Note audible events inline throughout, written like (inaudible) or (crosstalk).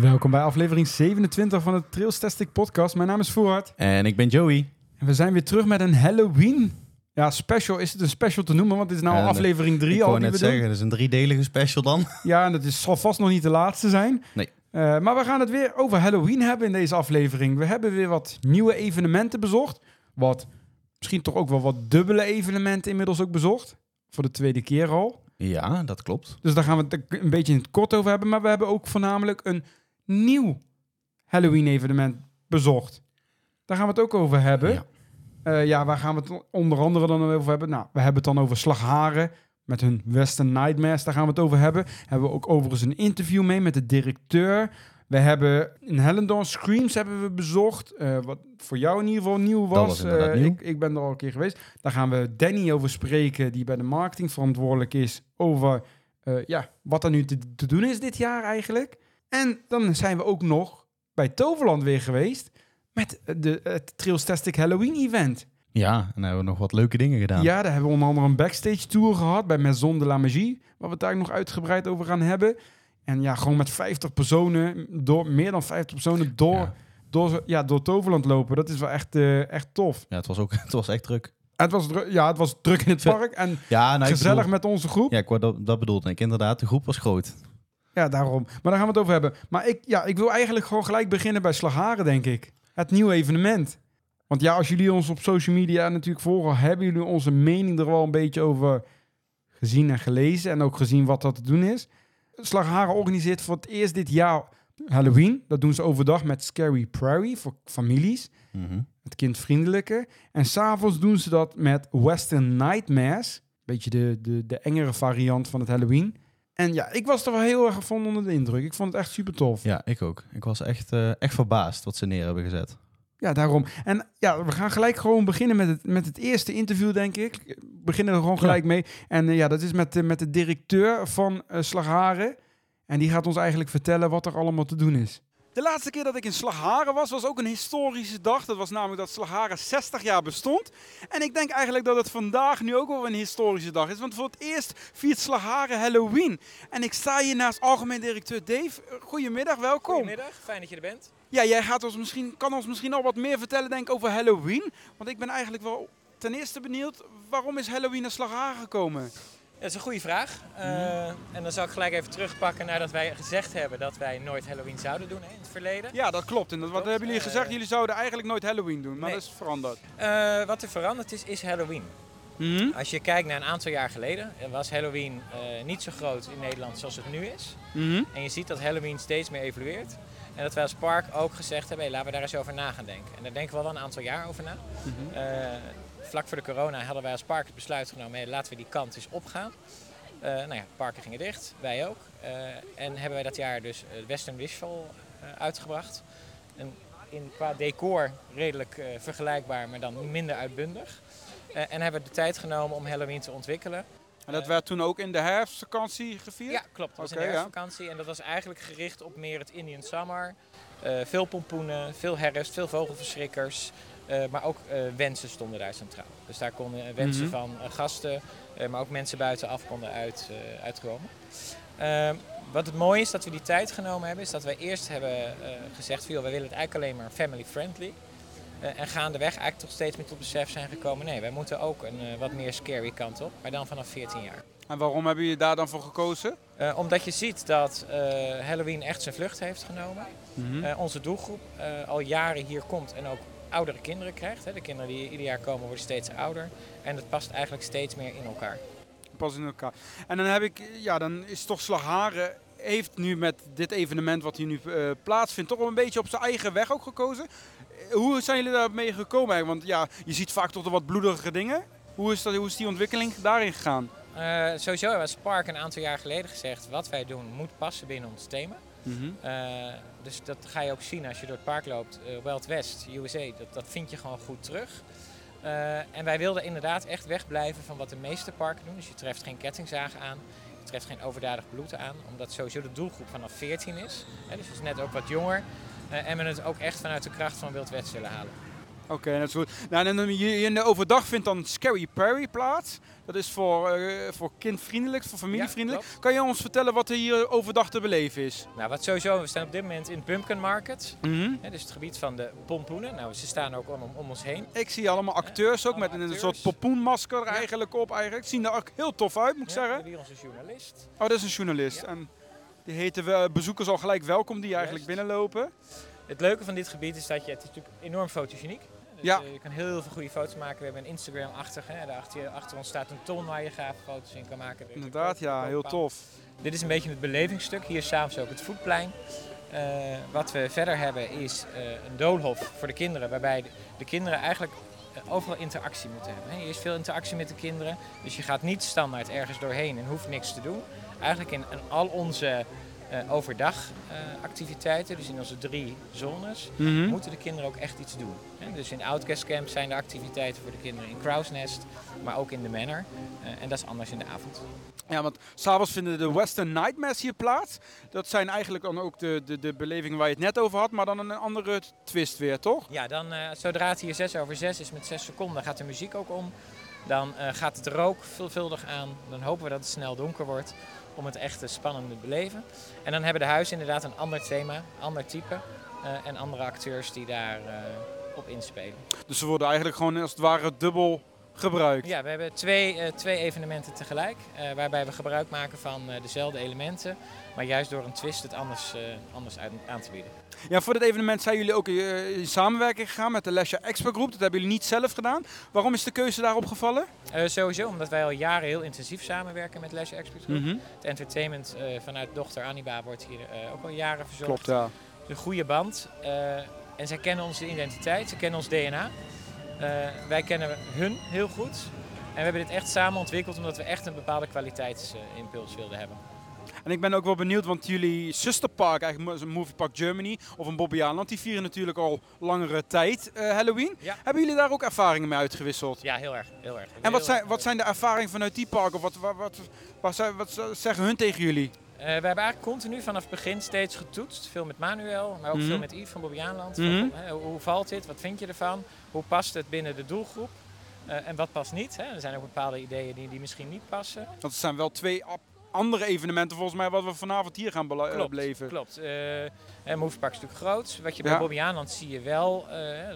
Welkom bij aflevering 27 van het Trailstastic podcast. Mijn naam is Voort En ik ben Joey. en we zijn weer terug met een Halloween ja, special. Is het een special te noemen? Want dit is nou Ja, al aflevering 3 ik al wou die net zeggen, dat is een driedelige special dan. (laughs) Ja, en dat is, zal vast nog niet de laatste zijn. Nee. Eh, maar we gaan het weer over Halloween hebben in deze aflevering. We hebben weer wat nieuwe evenementen bezocht. Wat misschien toch ook wel wat dubbele evenementen inmiddels ook bezocht. Voor de tweede keer al. Ja, dat klopt. Dus daar gaan we het een beetje in het kort over hebben. Maar we hebben ook voornamelijk een nieuw Halloween-evenement bezocht. Daar gaan we het ook over hebben. Ja. Ja. ja, waar gaan we het onder andere dan over hebben? Nou, we hebben het dan over Slagharen met hun Western Nightmares. Daar gaan we het over hebben. Hebben we ook overigens een interview mee met de directeur. We hebben in Hellendoorn Screams hebben we bezocht. eh, wat voor jou in ieder geval nieuw was. Eh, nieuw. Ik, ik ben er al een keer geweest. Daar gaan we Danny over spreken, die bij de marketing verantwoordelijk is. Over eh, ja, wat er nu te, te doen is dit jaar eigenlijk. En dan zijn we ook nog bij Toverland weer geweest. Met de, het Trailstastic Halloween event. Ja, en dan hebben we nog wat leuke dingen gedaan. Ja, daar hebben we onder andere een backstage tour gehad bij Maison de la Magie. Waar we het daar nog uitgebreid over gaan hebben. En ja, gewoon met 50 personen, door, meer dan 50 personen door, Ja. door, ja, door Toverland lopen. Dat is wel echt, eh, echt tof. Ja, het was ook (laughs) het was echt druk. Het was, dru- ja, het was druk in het park en Ja, nou, gezellig bedoel- met onze groep. Ja, dat, dat bedoelde ik. Inderdaad, de groep was groot. Ja, daarom. Maar daar gaan we het over hebben. Maar ik, ja, ik wil eigenlijk gewoon gelijk beginnen bij Slagharen, denk ik. Het nieuwe evenement. Want ja, als jullie ons op social media natuurlijk volgen, hebben jullie onze mening er wel een beetje over gezien en gelezen. En ook gezien wat dat te doen is. Slagharen organiseert voor het eerst dit jaar Halloween. Dat doen ze overdag met Scary Prairie voor families. Mhm. Het kindvriendelijke. En s'avonds doen ze dat met Western Nightmares. Beetje de, de, de engere variant van het Halloween. En ja, ik was er wel heel erg van onder de indruk. Ik vond het echt super tof. Ja. Ja, ik ook. Ik was echt, eh, echt verbaasd wat ze neer hebben gezet. daarom. En ja, we gaan gelijk gewoon beginnen met het, met het eerste interview, denk ik. We beginnen er gewoon gelijk mee. En eh, ja, dat is met, de met de directeur van eh Slagharen. En die gaat ons eigenlijk vertellen wat er allemaal te doen is. De laatste keer dat ik in Slagharen was, was ook een historische dag. Dat was namelijk dat Slagharen 60 jaar bestond. En ik denk eigenlijk dat het vandaag nu ook wel een historische dag is. Want voor het eerst viert Slagharen Halloween. En ik sta hier naast algemeen directeur Dave. Goedemiddag, welkom. Goedemiddag, fijn dat je er bent. Ja, jij gaat ons misschien, kan ons misschien al wat meer vertellen denk ik, over Halloween. Want ik ben eigenlijk wel ten eerste benieuwd, waarom is Halloween naar Slagharen gekomen? Dat is een goede vraag. Eh, en dan zal ik gelijk even terugpakken naar dat wij gezegd hebben dat wij nooit Halloween zouden doen hè, in het verleden. Ja, dat klopt. En dat, wat hebben jullie Eh, gezegd? Jullie zouden eigenlijk nooit Halloween doen, maar nee. dat is veranderd. Eh, wat er veranderd is, is Halloween. Mhm. Als je kijkt naar een aantal jaar geleden, eh, was Halloween eh, niet zo groot in Nederland zoals het nu is. Mhm. En je ziet dat Halloween steeds meer evolueert. En dat wij als park ook gezegd hebben, hey, laten we daar eens over na gaan denken. En daar denken we al wel een aantal jaar over na. Mhm. Vlak voor de corona hadden wij als park het besluit genomen, hey, laten we die kant eens opgaan. Eh, nou ja, parken gingen dicht, wij ook. Eh, en hebben wij dat jaar dus eh, Western Wishful uitgebracht. En in, qua decor redelijk vergelijkbaar, maar dan minder uitbundig. En hebben we de tijd genomen om Halloween te ontwikkelen. En dat werd toen ook in de herfstvakantie gevierd? Ja, klopt. Dat was in de ja. herfstvakantie. En dat was eigenlijk gericht op meer het Indian Summer. Veel pompoenen, veel herfst, veel vogelverschrikkers. Eh, maar ook eh, wensen stonden daar centraal. Dus daar konden eh, wensen Mhm. van gasten, maar ook mensen buitenaf konden uit, uitkomen. Ehm, wat het mooie is dat we die tijd genomen hebben, is dat wij eerst hebben gezegd, wij willen het eigenlijk alleen maar family friendly. En gaandeweg eigenlijk toch steeds meer tot besef zijn gekomen, nee, wij moeten ook een wat meer scary kant op, maar dan vanaf 14 jaar. En waarom hebben jullie daar dan voor gekozen? Omdat je ziet dat Halloween echt zijn vlucht heeft genomen. Mhm. Onze doelgroep al jaren hier komt en ook oudere kinderen krijgt. Hè. De kinderen die ieder jaar komen worden steeds ouder. En het past eigenlijk steeds meer in elkaar. Pas in elkaar. En dan heb ik, ja, dan is toch Slagharen heeft nu met dit evenement wat hier nu eh, plaatsvindt, toch wel een beetje op zijn eigen weg ook gekozen. Eh, Hoe zijn jullie daarmee gekomen eigenlijk? Want ja, je ziet vaak toch de wat bloedige dingen. Hoe is, dat, hoe is die ontwikkeling daarin gegaan? Eh, sowieso hebben we als park een aantal jaar geleden gezegd... wat wij doen moet passen binnen ons thema. Eh, dus dat ga je ook zien als je door het park loopt. Eh, Wild West, USA, dat, dat vind je gewoon goed terug. Eh, en wij wilden inderdaad echt wegblijven van wat de meeste parken doen. Dus je treft geen kettingzagen aan, je treft geen overdadig bloed aan. Omdat sowieso de doelgroep vanaf 14 is. Hè, dus is net ook wat jonger. En we het ook echt vanuit de kracht van Wild West willen halen. Oké, dat is goed. Nou, en in de overdag vindt dan Scary Perry plaats. Dat is voor, eh, voor kindvriendelijk, voor familievriendelijk. Ja, kan je ons vertellen wat er hier overdag te beleven is? Nou, wat sowieso, we staan op dit moment in Pumpkin Market. Mhm. Hè, dus het gebied van de pompoenen. Nou, ze staan ook om, om ons heen. Ik zie allemaal acteurs ook met een soort popoenmasker er Ja. eigenlijk op. Eigenlijk. Zien er ook heel tof uit, moet ik Ja, we zeggen. hebben hier onze journalist. Oh, dat is een journalist. En die heten we bezoekers al gelijk welkom die eigenlijk Juist. binnenlopen. Het leuke van dit gebied is dat je, het is natuurlijk enorm fotogeniek. Ja. eh, je kan heel veel goede foto's maken. We hebben een Instagram-achtig. Hè. Daar achter, je- achter ons staat een ton waar je gaaf foto's in kan maken. Er Inderdaad, ja, heel tof. Dit is een beetje het belevingsstuk. Hier s'avonds ook het voetplein. Eh, wat we verder hebben is eh, een doolhof voor de kinderen. Waarbij de, de kinderen eigenlijk overal interactie moeten hebben. Hè. Er is veel interactie met de kinderen. Dus je gaat niet standaard ergens doorheen en hoeft niks te doen. Eigenlijk in, in al onze overdag eh, activiteiten, dus in onze drie zones, Mhm. moeten de kinderen ook echt iets doen. Hè. Dus in Outcast Camp zijn er activiteiten voor de kinderen in Crow's Nest, maar ook in de Manor. Eh, en dat is anders in de avond. Ja, want s'avonds vinden de Western Nightmares hier plaats. Dat zijn eigenlijk dan ook de, de, de belevingen waar je het net over had, maar dan een andere twist weer, toch? Ja, dan eh, zodra het hier 6 over 6 is met 6 seconden gaat de muziek ook om. Dan eh, gaat het rook veelvuldig aan. Dan hopen we dat het snel donker wordt om het echt eh, spannend te beleven. En dan hebben de huizen inderdaad een ander thema, ander type eh, en andere acteurs die daar eh, op inspelen. Dus ze worden eigenlijk gewoon als het ware dubbel gebruikt. Ja, we hebben twee, eh, twee evenementen tegelijk, waarbij we gebruik maken van dezelfde elementen, maar juist door een twist het anders, eh, anders aan te bieden. Ja, voor dit evenement zijn jullie ook eh, in samenwerking gegaan met de Lesja Expert Groep. Dat hebben jullie niet zelf gedaan. Waarom is de keuze daarop gevallen? Eh, sowieso omdat wij al jaren heel intensief samenwerken met Leisure Expert Group. Mhm. Het entertainment vanuit dochter Aniba wordt hier ook al jaren verzorgd. Klopt, ja. Een goede band. en zij kennen onze identiteit, ze kennen ons DNA. Wij kennen hun heel goed. En we hebben dit echt samen ontwikkeld omdat we echt een bepaalde kwaliteitsimpuls wilden hebben. En ik ben ook wel benieuwd, want jullie zusterpark, eigenlijk een Movie Park Germany of een Bobbejaanland, die vieren natuurlijk al langere tijd eh, Halloween. Ja. Hebben jullie daar ook ervaringen mee uitgewisseld? Ja, heel erg. Heel erg. En wat zijn, erg wat zijn de ervaringen vanuit die parken? Of wat, wat, wat, wat, wat zeggen hun tegen jullie? Eh, we hebben eigenlijk continu vanaf het begin steeds getoetst. Veel met Manuel, maar ook Mhm. veel met Yves van Bobbejaanland. Mhm. Van, hè, hoe, hoe valt dit? Wat vind je ervan? Hoe past het binnen de doelgroep? Eh, en wat past niet? Hè? Er zijn ook bepaalde ideeën die, die misschien niet passen. Want het zijn wel twee andere evenementen volgens mij wat we vanavond hier gaan eh, beleven. Klopt. Eh en Movepark is natuurlijk groot. Wat je bij Ja. Bobbejaanland zie je wel. eh,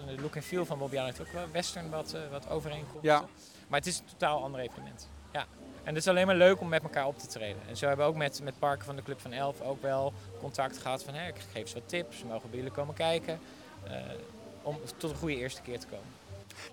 de look en feel van Bobbejaanland heeft ook wel western wat, eh, wat overeenkomsten. Ja. Maar het is een totaal ander evenement. Ja. En het is alleen maar leuk om met elkaar op te treden. En zo hebben we ook met, met parken van de Club van Elf ook wel contact gehad van... Hè, ik geef ze wat tips, mogen bij jullie komen kijken. eh, om tot een goede eerste keer te komen.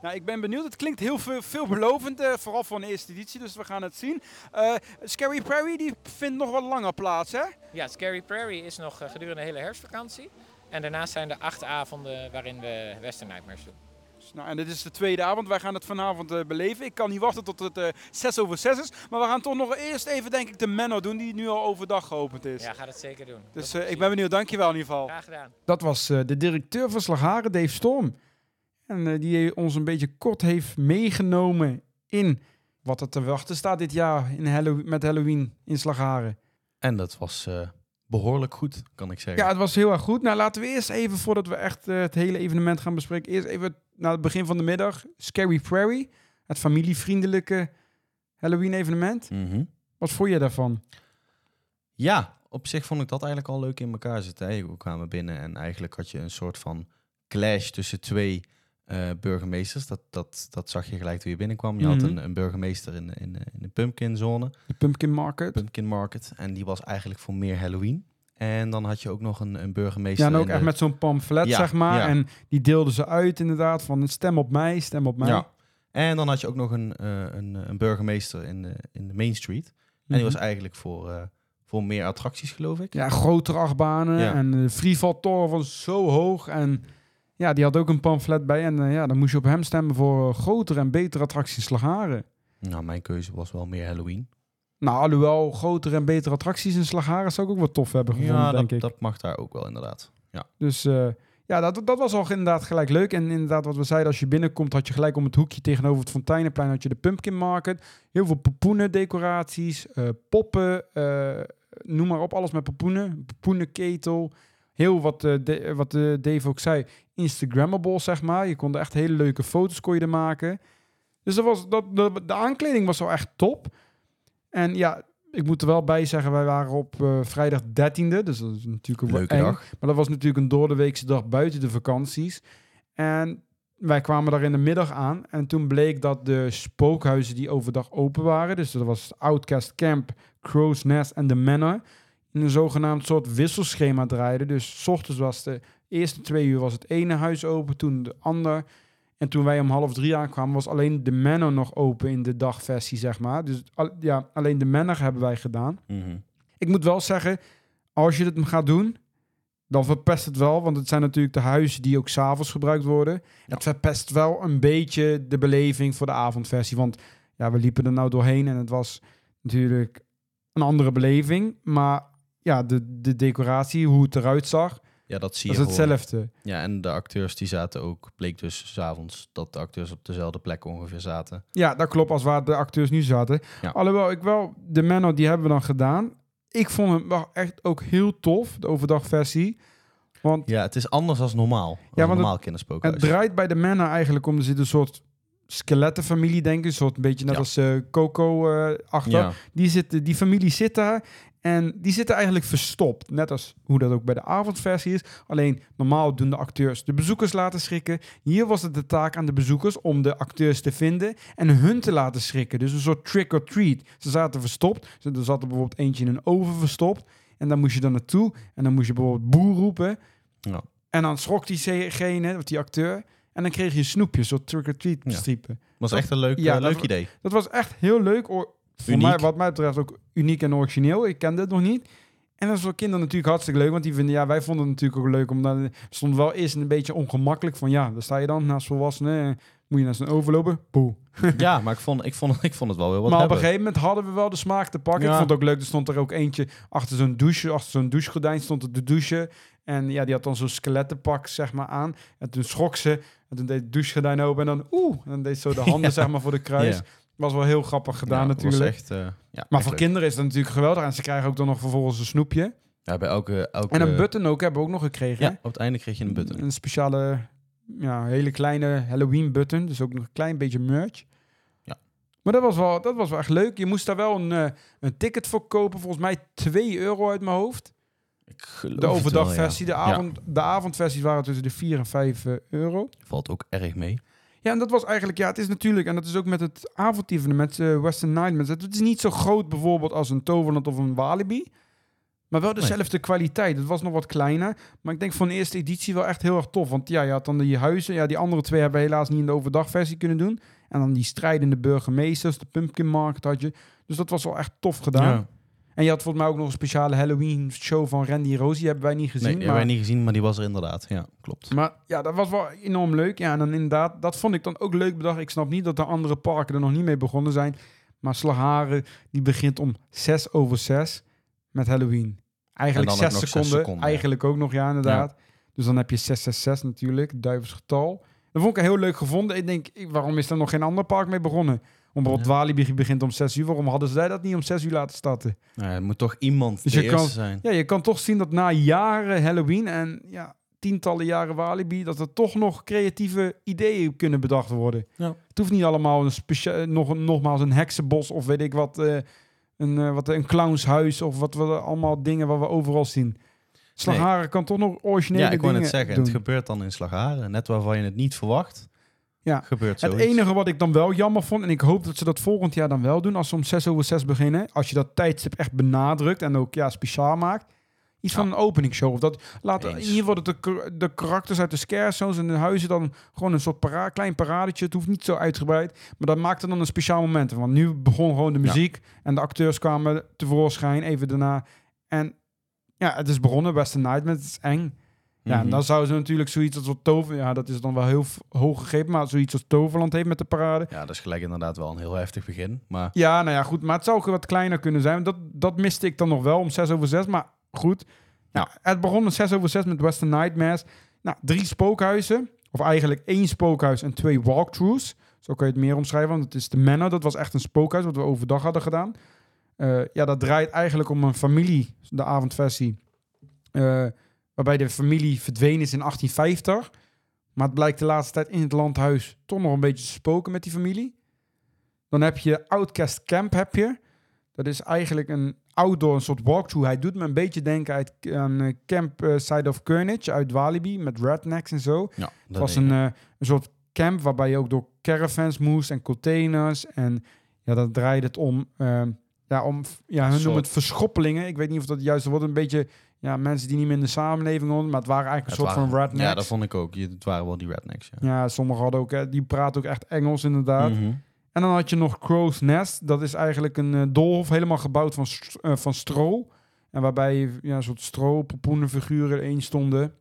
Nou, ik ben benieuwd. Het klinkt heel veel, veelbelovend, eh, vooral voor een eerste editie, dus we gaan het zien. Eh, Scary Prairie die vindt nog wat langer plaats, hè? Ja, Scary Prairie is nog eh, gedurende de hele herfstvakantie. En daarnaast zijn er acht avonden waarin we Western Nightmares doen. Dus, Nou, en dit is de tweede avond. Wij gaan het vanavond beleven. Ik kan niet wachten tot het eh 6 over 6 is. Maar we gaan toch nog eerst even, denk ik, de Menno doen, die nu al overdag geopend is. Ja, ga dat zeker doen. Dus eh, ik ben benieuwd. Dankjewel in ieder geval. Graag gedaan. Dat was eh, de directeur van Slagharen, Dave Storm. En eh, die ons een beetje kort heeft meegenomen in wat er te wachten staat dit jaar in met Halloween in Slagharen. En dat was eh, behoorlijk goed, kan ik zeggen. Ja, het was heel erg goed. Nou, laten we eerst even, voordat we echt eh, het hele evenement gaan bespreken, eerst even naar het begin van de middag. Scary Prairie, het familievriendelijke Halloween-evenement. Mhm. Wat vond je daarvan? Ja, op zich vond ik dat eigenlijk al leuk in elkaar zitten. hè. We kwamen binnen en eigenlijk had je een soort van clash tussen twee eh, burgemeesters. Dat, dat, dat zag je gelijk toen je binnenkwam. Je had Mhm. een, een burgemeester in, de- in, de- in de pumpkinzone, De Pumpkin Market. Pumpkin Market. En die was eigenlijk voor meer Halloween. En dan had je ook nog een, een burgemeester. Ja, en ook echt de- met zo'n pamflet, Ja, zeg maar. ja. En die deelden ze uit inderdaad van stem op mij, stem op mij. Ja. En dan had je ook nog een, eh, een, een burgemeester in de, in de Main Street. En die was Mhm. eigenlijk voor, eh, voor meer attracties, geloof ik. Ja, grotere achtbanen Ja. en de freefall toren was zo hoog. En ja, die had ook een pamflet bij. En eh, ja, dan moest je op hem stemmen voor eh, grotere en betere attracties in Slagharen. Nou, mijn keuze was wel meer Halloween. Nou, alhoewel grotere en betere attracties in Slagharen zou ik ook wel tof hebben gevonden, ja, denk dat, ik. dat mag daar ook wel inderdaad. Dus eh, ja, dat, dat was al inderdaad gelijk leuk. En inderdaad, wat we zeiden, als je binnenkomt, had je gelijk om het hoekje tegenover het Fonteinenplein had je de Pumpkin Market. Heel veel popoenen decoraties, poppen, noem maar op, alles met popoenen. Popoenenketel. Heel wat, eh, de- wat eh, Dave ook zei, Instagrammable, zeg maar. Je kon er echt hele leuke foto's kon je er maken. Dus dat was, dat, de, de aankleding was wel echt top. En ja, ik moet er wel bij zeggen, wij waren op eh, vrijdag 13e. Dus dat is natuurlijk een Leuke eng. dag. Maar dat was natuurlijk een doordeweekse dag buiten de vakanties. En wij kwamen daar in de middag aan. En toen bleek dat de spookhuizen die overdag open waren... dus dat was Outcast Camp, Crow's Nest en The Manor... een zogenaamd soort wisselschema draaiden. Dus 's ochtends was de eerste twee uur was het ene huis open, toen de ander... En toen wij om half drie aankwamen, was alleen de Manor nog open in de dagversie, zeg maar. Dus al- ja, alleen de Manor hebben wij gedaan. Mhm. Ik moet wel zeggen, als je het gaat doen, dan verpest het wel. Want het zijn natuurlijk de huizen die ook s'avonds gebruikt worden. Het verpest wel een beetje de beleving voor de avondversie. Want ja, we liepen er nou doorheen en het was natuurlijk een andere beleving. Maar ja, de, de decoratie, hoe het eruit zag, Ja, dat zie dat je is gewoon. hetzelfde. Ja, en de acteurs die zaten ook, bleek dus s'avonds dat de acteurs op dezelfde plek ongeveer zaten. Ja, dat klopt als waar de acteurs nu zaten. Ja. Alhoewel, ik wel, de Manor die hebben we dan gedaan. Ik vond hem wel echt ook heel tof, de overdagversie. Want Ja, het is anders dan normaal. Als Ja, want normaal kinderspookhuis. Het draait bij de Manor eigenlijk om, er zit een soort skelettenfamilie, denk ik. Een soort een beetje net Ja. als eh, Coco eh achter. Ja, Die, zitten, die familie zit daar en die zitten eigenlijk verstopt. Net als hoe dat ook bij de avondversie is. Alleen normaal doen de acteurs de bezoekers laten schrikken. Hier was het de taak aan de bezoekers om de acteurs te vinden en hun te laten schrikken. Dus een soort trick or treat. Ze zaten verstopt. Ze- Er zat er bijvoorbeeld eentje in een oven verstopt. En dan moest je dan naartoe. En dan moest je bijvoorbeeld boer roepen. Ja. En dan schrok diegene, of die acteur. En dan kreeg je een snoepje, zo'n trick-or-treat Ja. striepen. was echt een leuk, Ja, eh, leuk idee. Dat was echt heel leuk. Voor mij, wat mij betreft ook uniek en origineel. Ik kende het nog niet. En dat is voor kinderen natuurlijk hartstikke leuk. Want die vinden, ja, wij vonden het natuurlijk ook leuk. Omdat het stond wel eerst een beetje ongemakkelijk. Van ja, daar sta je dan naast volwassenen. Moet je naar zijn overlopen. Poeh. (laughs) ja, maar ik vond, ik, vond, ik vond het wel weer wat maar op een hebben. gegeven moment hadden we wel de smaak te pakken. Ja. Ik vond het ook leuk. Er stond er ook eentje achter zo'n douche. Achter zo'n douchegordijn stond er de douche. En ja, die had dan zo'n skelettenpak zeg maar aan. En toen schrok ze. En toen deed het douchegordijn open. En dan oeh. En dan deed ze zo de (laughs) handen Ja. zeg maar voor de kruis. Ja. Was wel heel grappig gedaan Ja, dat was natuurlijk. echt, eh, ja, Maar echt voor leuk. kinderen is dat natuurlijk geweldig. En ze krijgen ook dan nog vervolgens een snoepje. Ja, bij elke, elke... En een button ook hebben we ook nog gekregen. Ja, op het einde kreeg je een button. Een speciale, ja, hele kleine Halloween button. Dus ook nog een klein beetje merch. Ja. Maar dat was, wel, dat was wel echt leuk. Je moest daar wel een, eh, een ticket voor kopen. Volgens mij 2 euro uit mijn hoofd. Ik geloof De overdagversie. wel, ja. De, avond, de avondversies waren tussen de 4 en 5 eh, euro. Valt ook erg mee. Ja, en dat was eigenlijk, ja, het is natuurlijk, en dat is ook met het avondevenement met Western Nightmares. Het is niet zo groot bijvoorbeeld als een Toverland of een Walibi. Maar wel dezelfde kwaliteit. Het was nog wat kleiner. Maar ik denk van de eerste editie wel echt heel erg tof. Want ja, je had dan die huizen. Ja, die andere twee hebben we helaas niet in de overdagversie kunnen doen. En dan die strijdende burgemeesters, de Pumpkin Market had je. Dus dat was wel echt tof gedaan. Ja. En je had volgens mij ook nog een speciale Halloween show van Randy Rosie. Die hebben wij niet gezien. Nee, maar... hebben wij niet gezien, maar die was er inderdaad. Ja, klopt. Maar ja, dat was wel enorm leuk. Ja, en dan inderdaad, dat vond ik dan ook leuk bedacht. Ik snap niet dat de andere parken er nog niet mee begonnen zijn. Maar Slagharen, die begint om 6 over 6 met Halloween. Eigenlijk En dan ook 6 nog seconden. zes seconden, eigenlijk ook nog, ja, inderdaad. Dus dan heb je 666 natuurlijk, het duivelsgetal. Dat vond ik heel leuk gevonden. Ik denk, waarom is er nog geen ander park mee begonnen? Omdat Ja. Walibi begint om 6 uur. Waarom hadden zij dat niet om 6 uur laten starten? Nou, er moet toch iemand Dus de je eerste kan- zijn. Ja, je kan toch zien dat na jaren Halloween en ja, tientallen jaren Walibi, dat er toch nog creatieve ideeën kunnen bedacht worden. Ja. Het hoeft niet allemaal een nog, een- nogmaals een heksenbos of weet ik wat, eh, een, eh, wat, een clownshuis of wat we allemaal dingen wat we overal zien. Slagharen kan toch nog originele Ja, ik wou dingen net zeggen, doen. het gebeurt dan in Slagharen. Net waarvan je het niet verwacht, Ja. gebeurt Het zoiets. enige wat ik dan wel jammer vond, en ik hoop dat ze dat volgend jaar dan wel doen, als ze om 6 over 6 beginnen, als je dat tijdstip echt benadrukt en ook ja, speciaal maakt, iets Ja. van een openingsshow. Of dat laat in Eens. ieder geval dat de, de karakters uit de scare zones en de huizen dan gewoon een soort para klein paradetje. Het hoeft niet zo uitgebreid, maar dat maakt er dan een speciaal moment. Want nu begon gewoon de Ja. muziek en de acteurs kwamen tevoorschijn even daarna. En ja, het is begonnen, Western Nightmare, het is eng. Ja, en Mhm. dan zouden ze natuurlijk zoiets als wat tover... Ja, dat is dan wel heel hoog gegrepen, maar zoiets als Toverland heeft met de parade. Ja, dat is gelijk inderdaad wel een heel heftig begin. Maar Ja, nou ja, goed. Maar het zou ook wat kleiner kunnen zijn. Dat, dat miste ik dan nog wel om 6 over 6. Maar goed. Nou, het begon met 6 over 6 met Western Nightmares. Nou, drie spookhuizen. Of eigenlijk één spookhuis en twee walkthroughs. Zo kan je het meer omschrijven. Want het is de Manor. Dat was echt een spookhuis wat we overdag hadden gedaan. Eh, ja, dat draait eigenlijk om een familie. De avondversie. eh, waarbij de familie verdwenen is in 1850. Maar het blijkt de laatste tijd in het landhuis toch nog een beetje te spoken met die familie. Dan heb je Outcast Camp, heb je. Dat is eigenlijk een outdoor, een soort walkthrough. Hij doet me een beetje denken uit, aan eh, Camp eh, Side of Carnage uit Walibi, met rednecks en zo. Ja, Het was een, eh, een soort camp waarbij je ook door caravans moest en containers. En ja, dat draaide het om. ehm, ja, om ja, hun soort- noemen het verschoppelingen. Ik weet niet of dat juist wordt. Een beetje ja, mensen die niet meer in de samenleving horen. Maar het waren eigenlijk een Het soort waren- van rednecks. Ja, dat vond ik ook. Je- Het waren wel die rednecks. Ja. Ja, sommigen hadden ook, eh, die praten ook echt Engels inderdaad. Mhm. En dan had je nog Crow's Nest. Dat is eigenlijk een eh, doolhof, helemaal gebouwd van, st- eh, van stro. En waarbij ja, een soort stro, popoenenfiguren in stonden.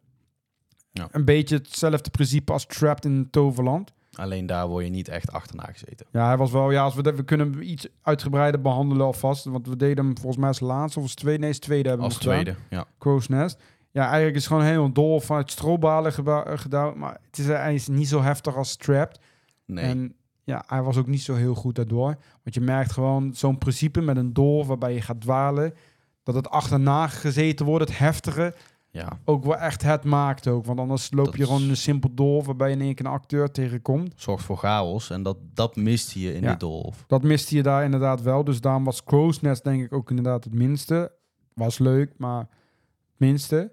Ja. Een beetje hetzelfde principe als Trapped in Toverland. Alleen daar word je niet echt achterna gezeten. Ja, hij was wel, ja, als we, dat- we kunnen hem iets uitgebreider behandelen alvast. Want we deden hem volgens mij als laatste of als tweede. Nee, als tweede hebben we Als gedaan. tweede, ja. Crow's Nest. Ja, eigenlijk is het gewoon helemaal dol vanuit strobalen gedaan. Maar het is, hij is niet zo heftig als Trapped. Nee. En ja, hij was ook niet zo heel goed daardoor. Want je merkt gewoon zo'n principe met een dool waarbij je gaat dwalen. Dat het achterna gezeten wordt, het heftige, ja, ook wel echt het maakt ook. Want anders loop Dat je gewoon een simpel dool waarbij je in één keer een acteur tegenkomt. zorgt voor chaos. En dat, dat miste je in Ja. dit doolhof. Dat miste je daar inderdaad wel. Dus daarom was Crow's Nest denk ik ook inderdaad het minste. Was leuk, maar het minste.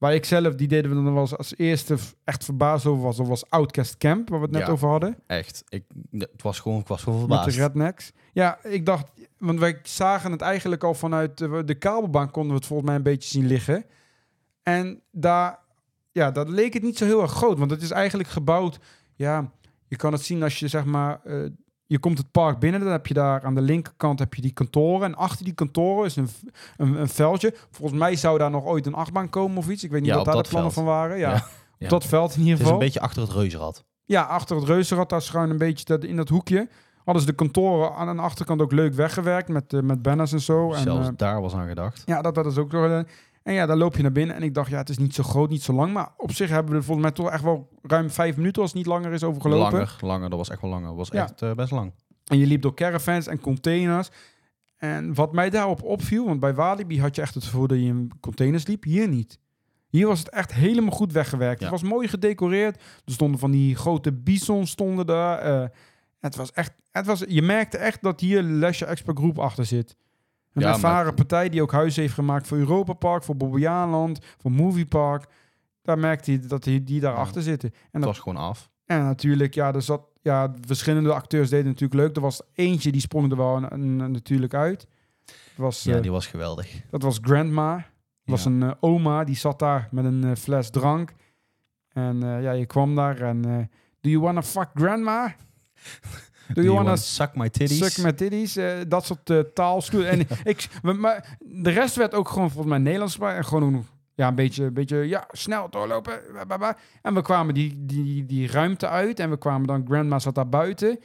Waar ik zelf, die deden we dan was als eerste echt verbaasd over was, dat was Outcast Camp, waar we het net Ja. over hadden. Echt. Ik, het was gewoon, ik was gewoon Met de verbaasd. rednecks. Ja, ik dacht, want wij zagen het eigenlijk al vanuit de, de kabelbaan konden we het volgens mij een beetje zien liggen. En daar, ja, dat leek het niet zo heel erg groot, want het is eigenlijk gebouwd. Ja, je kan het zien als je zeg maar, eh, je komt het park binnen, dan heb je daar aan de linkerkant heb je die kantoren en achter die kantoren is een, een, een veldje. Volgens mij zou daar nog ooit een achtbaan komen of iets. Ik weet niet Ja, wat daar dat de plannen veld. van waren. Ja, Ja. op dat veld in ieder Het is geval. een beetje achter het reuzenrad. Ja, achter het reuzenrad, daar schuin een beetje dat, in dat hoekje. Hadden ze de kantoren aan de achterkant ook leuk weggewerkt met, eh, met banners en zo. En, Zelfs eh, daar was aan gedacht. ja, dat, dat is ook door. En ja, daar loop je naar binnen. En ik dacht, ja, het is niet zo groot, niet zo lang. Maar op zich hebben we er volgens mij toch echt wel ruim vijf minuten, als het niet langer is, over gelopen. Langer, langer. Dat was echt wel langer. Dat was Ja. echt eh, best lang. En je liep door caravans en containers. En wat mij daarop opviel, want bij Walibi had je echt het gevoel dat je in containers liep. Hier niet. Hier was het echt helemaal goed weggewerkt. Ja. Het was mooi gedecoreerd. Er stonden van die grote bisons stonden daar. Eh, het was echt, het was, je merkte echt dat hier Lesje Expert Groep achter zit. Een Ja, ervaren maar- partij die ook huis heeft gemaakt voor Europa Park, voor Bobbejaanland, voor Movie Park. Daar merkte je dat die, die daarachter zitten. En Het dat was gewoon af. en natuurlijk, ja, er zat, ja, verschillende acteurs deden natuurlijk leuk. Er was eentje die sprong er wel een- een- natuurlijk uit. Was, Ja, eh, die was geweldig. dat was Grandma. Dat was Ja. een eh, oma, die zat daar met een eh, fles drank. En ja, je kwam daar en... Do you wanna fuck grandma? (laughs) Do you wanna suck my titties? Suck titties, eh, dat soort eh taal. En (laughs) ik, maar de rest werd ook gewoon volgens mij Nederlands. En gewoon ja, een beetje, een beetje ja, snel doorlopen. En we kwamen die, die, die ruimte uit. En we kwamen dan, grandma zat daar buiten.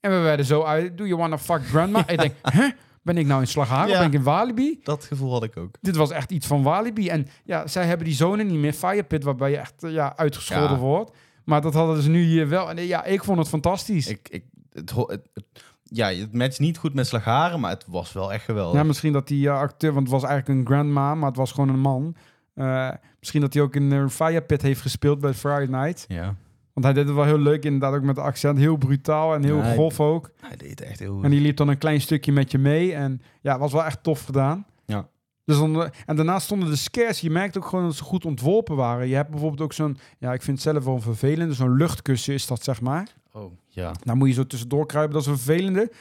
En we werden zo uit, do you wanna fuck grandma? (laughs) Ik denk, huh? Ben ik nou in Slagharen of Ja. ben ik in Walibi? Dat gevoel had ik ook. Dit was echt iets van Walibi. En ja, zij hebben die zone niet meer, Firepit, waarbij je echt eh, ja, uitgescholden Ja. wordt. Maar dat hadden ze nu hier wel. En ja, ik vond het fantastisch. Ik, ik, het, ho- het, het- ja, het matcht niet goed met Slagharen, maar het was wel echt geweldig. Ja, misschien dat die eh, acteur, want het was eigenlijk een grandma, maar het was gewoon een man. Eh, misschien dat hij ook in een Fire Pit heeft gespeeld bij Friday Night. Ja, Want hij deed het wel heel leuk, inderdaad ook met de accent. Heel brutaal en heel Ja, grof ook. hij deed het echt heel. En die liep dan een klein stukje met je mee. En ja, was wel echt tof gedaan. Ja. Dus dan, eh, en daarnaast stonden de scares. Je merkt ook gewoon dat ze goed ontworpen waren. Je hebt bijvoorbeeld ook zo'n, ja, ik vind het zelf wel een vervelende, zo'n luchtkussen is dat, zeg maar. Oh, ja. Nou moet je zo tussendoor kruipen, dat is een vervelende.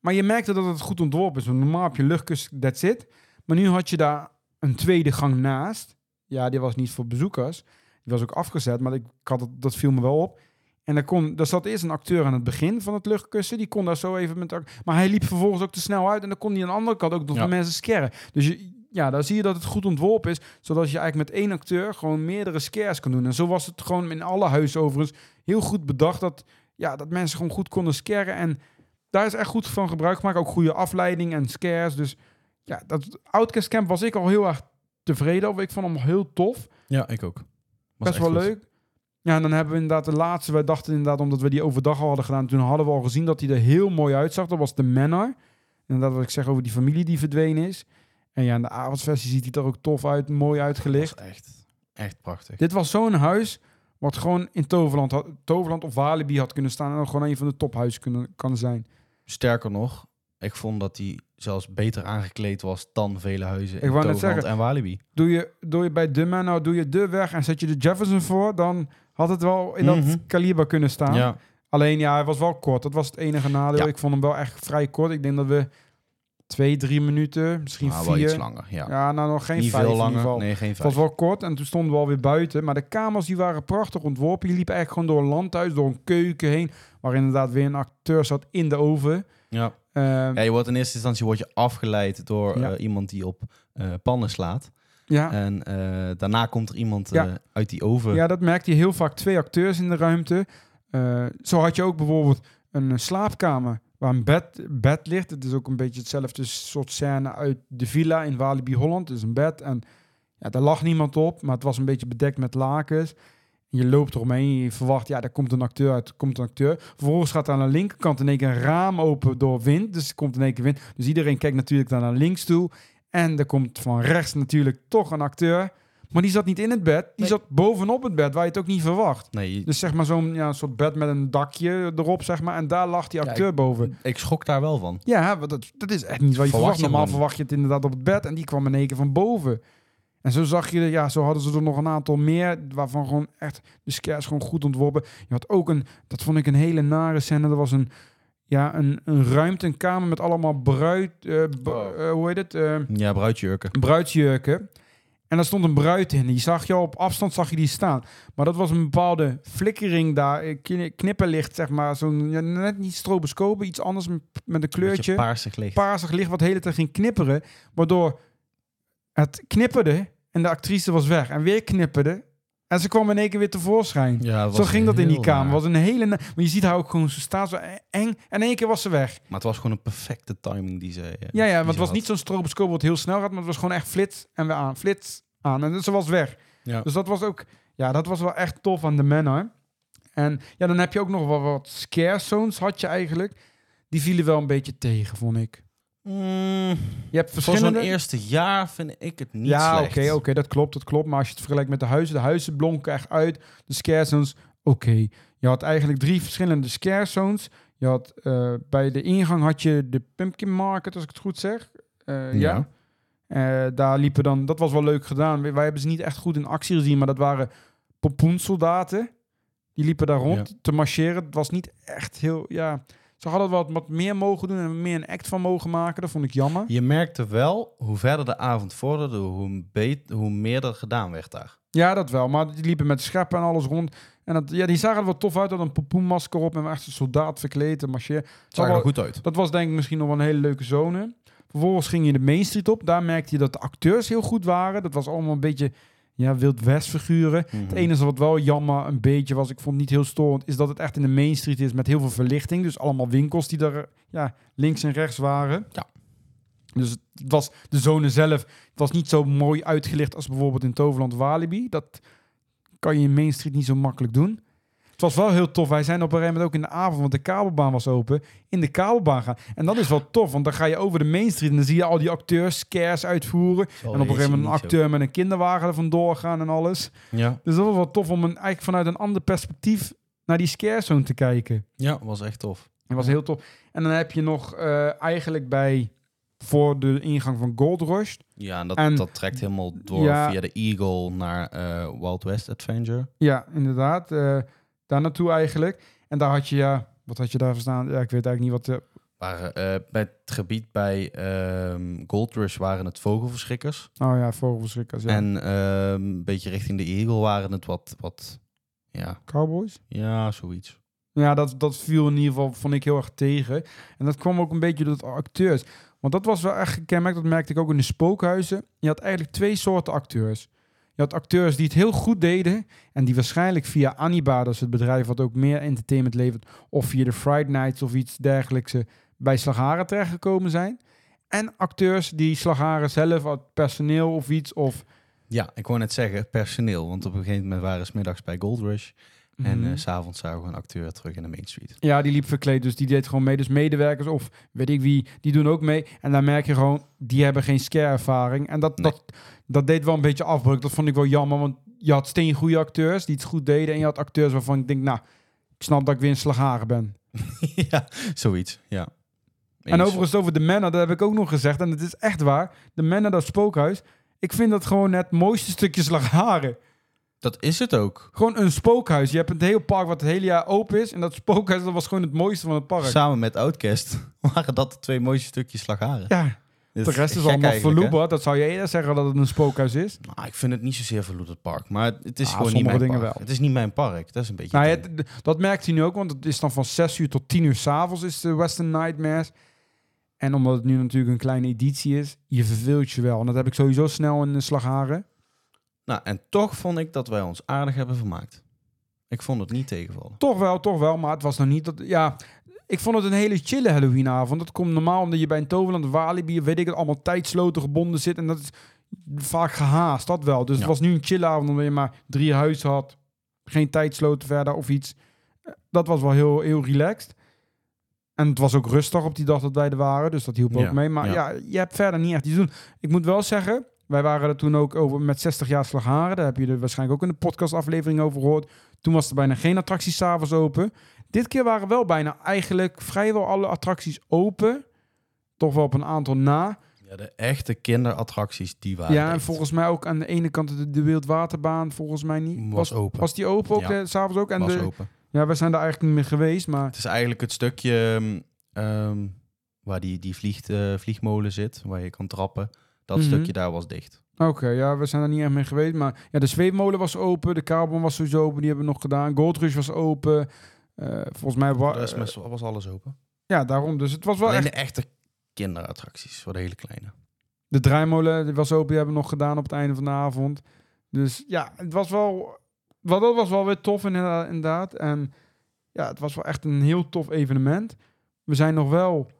Maar je merkte dat het goed ontworpen is. Want normaal heb je luchtkussen, that's it. Maar nu had je daar een tweede gang naast. Ja, die was niet voor bezoekers. Die was ook afgezet, maar ik had het, dat viel me wel op. En daar, kon, daar zat eerst een acteur aan het begin van het luchtkussen. Die kon daar zo even met... Maar hij liep vervolgens ook te snel uit. En dan kon hij aan de andere kant ook nog Ja. de mensen scarren. Dus je, ja, daar zie je dat het goed ontworpen is. Zodat je eigenlijk met één acteur gewoon meerdere scares kan doen. En zo was het gewoon in alle huizen overigens heel goed bedacht. Dat, ja, dat mensen gewoon goed konden scarren. En daar is echt goed van gebruik gemaakt. Ook goede afleiding en scares. Dus ja, dat Outcast Camp was ik al heel erg tevreden over. Ik vond hem heel tof. Ja, ik ook. Was Best wel goed. leuk. Ja, en dan hebben we inderdaad de laatste. Wij dachten inderdaad, omdat we die overdag al hadden gedaan, toen hadden we al gezien dat hij er heel mooi uitzag. Dat was de Manor. Inderdaad, wat ik zeg over die familie die verdwenen is. En ja, in de avondversie ziet hij er ook tof uit, mooi uitgelicht. echt... Echt prachtig. Dit was zo'n huis wat gewoon in Toverland, had, Toverland of Walibi had kunnen staan. En dan gewoon een van de tophuizen kunnen, kan zijn. Sterker nog, ik vond dat hij zelfs beter aangekleed was dan vele huizen Ik in Toverland zeggen, en Walibi. Doe je, doe je bij de man, nou doe je de weg en zet je de Jefferson voor, dan had het wel in Mhm. dat kaliber kunnen staan. Ja, Alleen ja, hij was wel kort. Dat was het enige nadeel. Ja. Ik vond hem wel echt vrij kort. Ik denk dat we twee, drie minuten, misschien wel vier. iets langer. Ja. Ja, nou nog geen Niet vijf veel in ieder langer. geval. Nee, geen Het was vijf. wel kort en toen stonden we alweer buiten. Maar de kamers die waren prachtig ontworpen. Je liep eigenlijk gewoon door een landhuis, door een keuken heen. Waar inderdaad weer een acteur zat in de oven. Ja. Ehm, Ja, je wordt in eerste instantie word je afgeleid door Ja. eh, iemand die op eh, pannen slaat. ja. En eh, daarna komt er iemand Ja. uit die oven. ja, dat merkte je heel vaak. Twee acteurs in de ruimte. Zo had je ook bijvoorbeeld een slaapkamer waar een bed, bed ligt. Het is ook een beetje hetzelfde soort scène uit de villa in Walibi Holland. Is een bed en ja, daar lag niemand op, maar het was een beetje bedekt met lakens. Je loopt eromheen, je verwacht, ja, daar komt een acteur uit, komt een acteur. Vervolgens gaat aan de linkerkant in één keer een raam open door wind, dus er komt in één keer wind. Dus iedereen kijkt natuurlijk dan naar links toe. En er komt van rechts natuurlijk toch een acteur. Maar die zat niet in het bed, die Nee. zat bovenop het bed, waar je het ook niet verwacht. Nee, Dus zeg maar zo'n ja, soort bed met een dakje erop, zeg maar. En daar lag die Ja, acteur boven. ik schrok daar wel van. Ja, dat, dat is echt niet wat je Verwacht verwacht. Normaal verwacht je het inderdaad op het bed. En die kwam in één keer van boven. En zo zag je, ja, zo hadden ze er nog een aantal meer. Waarvan gewoon echt de scares gewoon goed ontworpen. Je had ook een, dat vond ik een hele nare scène. Er was een, ja, een, een ruimte, een kamer met allemaal bruid, eh, Oh. eh, hoe heet het? Eh, Ja, bruidjurken. bruidsjurken. En daar stond een bruid in. Die zag je op afstand zag je die staan. Maar dat was een bepaalde flikkering daar. eh, kni- Knipperlicht, zeg maar. Zo'n, ja, net niet stroboscopen, iets anders met, een kleurtje. Paarsig licht. Paarsig licht wat de hele tijd ging knipperen. Waardoor het knipperde en de actrice was weg. En weer knipperde. En ze kwam in één keer weer tevoorschijn. ja, Zo ging dat in die kamer. was een hele... Maar je ziet haar ook gewoon, ze staat zo eng. En in één keer was ze weg. Maar het was gewoon een perfecte timing die ze. eh, Ja, ja, want het was had. niet zo'n stroboscoop wat heel snel gaat, maar het was gewoon echt flits en weer aan, flits aan. En ze was weg. Ja. Dus dat was ook, ja, dat was wel echt tof aan de Manor. En ja, dan heb je ook nog wel wat scare zones, had je eigenlijk. Die vielen wel een beetje tegen, vond ik. Mm, Je hebt voor verschillende... zo'n eerste jaar vind ik het niet ja, slecht. oké, oké, dat klopt, dat klopt. Maar als je het vergelijkt met de huizen, de huizen blonken echt uit. De scare zones, oké. Je had eigenlijk drie verschillende scare zones. Je had eh, bij de ingang had je de Pumpkin Market, als ik het goed zeg. Eh, ja. Ja. Eh, daar liepen dan, dat was wel leuk gedaan. Wij, wij hebben ze niet echt goed in actie gezien, maar dat waren pompoensoldaten. Die liepen daar rond te marcheren. Het was niet echt heel, ja. Ze hadden wat, wat meer mogen doen en meer een act van mogen maken. Dat vond ik jammer. Je merkte wel, hoe verder de avond vorderde, hoe, hoe meer er gedaan werd daar. Ja, dat wel. Maar die liepen met scheppen en alles rond. En dat, ja, die zagen er wel tof uit. Dat een pompoenmasker op en echt een soldaat verkleed en marcheer. Het zag er wel- goed uit. Dat was denk ik misschien nog wel een hele leuke zone. Vervolgens ging je de Main Street op. Daar merkte je dat de acteurs heel goed waren. Dat was allemaal een beetje ja, Wild West figuren. Mhm. Het enige wat wel jammer een beetje was, ik vond niet heel storend, is dat het echt in de Main Street is met heel veel verlichting. Dus allemaal winkels die er ja, links en rechts waren. Ja. Dus het was de zone zelf, het was niet zo mooi uitgelicht als bijvoorbeeld in Toverland Walibi. Dat kan je in Main Street niet zo makkelijk doen. Het was wel heel tof. Wij zijn op een gegeven moment ook in de avond, want de kabelbaan was open, in de kabelbaan gaan. En dat is wel tof, want dan ga je over de Main Street en dan zie je al die acteurs scares uitvoeren. en op een gegeven moment een acteur met een kinderwagen er vandoor gaan en alles. Ja, Dus dat was wel tof om een, eigenlijk vanuit een ander perspectief naar die scare zone te kijken. ja, was echt tof. Dat was heel tof. En dan heb je nog eh, eigenlijk bij voor de ingang van Gold Rush. Ja, en dat, En- dat trekt helemaal door Ja. via de Eagle naar eh, Wild West Adventure. Ja, inderdaad. eh, daar naartoe eigenlijk. En daar had je, ja, wat had je daar verstaan? Ja, ik weet eigenlijk niet wat. de Waren, eh, bij het gebied bij ehm Gold Rush waren het vogelverschrikkers. oh ja, vogelverschrikkers. Ja. En ehm, een beetje richting de Eagle waren het wat, wat ja, Cowboys? ja, zoiets. Ja, dat, dat viel in ieder geval, vond ik heel erg tegen. En dat kwam ook een beetje door de acteurs. Want dat was wel echt gekenmerkt, dat merkte ik ook in de spookhuizen. Je had eigenlijk twee soorten acteurs. Je had acteurs die het heel goed deden. En die waarschijnlijk via Aniba, dat is het bedrijf wat ook meer entertainment levert. Of via de Friday Nights of iets dergelijks eh, bij Slagharen terechtgekomen zijn. En acteurs die Slagharen zelf, uit personeel of iets. Of, Ja, ik wou net zeggen, personeel. Want op een gegeven moment waren ze middags bij En s s'avonds zagen we een acteur terug in de Main Street. Ja, die liep verkleed, dus die deed gewoon mee. Dus medewerkers of weet ik wie, die doen ook mee. En dan merk je gewoon, die hebben geen scare-ervaring. En dat, Nee. dat, dat deed wel een beetje afbreuk. Dat vond ik wel jammer, want je had steengoede acteurs die het goed deden. En je had acteurs waarvan ik denk, nou, ik snap dat ik weer in Slagharen ben. (laughs) ja, zoiets. Ja. En overigens over de Manor, dat heb ik ook nog gezegd. En het is echt waar. De Manor, dat spookhuis. Ik vind dat gewoon het mooiste stukje Slagharen. Dat is het ook. Gewoon een spookhuis. Je hebt het hele park wat het hele jaar open is. En dat spookhuis, dat was gewoon het mooiste van het park. Samen met Outcast (laughs) waren dat de twee mooiste stukjes slagharen. Ja, de rest is gek allemaal verloeberd. Dat zou je eerder zeggen dat het een spookhuis is. Nou, ik vind het niet zozeer verloederd park, maar het is Ah, gewoon niet mijn dingen park. wel. Het is niet mijn park. Dat is een beetje. Nou, het het- dat merkt hij nu ook, want het is dan van 6 uur tot 10 uur s'avonds is de Western Nightmares. En omdat het nu natuurlijk een kleine editie is, je verveelt je wel. En dat heb ik sowieso snel in de Slagharen. Nou, en toch vond ik dat wij ons aardig hebben vermaakt. Ik vond het niet tegenvallen. Toch wel, toch wel, maar het was nog niet dat... Ja, ik vond het een hele chille Halloweenavond. Dat komt normaal omdat je bij een Toverland Walibi, weet ik het, allemaal tijdsloten gebonden zit. En dat is vaak gehaast, dat wel. Dus Ja. het was nu een chille avond omdat je maar drie huizen had. Geen tijdsloten verder of iets. Dat was wel heel, heel relaxed. En het was ook rustig op die dag dat wij er waren. Dus dat hielp ook Ja, mee. Maar ja. ja. je hebt verder niet echt iets te doen. Ik moet wel zeggen, wij waren er toen ook over met 60 jaar Slagharen. Daar heb je er waarschijnlijk ook in de podcastaflevering over gehoord. Toen was er bijna geen attracties s'avonds open. Dit keer waren wel bijna eigenlijk vrijwel alle attracties open. Toch wel op een aantal na. Ja, de echte kinderattracties, die waren ja, en volgens mij ook aan de ene kant de, de Wildwaterbaan, volgens mij niet. was open. Was die open ook Ja. s'avonds ook? En was de, open. Ja, we zijn daar eigenlijk niet meer geweest, maar... Het is eigenlijk het stukje ehm, ehm, waar die, die vliegt, eh, vliegmolen zit, waar je kan trappen. Dat Mhm. stukje daar was dicht. Oké, ja, we zijn er niet echt mee geweest. Maar ja, de zweefmolen was open, de kabel was sowieso open, die hebben we nog gedaan. Gold Rush was open. Eh, volgens mij wa- was- was alles open. Ja, daarom. Dus het was wel Alleen echt... de echte kinderattracties, voor de hele kleine. De draaimolen die was open, die hebben we nog gedaan op het einde van de avond. Dus ja, het was wel... Wat dat was wel weer tof inderdaad. En ja, het was wel echt een heel tof evenement. We zijn nog wel...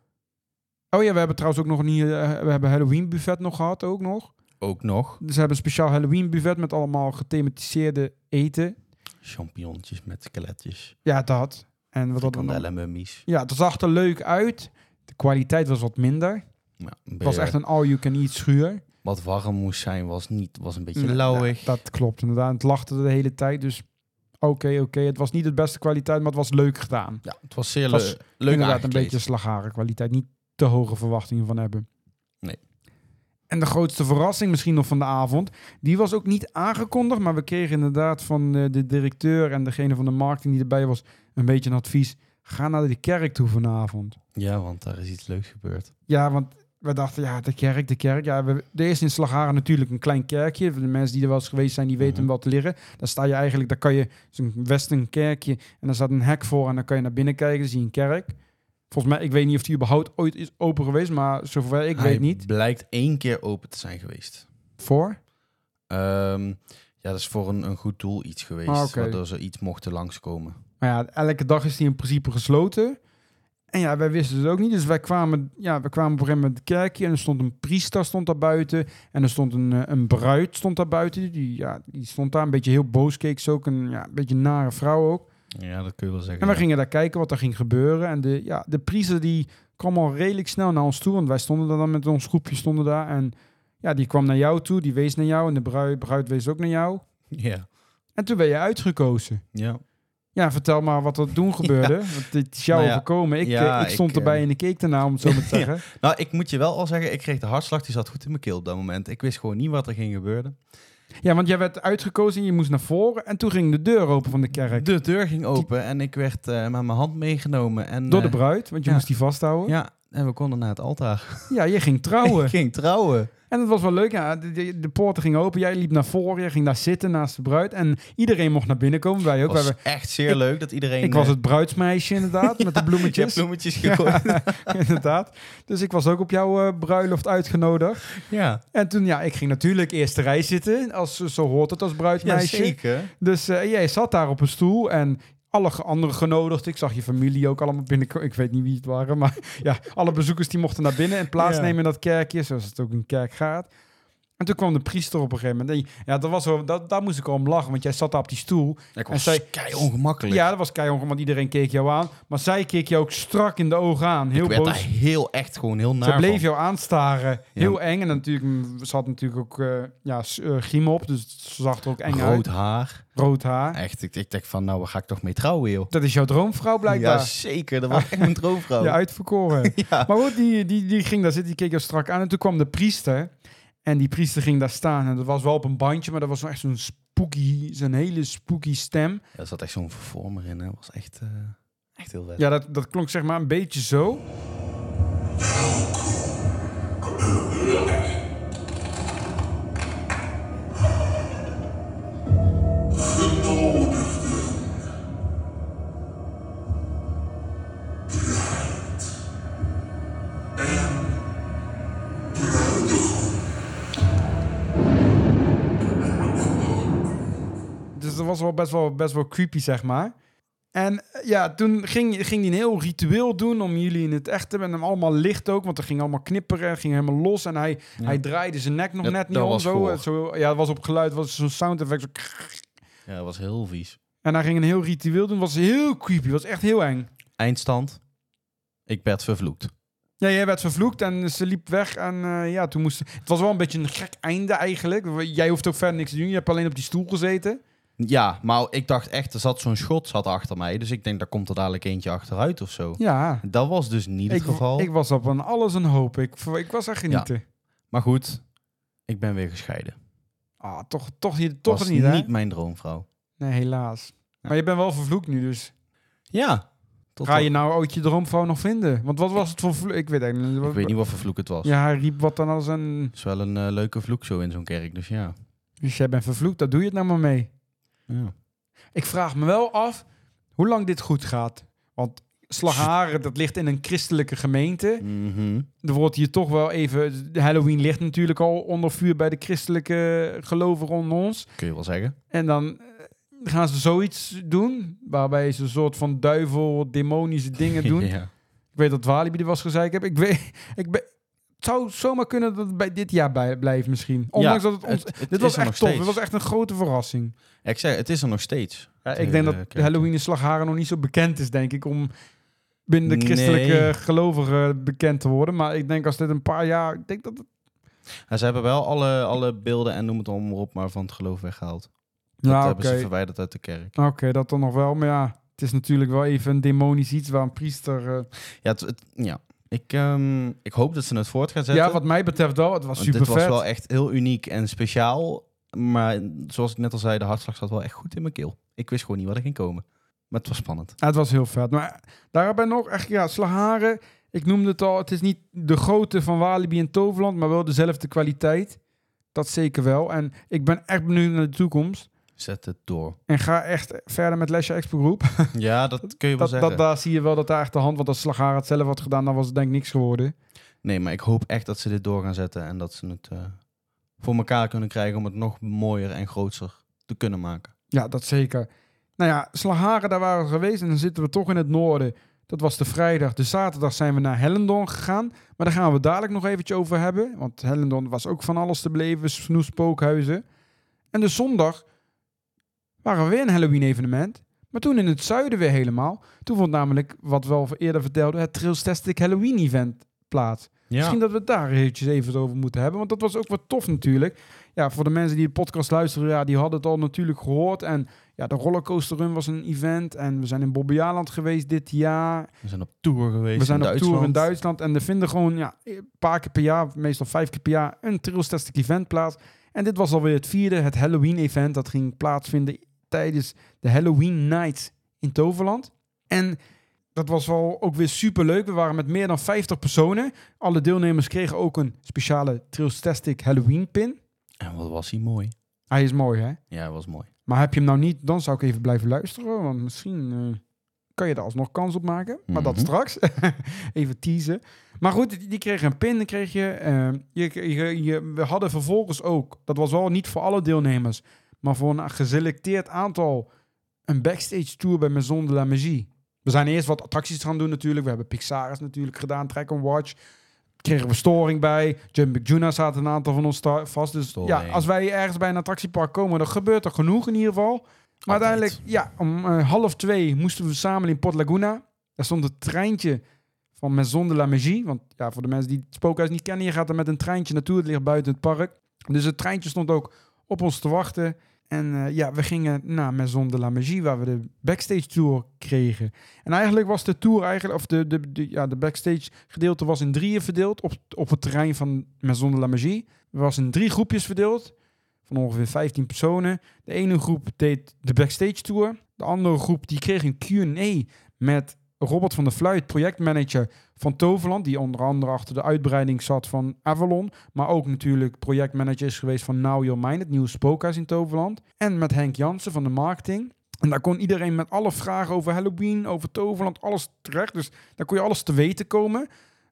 Oh ja, we hebben trouwens ook nog niet... eh, we hebben Halloween buffet nog gehad, ook nog. Ook nog Dus ze hebben een speciaal Halloween buffet met allemaal gethematiseerde eten. champignons met skeletjes, Ja, dat. En wat dat mummies. Ja, het zag er leuk uit. De kwaliteit was wat minder. Ja, een Het was echt een all-you-can-eat schuur. Wat warm moest zijn, was, niet, was een beetje lauwig. ja, dat klopt inderdaad. Het lachte de hele tijd. Dus oké, oké. Het was niet de beste kwaliteit, maar het was leuk gedaan. Ja, het was zeer Het was le- leuk inderdaad een beetje slagharen kwaliteit. Niet te hoge verwachtingen van hebben. Nee. En de grootste verrassing misschien nog van de avond, die was ook niet aangekondigd, maar we kregen inderdaad van eh, de directeur en degene van de marketing die erbij was een beetje een advies. Ga naar de kerk toe vanavond. Ja, want daar is iets leuks gebeurd. Ja, want we dachten, ja, de kerk, de kerk. Ja, we, er is in Slagharen natuurlijk een klein kerkje. Voor de mensen die er wel eens geweest zijn, die weten Mhm. wat liggen. Daar sta je eigenlijk, daar kan je, een western kerkje. En daar staat een hek voor en dan kan je naar binnen kijken. Dan zie je een kerk. Volgens mij, ik weet niet of die überhaupt ooit is open geweest, maar zover ik Hij weet niet. blijkt één keer open te zijn geweest. Voor? Ehm, ja, dat is voor een, een goed doel iets geweest. Ah, oké. Waardoor ze iets mochten langskomen. Maar ja, elke dag is die in principe gesloten. En ja, wij wisten het ook niet. Dus wij kwamen, ja, we kwamen op een gegeven moment het kerkje en er stond een priester stond daar buiten. En er stond een, eh, een bruid stond daar buiten. Die, ja, die stond daar een beetje heel boos, keek ze ook. Een, ja, een beetje nare vrouw ook. Ja, dat kun je wel zeggen. En we ja. gingen daar kijken wat er ging gebeuren. En de, ja, de priester die kwam al redelijk snel naar ons toe. Want wij stonden daar dan met ons groepje stonden daar. En ja, die kwam naar jou toe. Die wees naar jou. En de bruid, bruid wees ook naar jou. Ja. En toen ben je uitgekozen. ja. Ja, vertel maar wat er toen (laughs) gebeurde. Want dit is jou Nou ja, overkomen. Ik, ja, eh, ik stond ik, erbij eh, en ik keek ernaar, om het zo maar te (laughs) zeggen. Nou, ik moet je wel al zeggen, ik kreeg de hartslag, die zat goed in mijn keel op dat moment. Ik wist gewoon niet wat er ging gebeuren. Ja, want jij werd uitgekozen en je moest naar voren. En toen ging de deur open van de kerk. De deur ging open en ik werd eh, met mijn hand meegenomen. En, Door de eh, bruid, want je ja. moest die vasthouden. Ja, en we konden naar het altaar. je ging trouwen. (laughs) Ik ging trouwen. En dat was wel leuk. Ja, de, de, de poorten gingen open. Jij liep naar voren. Jij ging daar zitten naast de bruid. En iedereen mocht naar binnen komen. Wij ook. Het Wij was echt zeer ik- leuk dat iedereen... ik was eh, het bruidsmeisje inderdaad, met de (laughs) ja, bloemetjes. bloemetjes (laughs) gegooid. Ja, inderdaad. Dus ik was ook op jouw eh, bruiloft uitgenodigd. ja. En toen, ja, ik ging natuurlijk eerste rij zitten. Als, zo hoort het als ja, bruidsmeisje. zeker. Dus eh, jij zat daar op een stoel en alle ge- anderen genodigd. Ik zag je familie ook allemaal binnenkomen. Ik weet niet wie het waren, maar (laughs) ja, alle bezoekers die mochten naar binnen en plaatsnemen Ja. in dat kerkje, zoals het ook een kerk gaat. En toen kwam de priester op een gegeven moment. En Ja, dat was wel, dat, daar moest ik om lachen, want jij zat daar op die stoel. En was zij- kei ongemakkelijk. Ja, dat was keihard, want iedereen keek jou aan. Maar zij keek je ook strak in de ogen aan. Heel ik werd boos. daar heel echt gewoon heel naar Ze bleef van. jou aanstaren. Heel Ja. eng. En natuurlijk, ze had natuurlijk ook eh ja, eh, op. Dus ze zag er ook eng Rood uit. haar. Rood haar. Echt, ik, ik dacht van, nou, waar ga ik toch mee trouwen, joh? Dat is jouw droomvrouw Ja, blijkbaar. zeker. Dat was echt mijn (laughs) droomvrouw. Je uitverkoren. (laughs) Ja. Maar goed, die, die, die ging daar zitten, die keek jou strak aan. En toen kwam de priester. En die priester ging daar staan. En dat was wel op een bandje, maar dat was wel echt zo'n spooky, zo'n hele spooky stem. Er zat echt zo'n vervormer in, hè. Dat was echt, eh, echt heel vet. Ja, dat, dat klonk zeg maar een beetje zo. Was wel best wel, best wel creepy, zeg maar. En eh, ja, toen ging, ging hij een heel ritueel doen om jullie in het echt te hebben. En hem allemaal licht ook, want er ging allemaal knipperen. Ging helemaal los. En hij, Ja. hij draaide zijn nek nog Dat- net niet om. Zo. Het zo, ja, het was op geluid, was zo'n sound effect. Zo Ja, dat was heel vies. en hij ging een heel ritueel doen. Was heel creepy, was echt heel eng. Eindstand. Ik werd vervloekt. Ja, jij werd vervloekt en ze liep weg. En eh, ja, toen moest... Het was wel een beetje een gek einde eigenlijk. Jij hoeft ook verder niks te doen. Je hebt alleen op die stoel gezeten. Ja, maar ik dacht echt, er zat zo'n schot zat achter mij. Dus ik denk, daar komt er dadelijk eentje achteruit of zo. Ja, Dat was dus niet het geval. ik was op een alles een hoop. Ik, ik was echt genieten. Maar goed, ik ben weer gescheiden. Ah, toch, toch, hier- toch was niet, hè? niet mijn droomvrouw. Nee, helaas. Maar je bent wel vervloekt nu, dus Ja. Tot ga je nou ooit je droomvrouw nog vinden? Want wat was het voor vloek? Ik weet eigenlijk niet. Ik weet niet wat voor vloek het was. Ja, hij riep wat dan als een... Het is wel een eh, leuke vloek zo in zo'n kerk, dus ja. Dus jij bent vervloekt, daar doe je het nou maar mee. Ja. Ik vraag me wel af hoe lang dit goed gaat. Want Slagharen, dat ligt in een christelijke gemeente. Mhm. Er wordt hier toch wel even... Halloween ligt natuurlijk al onder vuur bij de christelijke gelovigen onder ons. Kun je wel zeggen. En dan eh, gaan ze zoiets doen, waarbij ze een soort van duivel, demonische dingen (laughs) doen. ja. Ik weet dat Walibi er was gezegd heb. Ik weet, ik ben, het zou zomaar kunnen dat het bij dit jaar bij, blijft misschien. Ondanks dat het ons... het- het dit was echt tof. Dit was echt een grote verrassing. Ik zeg, het is er nog steeds. Ja, Het ik denk dat. Halloween in Slagharen nog niet zo bekend is, denk ik, om binnen de christelijke Nee. gelovigen bekend te worden. Maar ik denk als dit een paar jaar... Ik denk dat het... Ze hebben wel alle, alle beelden en noem het allemaal maar op, maar van het geloof weggehaald. Dat Ja, hebben ze verwijderd uit de kerk. Oké, dat dan nog wel. Maar ja, het is natuurlijk wel even een demonisch iets waar een priester... eh, Ja, het, het- ja. Ik, ehm, ik hoop dat ze het voort gaan zetten. ja, wat mij betreft wel. Het was super dit was vet. wel echt heel uniek en speciaal. Maar zoals ik net al zei, de hartslag zat wel echt goed in mijn keel. Ik wist gewoon niet wat er ging komen. Maar het was spannend. Ja, het was heel vet. Maar daarbij nog, echt, ja, Slagharen. Ik noemde het al, het is niet de grootte van Walibi en Toverland, maar wel dezelfde kwaliteit. Dat zeker wel. En ik ben echt benieuwd naar de toekomst. Zet het door. En ga echt verder met Lesje Expo Groep. (laughs) Ja, dat kun je wel Dat, zeggen. dat, daar zie je wel dat daar echt de hand, want als Slagharen het zelf had gedaan, dan was het denk ik niks geworden. Nee, maar ik hoop echt dat ze dit door gaan zetten. En dat ze het eh, voor elkaar kunnen krijgen om het nog mooier en groter te kunnen maken. Ja, dat zeker. Nou ja, Slagharen, daar waren we geweest en dan zitten we toch in het noorden. Dat was de vrijdag. De zaterdag zijn we naar Hellendorn gegaan. Maar daar gaan we dadelijk nog eventjes over hebben. Want Hellendorn was ook van alles te beleven. Snoes, spookhuizen. En de zondag waren we weer een Halloween evenement. Maar toen in het zuiden weer helemaal. Toen vond namelijk, wat we al eerder vertelden, het Trailstastic Halloween event plaats. Ja, Misschien dat we het daar eventjes even over moeten hebben. Want dat was ook wat tof natuurlijk. Ja, voor de mensen die de podcast luisteren, ja, die hadden het al natuurlijk gehoord. En ja, de rollercoaster run was een event. En we zijn in Bobbejaanland geweest dit jaar. we zijn op tour geweest we zijn op Duitsland. tour in Duitsland. En er vinden gewoon ja, een paar keer per jaar, meestal vijf keer per jaar, een Trailstastic event plaats. En dit was alweer het vierde, het Halloween event. Dat ging plaatsvinden tijdens de Halloween Night in Toverland. En dat was wel ook weer super leuk. We waren met meer dan 50 personen. Alle deelnemers kregen ook een speciale Trailstastic Halloween pin. En wat was hij mooi. Hij is mooi, hè? Ja, hij was mooi. Maar heb je hem nou niet, dan zou ik even blijven luisteren. Want misschien eh, kan je er alsnog kans op maken. Maar dat Mhm. straks. (laughs) even teasen. Maar goed, die, kregen een pin. Dan kreeg je, eh, je, je, je... We hadden vervolgens ook... Dat was wel niet voor alle deelnemers. Maar voor een geselecteerd aantal... Een backstage tour bij Maison de la Magie. We zijn eerst wat attracties gaan doen natuurlijk. We hebben Pixaris natuurlijk gedaan. Track and Watch. kregen we storing bij. Jumping Juna zaten een aantal van ons vast. Dus Storing. ja, als wij ergens bij een attractiepark komen, dan gebeurt er genoeg in ieder geval. Maar Altijd. uiteindelijk, ja, om eh, half twee moesten we samen in Port Laguna. Daar stond het treintje van Maison de la Magie. Want ja, voor de mensen die het spookhuis niet kennen, je gaat er met een treintje naartoe. Het ligt buiten het park. Dus het treintje stond ook op ons te wachten. En eh, ja, we gingen naar Maison de la Magie, waar we de backstage tour kregen. En eigenlijk was de tour eigenlijk, of de, de, de, ja, de backstage gedeelte was in drieën verdeeld op, op het terrein van Maison de la Magie. Het was in drie groepjes verdeeld, van ongeveer 15 personen. De ene groep deed de backstage tour. De andere groep die kreeg een Q&A met Robert van der Fluit, projectmanager van Toverland, die onder andere achter de uitbreiding zat van Avalon, maar ook natuurlijk projectmanager is geweest van Now Your Mind, het nieuwe spookhuis in Toverland. En met Henk Jansen van de marketing. En daar kon iedereen met alle vragen over Halloween, over Toverland, alles terecht. Dus daar kon je alles te weten komen.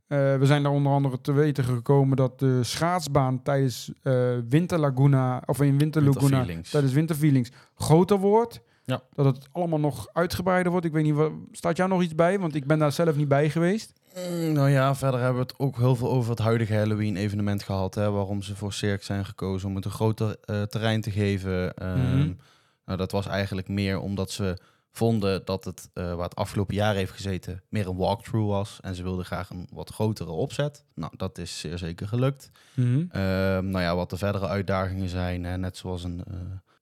Eh, we zijn daar onder andere te weten gekomen dat de schaatsbaan tijdens eh Winter Laguna, of in Winter Laguna, Winterfeelings. tijdens Winterfeelings groter wordt. Ja. Dat het allemaal nog uitgebreider wordt. Ik weet niet, staat jou nog iets bij? Want ik ben daar zelf niet bij geweest. Mm, Nou ja, verder hebben we het ook heel veel over het huidige Halloween-evenement gehad. Hè, waarom ze voor Cirque zijn gekozen om het een groter eh, terrein te geven. Ehm, Mhm. nou, dat was eigenlijk meer omdat ze vonden dat het, eh, waar het afgelopen jaar heeft gezeten, meer een walkthrough was. En ze wilden graag een wat grotere opzet. Nou, dat is zeer zeker gelukt. Ehm, nou ja, wat de verdere uitdagingen zijn, hè, net zoals een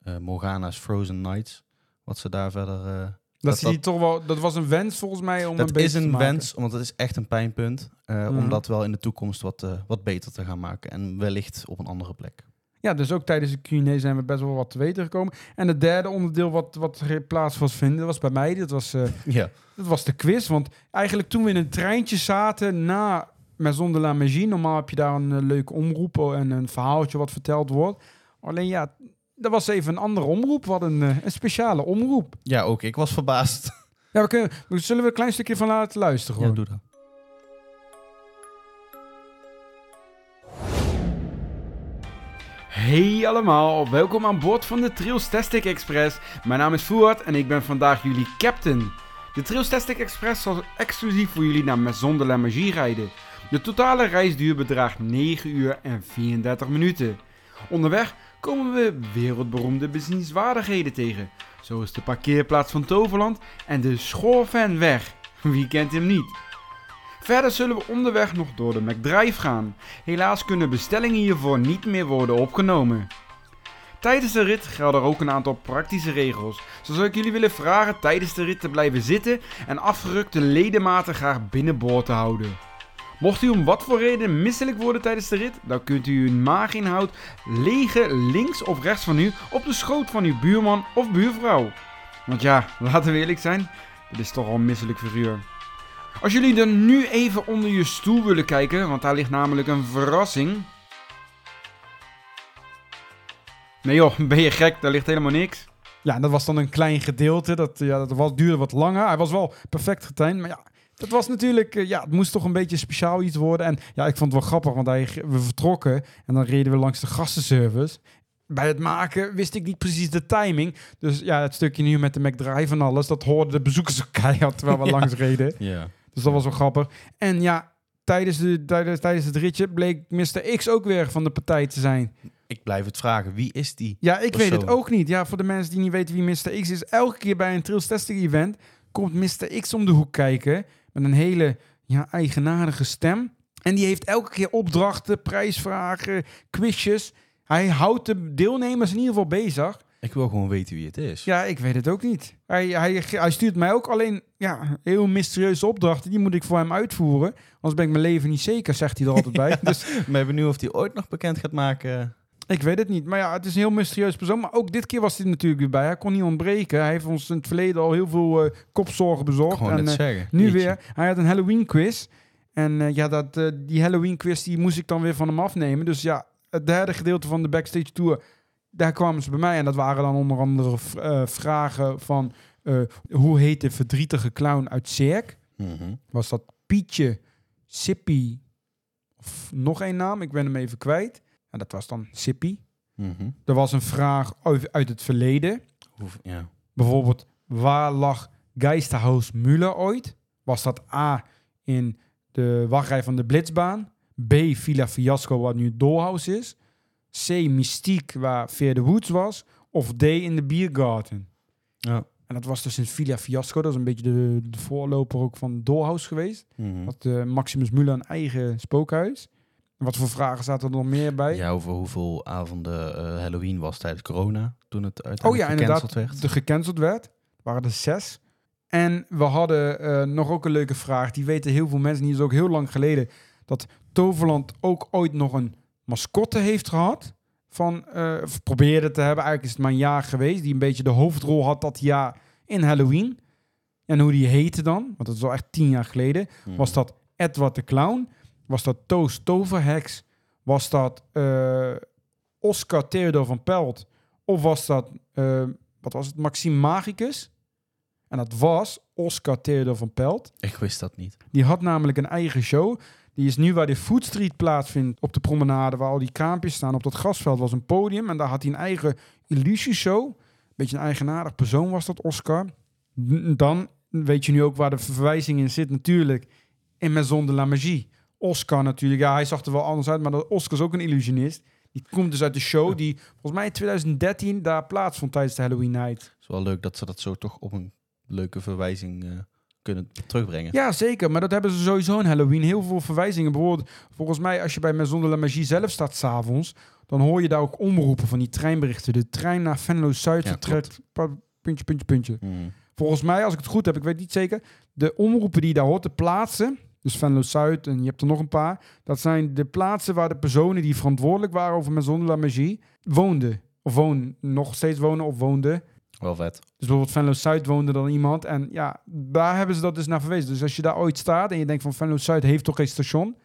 eh, Morgana's Frozen Nights. Wat ze daar verder... Dat, Dat- toch wel, dat was een wens volgens mij om dat een is een wens, want het is echt een pijnpunt. eh, Mhm. Om dat wel in de toekomst wat, eh, wat beter te gaan maken. En wellicht op een andere plek. Ja, dus ook tijdens de Q&A zijn we best wel wat te weten gekomen. En het derde onderdeel wat, wat er plaats was vinden, was bij mij. Dat was, eh, (laughs) Ja. dat was de quiz. Want eigenlijk toen we in een treintje zaten na Maison de la Magie, normaal heb je daar een leuke omroep en een verhaaltje wat verteld wordt. Alleen ja, dat was even een andere omroep. Wat een, eh, een speciale omroep. ja, ook ik was verbaasd. Ja, we kunnen, we zullen we een klein stukje van laten luisteren. Ja, Hoor. doe dat. Hey allemaal, welkom aan boord van de Trails Tastic Express. Mijn naam is Fuad en ik ben vandaag jullie captain. De Trails Tastic Express zal exclusief voor jullie naar Maison de la Magie rijden. De totale reisduur bedraagt 9 uur en 34 minuten. Onderweg komen we wereldberoemde bezienswaardigheden tegen, zoals de parkeerplaats van Toverland en de Schoorfanweg. Wie kent hem niet? Verder zullen we onderweg nog door de McDrive gaan. Helaas kunnen bestellingen hiervoor niet meer worden opgenomen. Tijdens de rit gelden er ook een aantal praktische regels. Zo zou ik jullie willen vragen tijdens de rit te blijven zitten en afgerukte ledematen graag binnenboord te houden. Mocht u om wat voor reden misselijk worden tijdens de rit, dan kunt u uw maaginhoud legen links of rechts van u op de schoot van uw buurman of buurvrouw. Want ja, (laughs) laten we eerlijk zijn, het is toch al een misselijk figuur. Als jullie dan nu even onder je stoel willen kijken, want daar ligt namelijk een verrassing. Nee joh, (laughs) ben je gek? Daar ligt helemaal niks. Ja, dat was dan een klein gedeelte. Dat, ja, dat was, duurde wat langer. Hij was wel perfect getimed, maar ja... Dat was natuurlijk, eh, ja, het moest toch een beetje speciaal iets worden. En ja, ik vond het wel grappig, want hij, we vertrokken en dan reden we langs de gastenservice. Bij het maken wist ik niet precies de timing. Dus ja, het stukje nu met de McDrive en alles, dat hoorden de bezoekers ook (laughs) keihard terwijl we Ja. langs reden. Ja. Dus dat was wel grappig. En ja, tijdens, de, tijdens, tijdens het ritje bleek Mr. X ook weer van de partij te zijn. Ik blijf het vragen. Wie is die? Ja, ik weet het ook niet. Ja, voor de mensen die niet weten wie Mr. X is. Elke keer bij een Trails Testing event komt Mr. X om de hoek kijken. Met een hele ja, eigenaardige stem. En die heeft elke keer opdrachten, prijsvragen, quizjes. Hij houdt de deelnemers in ieder geval bezig. Ik wil gewoon weten wie het is. Ja, ik weet het ook niet. Hij, hij, hij stuurt mij ook alleen ja, heel mysterieuze opdrachten. Die moet ik voor hem uitvoeren. Anders ben ik mijn leven niet zeker, zegt hij er altijd bij. (laughs) Dus Ik ben benieuwd of hij ooit nog bekend gaat maken. Ik weet het niet. Maar ja, het is een heel mysterieus persoon. Maar ook dit keer was hij natuurlijk weer bij. Hij kon niet ontbreken. Hij heeft ons in het verleden al heel veel eh, kopzorgen bezorgd. Gewoon en eh, zeggen. nu Jeetje. weer. Hij had een Halloween quiz. En eh, ja, dat, die Halloween quiz die moest ik dan weer van hem afnemen. Dus ja, het derde gedeelte van de backstage tour, daar kwamen ze bij mij. En dat waren dan onder andere vragen van hoe heet de verdrietige clown uit Cirque? Mhm. Was dat Pietje, Sippy of nog één naam? Ik ben hem even kwijt. En dat was dan Sippy. Mhm. Er was een vraag uit, uit het verleden. Ja. Bijvoorbeeld, waar lag Geisterhaus Müller ooit? Was dat A in de wachtrij van de Blitzbaan? B. Villa Fiasco, wat nu Dollhouse is. C. Mystiek, waar Veer de Woods was. Of D. in de Biergarten. Ja. En dat was dus in Villa Fiasco. Dat is een beetje de, de voorloper ook van Dollhouse geweest. Had eh, Maximus Muller een eigen spookhuis. Wat voor vragen zaten er nog meer bij? Ja, over hoeveel avonden eh, Halloween was tijdens corona, toen het oh uiteindelijk ja, gecanceld inderdaad. werd. De gecanceld werd. waren er zes. En we hadden eh, nog ook een leuke vraag. Die weten heel veel mensen. Die is ook heel lang geleden. Dat Toverland ook ooit nog een mascotte heeft gehad. Van, eh, of probeerde te hebben. Eigenlijk is het maar een jaar geweest. Die een beetje de hoofdrol had dat jaar in Halloween. En hoe die heette dan. Want dat is al echt tien jaar geleden. Mhm. Was dat Edward de Clown? Was dat Toos Toverheks? Was dat eh, Oscar Theodor van Pelt? Of was dat, eh, wat was het, Maxime Magicus? En dat was Oscar Theodor van Pelt. Ik wist dat niet. Die had namelijk een eigen show. Die is nu waar de Food Street plaatsvindt op de promenade, waar al die kraampjes staan. Op dat grasveld was een podium en daar had hij een eigen illusieshow. Beetje een eigenaardig persoon was dat, Oscar. Dan weet je nu ook waar de verwijzing in zit natuurlijk. In Maison de la Magie. Oscar natuurlijk, ja, hij zag er wel anders uit, maar dat Oscar is ook een illusionist. Die komt dus uit de show die volgens mij in 2013 daar plaatsvond tijdens de Halloween Night. Het is wel leuk dat ze dat zo toch op een leuke verwijzing eh, kunnen terugbrengen. Ja, zeker. Maar dat hebben ze sowieso in Halloween. Heel veel verwijzingen. Bijvoorbeeld, volgens mij, als je bij Maison de la Magie zelf staat s'avonds, dan hoor je daar ook omroepen van die treinberichten. De trein naar Venlo-Zuid Ja, puntje, puntje, puntje. Mhm. Volgens mij, als ik het goed heb, ik weet niet zeker, de omroepen die je daar hoort te plaatsen, dus Venlo-Zuid en je hebt er nog een paar, dat zijn de plaatsen waar de personen die verantwoordelijk waren over Maison de la Magie woonden. Of wonen, nog steeds wonen of woonden. Wel vet. Dus bijvoorbeeld Venlo Zuid woonde dan iemand. En ja, daar hebben ze dat dus naar verwezen. Dus als je daar ooit staat en je denkt van Venlo Zuid heeft toch geen station.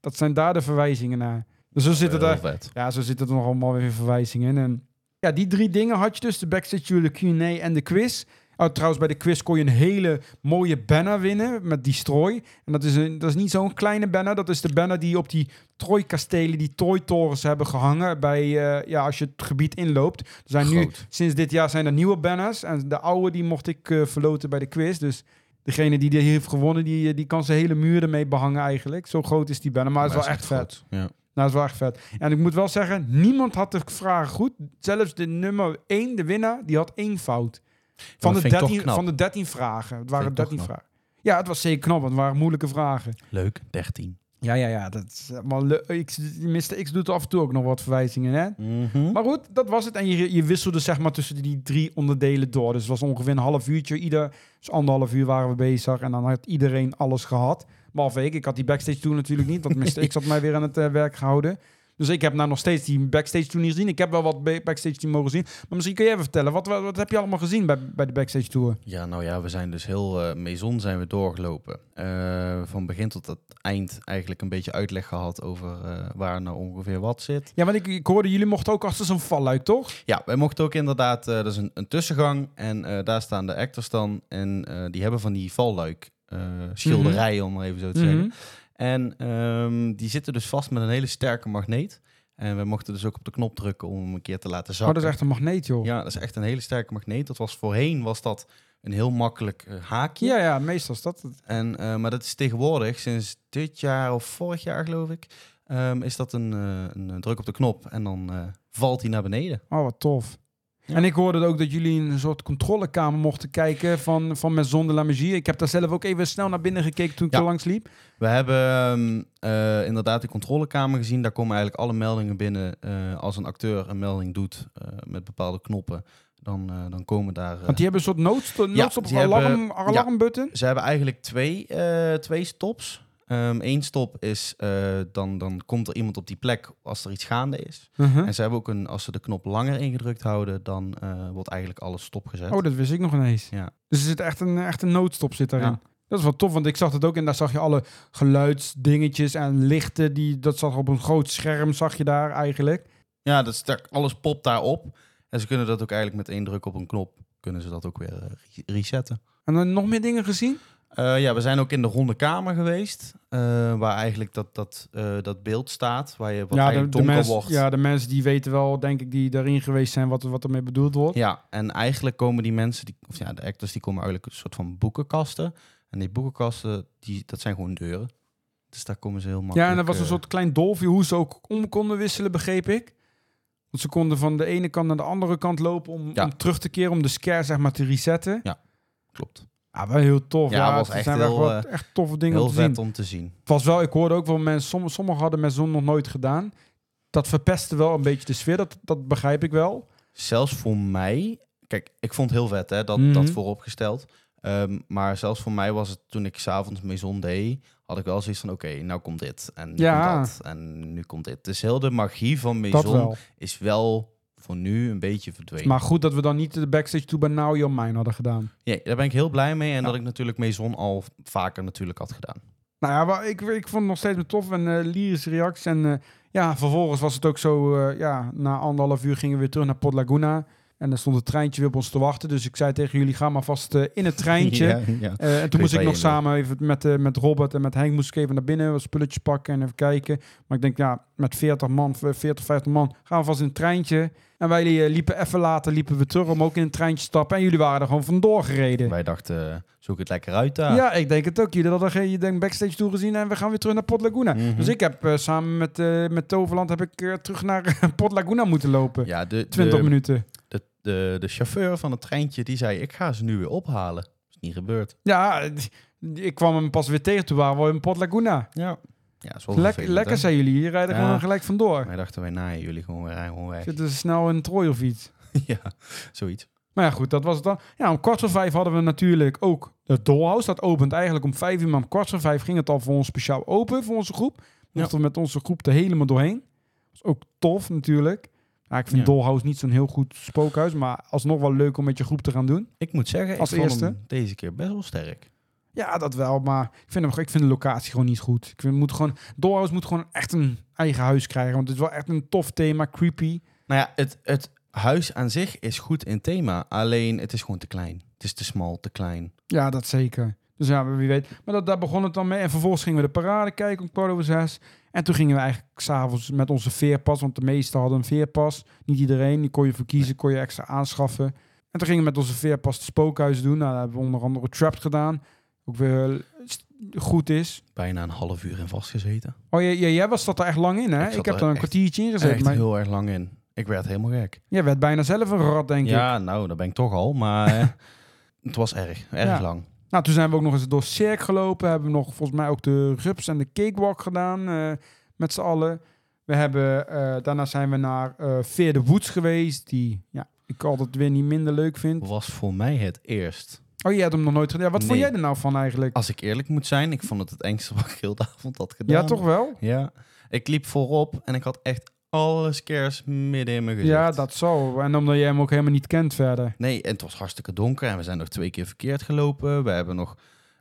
Dat zijn daar de verwijzingen naar. Dus zo zitten er, vet. ja, zo zitten er nog allemaal weer verwijzingen in. En ja, die drie dingen had je dus. De backstage, de Q&A en de quiz. Oh, trouwens, bij de quiz kon je een hele mooie banner winnen met Destroy. En dat is, een, dat is niet zo'n kleine banner. Dat is de banner die op die Troy-kastelen, die Troy-torens hebben gehangen. Bij, eh, ja, als je het gebied inloopt. Er zijn nu. Sinds dit jaar zijn er nieuwe banners. En de oude die mocht ik eh, verloten bij de quiz. Dus degene die die heeft gewonnen, die, die kan zijn hele muur ermee behangen eigenlijk. Zo groot is die banner. Maar het is wel echt vet. groot. Ja. Nou, dat is wel echt vet. En ik moet wel zeggen, niemand had de vragen goed. Zelfs de nummer 1, de winnaar, die had één fout. Van, de, vind ik toch 13, knap. van de 13 vragen. Het waren ik toch 13 knap. vragen. Ja, het was zeker knap, want het waren moeilijke vragen. Leuk, 13. Ja, ja, ja. Dat is allemaal le- X, Mr. X doet af en toe ook nog wat verwijzingen, hè? Mhm. Maar goed, dat was het. En je, je wisselde zeg maar tussen die drie onderdelen door. Dus het was ongeveer een half uurtje. Ieder, dus anderhalf uur waren we bezig. En dan had iedereen alles gehad. Behalve ik. Ik had die backstage tour natuurlijk niet. Want Mr. (laughs) X had mij weer aan het eh, werk gehouden. Dus ik heb nou nog steeds die backstage tour niet gezien. Ik heb wel wat ba- backstage tour mogen zien. Maar misschien kun je even vertellen. Wat, wat, wat heb je allemaal gezien bij, bij de backstage tour? Ja, nou ja, we zijn dus heel maison zijn we doorgelopen. Eh, van begin tot het eind eigenlijk een beetje uitleg gehad over eh, waar nou ongeveer wat zit. Ja, want ik, ik hoorde jullie mochten ook achter zo'n valluik, toch? Ja, wij mochten ook inderdaad, dat is een, een tussengang en daar staan de actors dan. En die hebben van die valluik eh, schilderijen, om maar even zo te zeggen. En ehm, die zitten dus vast met een hele sterke magneet. En we mochten dus ook op de knop drukken om hem een keer te laten Oh, zakken. dat is echt een magneet, joh. Ja, dat is echt een hele sterke magneet. Dat was voorheen was dat een heel makkelijk eh, haakje. ja, ja, meestal is dat het. En, eh, maar dat is tegenwoordig, sinds dit jaar of vorig jaar geloof ik, ehm, is dat een, eh, een druk op de knop en dan valt hij naar beneden. Oh, wat tof. Ja. En ik hoorde ook dat jullie in een soort controlekamer mochten kijken van, van Maison de la Magie. Ik heb daar zelf ook even snel naar binnen gekeken toen ik Ja. er langs liep. We hebben ehm, eh, inderdaad de controlekamer gezien. Daar komen eigenlijk alle meldingen binnen. eh, als een acteur een melding doet eh, met bepaalde knoppen, dan, dan komen daar... Want die hebben een soort noodstop, noodstop hebben- alarm, alarmbutton. Ze hebben eigenlijk twee, twee stops. Eén stop is, eh, dan, dan komt er iemand op die plek als er iets gaande is. Uh-huh. En ze hebben ook een, als ze de knop langer ingedrukt houden, dan eh, wordt eigenlijk alles stopgezet. Oh, dat wist ik nog ineens. Ja. Dus er zit echt een, echt een noodstop zit daarin. Ja. Dat is wel tof, want ik zag het ook en daar zag je alle geluidsdingetjes en lichten. Die, dat zag op een groot scherm, zag je daar eigenlijk. Ja, dat is, alles popt daarop. En ze kunnen dat ook eigenlijk met één druk op een knop, kunnen ze dat ook weer eh, re- resetten. En dan nog meer dingen gezien? Eh, ja, we zijn ook in de ronde kamer geweest, eh, waar eigenlijk dat, dat, eh, dat beeld staat, waar je wat ja, de, de donker mensen, wordt. ja, de mensen die weten wel, denk ik, die daarin geweest zijn, wat, wat ermee bedoeld wordt. Ja, en eigenlijk komen die mensen, die, of ja, de actors, die komen eigenlijk een soort van boekenkasten. En die boekenkasten, die, dat zijn gewoon deuren. Dus daar komen ze heel makkelijk... Ja, en dat was een soort klein dolfje hoe ze ook om konden wisselen, begreep ik. Want ze konden van de ene kant naar de andere kant lopen om, Ja. om terug te keren, om de scare zeg maar te resetten. Klopt. Ja, wel heel tof. Ja, Ja, was het echt zijn wel heel, eh, echt toffe dingen Heel om te zien. vet om te zien. Het was wel, ik hoorde ook wel mensen, sommige, sommigen hadden met zon nog nooit gedaan. Dat verpestte wel een beetje de sfeer, dat, dat begrijp ik wel. Zelfs voor mij... Kijk, ik vond het heel vet, hè, dat, Mhm. dat vooropgesteld. Ehm, maar zelfs voor mij was het toen ik s'avonds Maison deed... had ik wel zoiets van, oké, nou komt dit. En nu Ja. komt dat. En nu komt dit. Dus heel de magie van Maison wel. is wel voor nu een beetje verdwenen. Maar goed dat we dan niet de backstage toe bij Now Your Mine hadden gedaan. Ja, daar ben ik heel blij mee. En Ja. dat ik natuurlijk Maison al vaker natuurlijk had gedaan. Nou ja, ik, ik vond het nog steeds tof en eh lyrische reacties. En eh, ja, vervolgens was het ook zo, eh, ja, na anderhalf uur gingen we weer terug naar Port Laguna. En dan stond het treintje weer op ons te wachten. Dus ik zei tegen jullie, ga maar vast eh, in het (laughs) treintje. Ja, ja. Eh, en toen moest ik nog samen even met, eh, met Robert en met Henk moest ik even naar binnen, wat spulletjes pakken en even kijken. Maar ik denk, ja, met 40 man, 40, 50 man, gaan we vast in het treintje. En wij liepen even later, liepen we terug om ook in het treintje te stappen. En jullie waren er gewoon vandoor gereden. Wij dachten, zoek het lekker uit daar. Ja, ik denk het ook. Jullie hadden geen je denkt backstage tour gezien en we gaan weer terug naar Port Laguna. Mhm. Dus ik heb samen met, met Toverland heb ik, terug naar (laughs) Port Laguna moeten lopen. Ja, de, 20 de, minuten. De, de, chauffeur van het treintje die zei, ik ga ze nu weer ophalen. is niet gebeurd. Ja, ik kwam hem pas weer tegen. Toen waren we in Port Laguna. Ja, ja wel Lek, lekker hè? zijn jullie. Hier rijden Ja. gewoon gelijk vandoor. Wij dachten, wij naaien jullie gewoon weer gewoon weg. Zitten ze snel in een trooi of iets. (laughs) ja, zoiets. Maar ja, goed, dat was het dan. Ja, om kwart voor vijf hadden we natuurlijk ook het Dollhouse. Dat opent eigenlijk om vijf uur, maar om kwart voor vijf ging het al voor ons speciaal open, voor onze groep. Mochten we met onze groep er helemaal doorheen. was ook tof natuurlijk. Ja, ik vind Ja. Dollhouse niet zo'n heel goed spookhuis, maar alsnog wel leuk om met je groep te gaan doen. Ik moet zeggen, Als ik vond eerste? deze keer best wel sterk. Ja, dat wel, maar ik vind, hem, ik vind de locatie gewoon niet goed. Ik vind, moet gewoon, Dollhouse moet gewoon echt een eigen huis krijgen, want het is wel echt een tof thema, creepy. Nou ja, het, het huis aan zich is goed in thema. Alleen, het is gewoon te klein. Het is te smal, te klein. Ja, dat zeker. Dus ja, wie weet. Maar dat, daar begon het dan mee. En vervolgens gingen we de parade kijken om kwart over zes. En toen gingen we eigenlijk s'avonds met onze veerpas, want de meesten hadden een veerpas. Niet iedereen, die kon je verkiezen, kon je extra aanschaffen. En toen gingen we met onze veerpas het spookhuis doen. Nou, daar hebben we onder andere Trapped gedaan. Ook weer eh, goed is. Bijna een half uur in vastgezeten. Oh, jij, jij, jij was dat er echt lang in, hè? Ik heb er een kwartiertje in gezeten. Echt Maar heel erg lang in. Ik werd helemaal gek. jij werd bijna zelf een rat, denk ik. Ja, nou, dat ben ik toch al. Maar (laughs) eh, het was erg. Erg Ja. lang. Nou, toen zijn we ook nog eens door Cirque gelopen. Hebben we nog volgens mij ook de Rups en de Cakewalk gedaan eh, met z'n allen. We hebben, eh, daarna zijn we naar eh Veer de Woods geweest, die ja, ik altijd weer niet minder leuk vind. Was voor mij het eerst. Oh, jij hebt hem nog nooit gedaan. Ja, wat vond jij er nou van eigenlijk? Als ik eerlijk moet zijn, ik vond het het engste (laughs) wat ik heel de avond had gedaan. Ja, toch wel? Ja. Ik liep voorop en ik had echt alle scares midden in mijn gezicht. Ja, dat zo. En omdat jij hem ook helemaal niet kent verder. Nee, en het was hartstikke donker en we zijn nog twee keer verkeerd gelopen. We hebben nog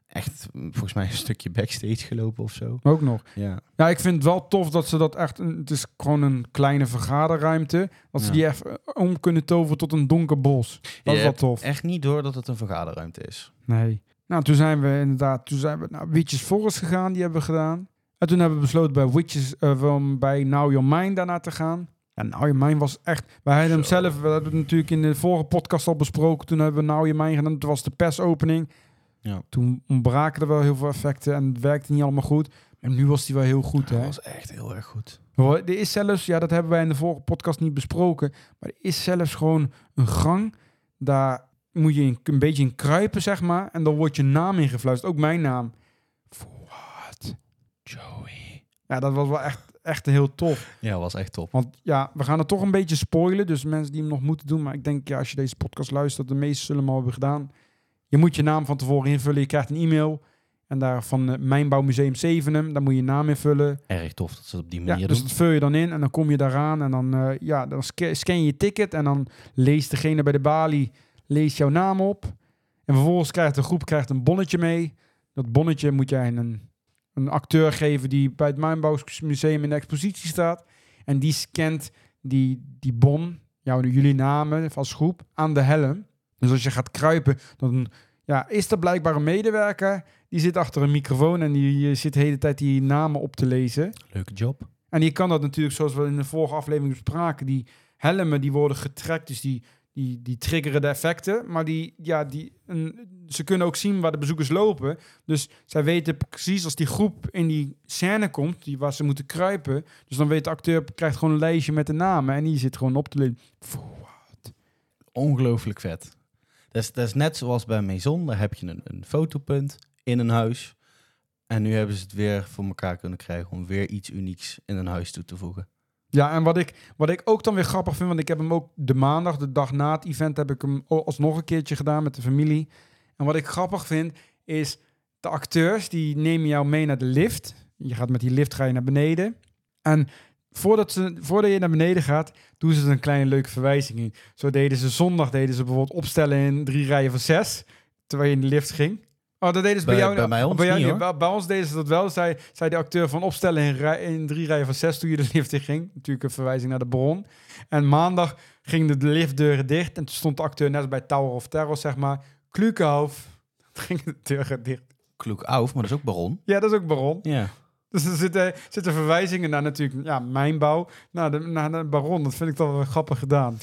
echt, volgens mij, een stukje backstage gelopen of zo. Ook nog. Ja. Ja, ik vind het wel tof dat ze dat echt... Het is gewoon een kleine vergaderruimte. Dat ze Ja. die even om kunnen toveren tot een donker bos. Dat Je is wel tof. Echt niet door dat het een vergaderruimte is. Nee. Nou, toen zijn we inderdaad, toen zijn we naar Witches Forest gegaan, die hebben we gedaan. En toen hebben we besloten bij Witches, eh, van bij Now Your Mind daarna te gaan. Ja, Now Your Mind was echt, wij hadden hem zelf, we hebben het natuurlijk in de vorige podcast al besproken. Toen hebben we Now Your Mind gedaan, het was de persopening. Ja. Toen ontbraken er wel heel veel effecten en het werkte niet allemaal goed. En nu was die wel heel goed, hè. Dat was echt heel erg goed. Er is zelfs, ja, dat hebben wij in de vorige podcast niet besproken, maar er is zelfs gewoon een gang, daar moet je een beetje in kruipen, zeg maar, en dan wordt je naam ingefluisterd, ook mijn naam. Joey. Ja, dat was wel echt, echt heel tof. Ja, was echt top. Want ja, we gaan het toch een beetje spoilen, dus mensen die hem nog moeten doen, maar ik denk, ja, als je deze podcast luistert, de meesten zullen hem al hebben gedaan. Je moet je naam van tevoren invullen, je krijgt een e-mail, en daar van eh, Mijnbouwmuseum Zevenum, daar moet je je naam invullen. Erg tof dat ze op die Ja, manier dus doen. dat vul je dan in en dan kom je daaraan en dan, eh, ja, dan sca- scan je je ticket en dan leest degene bij de balie leest jouw naam op. En vervolgens krijgt de groep krijgt een bonnetje mee. Dat bonnetje moet jij aan een, een acteur geven die bij het Mijnbouwmuseum in de expositie staat. En die scant die, die bon, jouw, jullie namen als groep, aan de helm. Dus als je gaat kruipen, dan ja, is er blijkbaar een medewerker die zit achter een microfoon en die eh, zit de hele tijd die namen op te lezen. Leuke job. En je kan dat natuurlijk, zoals we in de vorige aflevering bespraken, die helmen die worden getrekt, dus die, die, die triggeren de effecten, maar die, ja, die, ze kunnen ook zien waar de bezoekers lopen. Dus zij weten precies als die groep in die scène komt, die waar ze moeten kruipen. Dus dan weet de acteur, krijgt gewoon een lijstje met de namen en die zit gewoon op te lezen. Ongelooflijk vet. Dat is, dat is net zoals bij Maison. Daar heb je een, een fotopunt in een huis. En nu hebben ze het weer voor elkaar kunnen krijgen om weer iets unieks in een huis toe te voegen. Ja, en wat ik, wat ik ook dan weer grappig vind, want ik heb hem ook de maandag, de dag na het event, heb ik hem alsnog een keertje gedaan met de familie. En wat ik grappig vind, is de acteurs, die nemen jou mee naar de lift. Je gaat met die lift ga je naar beneden. En voordat, ze, voordat je naar beneden gaat, doen ze een kleine leuke verwijzing in. Zo deden ze zondag, deden ze bijvoorbeeld opstellen in drie rijen van zes, terwijl je in de lift ging. Oh, dat deden ze bij, Bij- jou bij mij ons bij jou niet. Bij, bij ons deden ze dat wel. Zei, zei de acteur van opstellen in, rij, in drie rijen van zes toen je de lift in ging. Natuurlijk een verwijzing naar de bron. En maandag gingen de liftdeuren dicht. En toen stond de acteur net als bij Tower of Terror, zeg maar. (laughs) Toen gingen de deuren dicht. Kloek auf, maar dat is ook Baron. Ja, dat is ook baron. Ja. Dus er zitten, zitten verwijzingen naar natuurlijk ja, mijnbouw. Naar de, naar de baron. Dat vind ik toch wel grappig gedaan.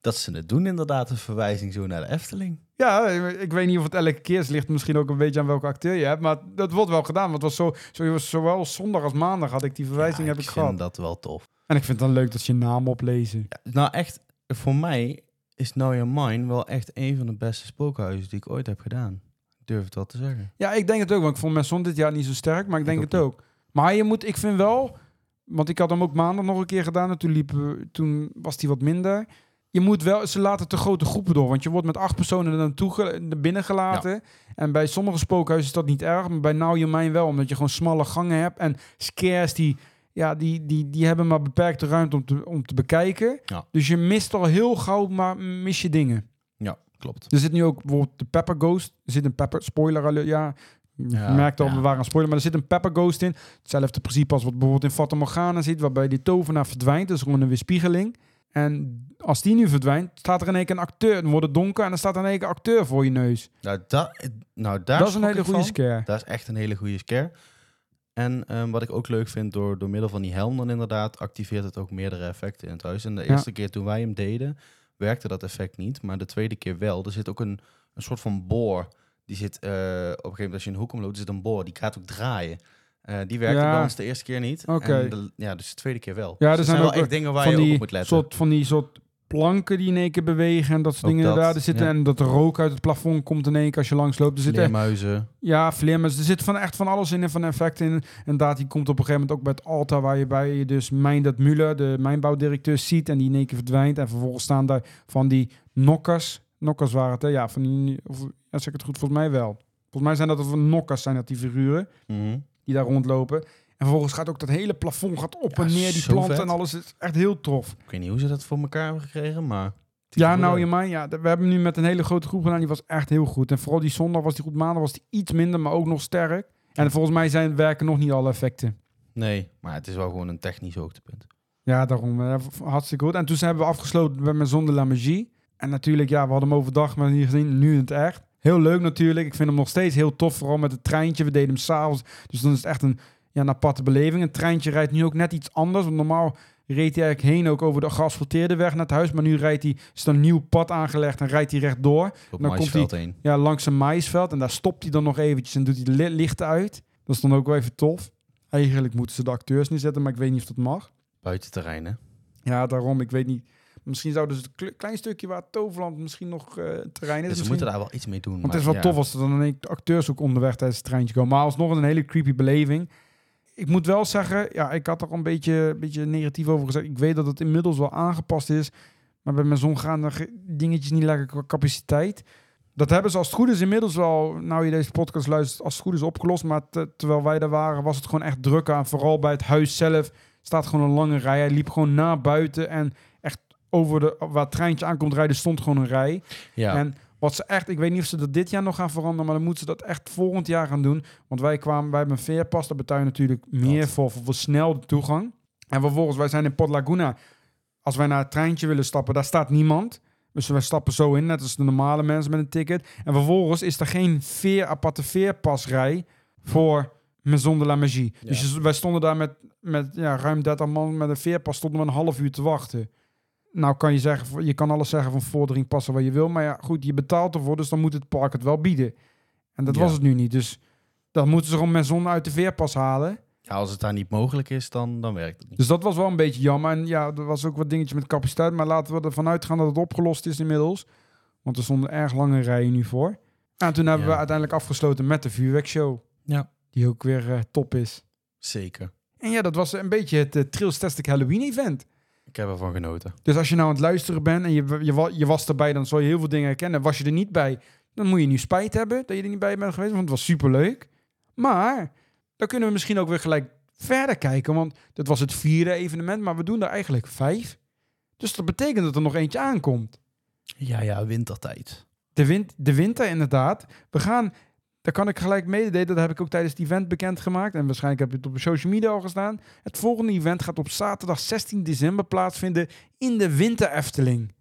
Dat ze het doen inderdaad, een verwijzing zo naar de Efteling. Ja, ik weet niet of het elke keer is. ligt misschien ook een beetje aan welke acteur je hebt. Maar dat wordt wel gedaan. Want het was zo, zo, zowel zondag als maandag had ik die verwijzing Ja, heb ik, ik gehad. vind dat wel tof. En ik vind het dan leuk dat je naam oplezen. Ja, nou echt, voor mij is Now Your Mine wel echt een van de beste spookhuizen die ik ooit heb gedaan. Ik durf het wel te zeggen. Ja, ik denk het ook. Want ik vond Messon dit jaar niet zo sterk. Maar ik denk ook het ook. Maar je moet, ik vind wel... Want ik had hem ook maandag nog een keer gedaan. En toen, liepen, toen was hij wat minder. Je moet wel... Ze laten te grote groepen door. Want je wordt met acht personen er naartoe ge- naar binnen gelaten. En bij sommige spookhuizen is dat niet erg. Maar bij Nou Je Mijn wel. Omdat je gewoon smalle gangen hebt. En scares die... Ja, die, die, die hebben maar beperkte ruimte om te, om te bekijken. Ja. Dus je mist al heel gauw, maar mis je dingen. Ja, klopt. Er zit nu ook bijvoorbeeld de Pepper Ghost. Er zit een Pepper spoiler alert. Ja, je Ja, merkt al, we waren een spoiler, maar er zit een Pepper Ghost in. Hetzelfde principe als wat bijvoorbeeld in Fata Morgana zit, waarbij die tovenaar verdwijnt. Dat is gewoon een weerspiegeling. En als die nu verdwijnt, staat er in één keer een acteur. Dan wordt het donker en dan staat er in één keer een acteur voor je neus. Nou, da, nou daar dat is een hele goede scare. Dat is echt een hele goede scare. En ehm, wat ik ook leuk vind, door, door middel van die helm dan inderdaad, activeert het ook meerdere effecten in het huis. En de Ja. eerste keer toen wij hem deden, werkte dat effect niet. Maar de tweede keer wel. Er zit ook een, een soort van boor. Die zit, eh, op een gegeven moment als je een hoek omloopt, zit een boor. Die gaat ook draaien. Eh, die werkte Ja. bij ons de eerste keer niet. Oké. En de- ja, dus de tweede keer wel. Ja, Dus er zijn wel ook echt dingen waar je die op moet letten. Soort, van die soort planken die in één keer bewegen en dat soort Ook dingen dat. Er zitten, ja. En dat er rook uit het plafond komt in één keer als je langs loopt. Er zitten Leermuizen. Ja, vleermuis. Er zit van echt van alles in en van effecten in. En daad die komt op een gegeven moment ook bij het altaar waar je bij je dus Meindert Müller, de mijnbouwdirecteur, ziet en die in één keer verdwijnt. En vervolgens staan daar van die nokkers. Nokkers waren het, hè? Ja, van die, of, zeg ik het goed, volgens mij wel. Volgens mij zijn dat van nokkers, zijn dat die figuren Mhm. Die daar rondlopen. En vervolgens gaat ook dat hele plafond gaat op Ja, en neer, die planten vet. en alles. Is echt heel tof. Ik weet niet hoe ze dat voor elkaar hebben gekregen, maar... Ja, nou je man, ja, we hebben nu met een hele grote groep gedaan. Die was echt heel goed. En vooral die zondag was die goed. Maandag was die iets minder, maar ook nog sterk. En volgens mij zijn werken nog niet alle effecten. Nee, maar het is wel gewoon een technisch hoogtepunt. Ja, daarom eh, hartstikke goed. En toen hebben we afgesloten met Maison de la Magie. En natuurlijk, ja, we hadden hem overdag maar niet gezien. Nu in het echt. Heel leuk natuurlijk. Ik vind hem nog steeds heel tof. Vooral met het treintje. We deden hem s'avonds. Dus dan is het echt een, ja, een aparte beleving. Een treintje rijdt nu ook net iets anders. Want normaal reed hij eigenlijk heen ook over de geasfalteerde weg naar het huis. Maar nu rijdt hij, is er een nieuw pad aangelegd en rijdt hij rechtdoor. Op Dan komt Maisveld heen. Ja, langs een maïsveld. En daar stopt hij dan nog eventjes en doet hij de li- lichten uit. Dat is dan ook wel even tof. Eigenlijk moeten ze de acteurs neerzetten, maar ik weet niet of dat mag. Buitenterrein, hè? Ja, daarom. Ik weet niet. Misschien zouden ze het kle- klein stukje waar Toverland misschien nog eh terrein is. Dus ze moeten daar wel iets mee doen. Want het maar is wel ja. tof als er dan ineens acteurs ook onderweg tijdens het treintje komen. Maar alsnog een hele creepy beleving. Ik moet wel zeggen, ja, ik had er een beetje, een beetje negatief over gezegd. Ik weet dat het inmiddels wel aangepast is. Maar bij mijn zon gaan er ge- dingetjes niet lekker qua capaciteit. Dat hebben ze als het goed is inmiddels wel, nou je deze podcast luistert, als het goed is opgelost. Maar te- terwijl wij daar waren, was het gewoon echt druk aan. Vooral bij het huis zelf staat gewoon een lange rij. Hij liep gewoon naar buiten en over de, waar het treintje aankomt rijden, stond gewoon een rij. Ja, En wat ze echt, ik weet niet of ze dat dit jaar nog gaan veranderen, maar dan moeten ze dat echt volgend jaar gaan doen. Want wij kwamen bij mijn veerpas, daar betaal je natuurlijk meer Dat. voor, voor versnelde toegang. En vervolgens, wij zijn in Port Laguna. Als wij naar het treintje willen stappen, daar staat niemand. Dus wij stappen zo in, net als de normale mensen met een ticket. En vervolgens is er geen veer, aparte veerpasrij voor Maison de la Magie. Dus wij stonden daar met, met ja, ruim 30 man met een veerpas, stonden we een half uur te wachten. Nou kan je zeggen, je kan alles zeggen van vordering passen wat je wil. Maar ja, goed, je betaalt ervoor, dus dan moet het park het wel bieden. En dat Ja. was het nu niet. Dus dan moeten ze gewoon met zon uit de veerpas halen. Ja, als het daar niet mogelijk is, dan, dan werkt het niet. Dus dat was wel een beetje jammer. En ja, er was ook wat dingetjes met capaciteit. Maar laten we ervan uitgaan dat het opgelost is inmiddels. Want er stonden erg lange rijen nu voor. En toen hebben Ja. we uiteindelijk afgesloten met de vuurwerkshow. Ja. Die ook weer eh, top is. Zeker. En ja, dat was een beetje het uh, Trailstastic Halloween event. Ik heb ervan genoten. Dus als je nou aan het luisteren bent en je, je, wa- je was erbij, dan zal je heel veel dingen herkennen. Was je er niet bij, dan moet je nu spijt hebben dat je er niet bij bent geweest, want het was superleuk. Maar dan kunnen we misschien ook weer gelijk verder kijken, want dat was het vierde evenement, maar we doen er eigenlijk vijf. Dus dat betekent dat er nog eentje aankomt. Ja, ja, wintertijd. De, win de winter inderdaad. We gaan, daar kan ik gelijk mededelen, dat heb ik ook tijdens het event bekendgemaakt. En waarschijnlijk heb je het op social media al gestaan. Het volgende event gaat op zaterdag 16 december plaatsvinden in de Winter Efteling.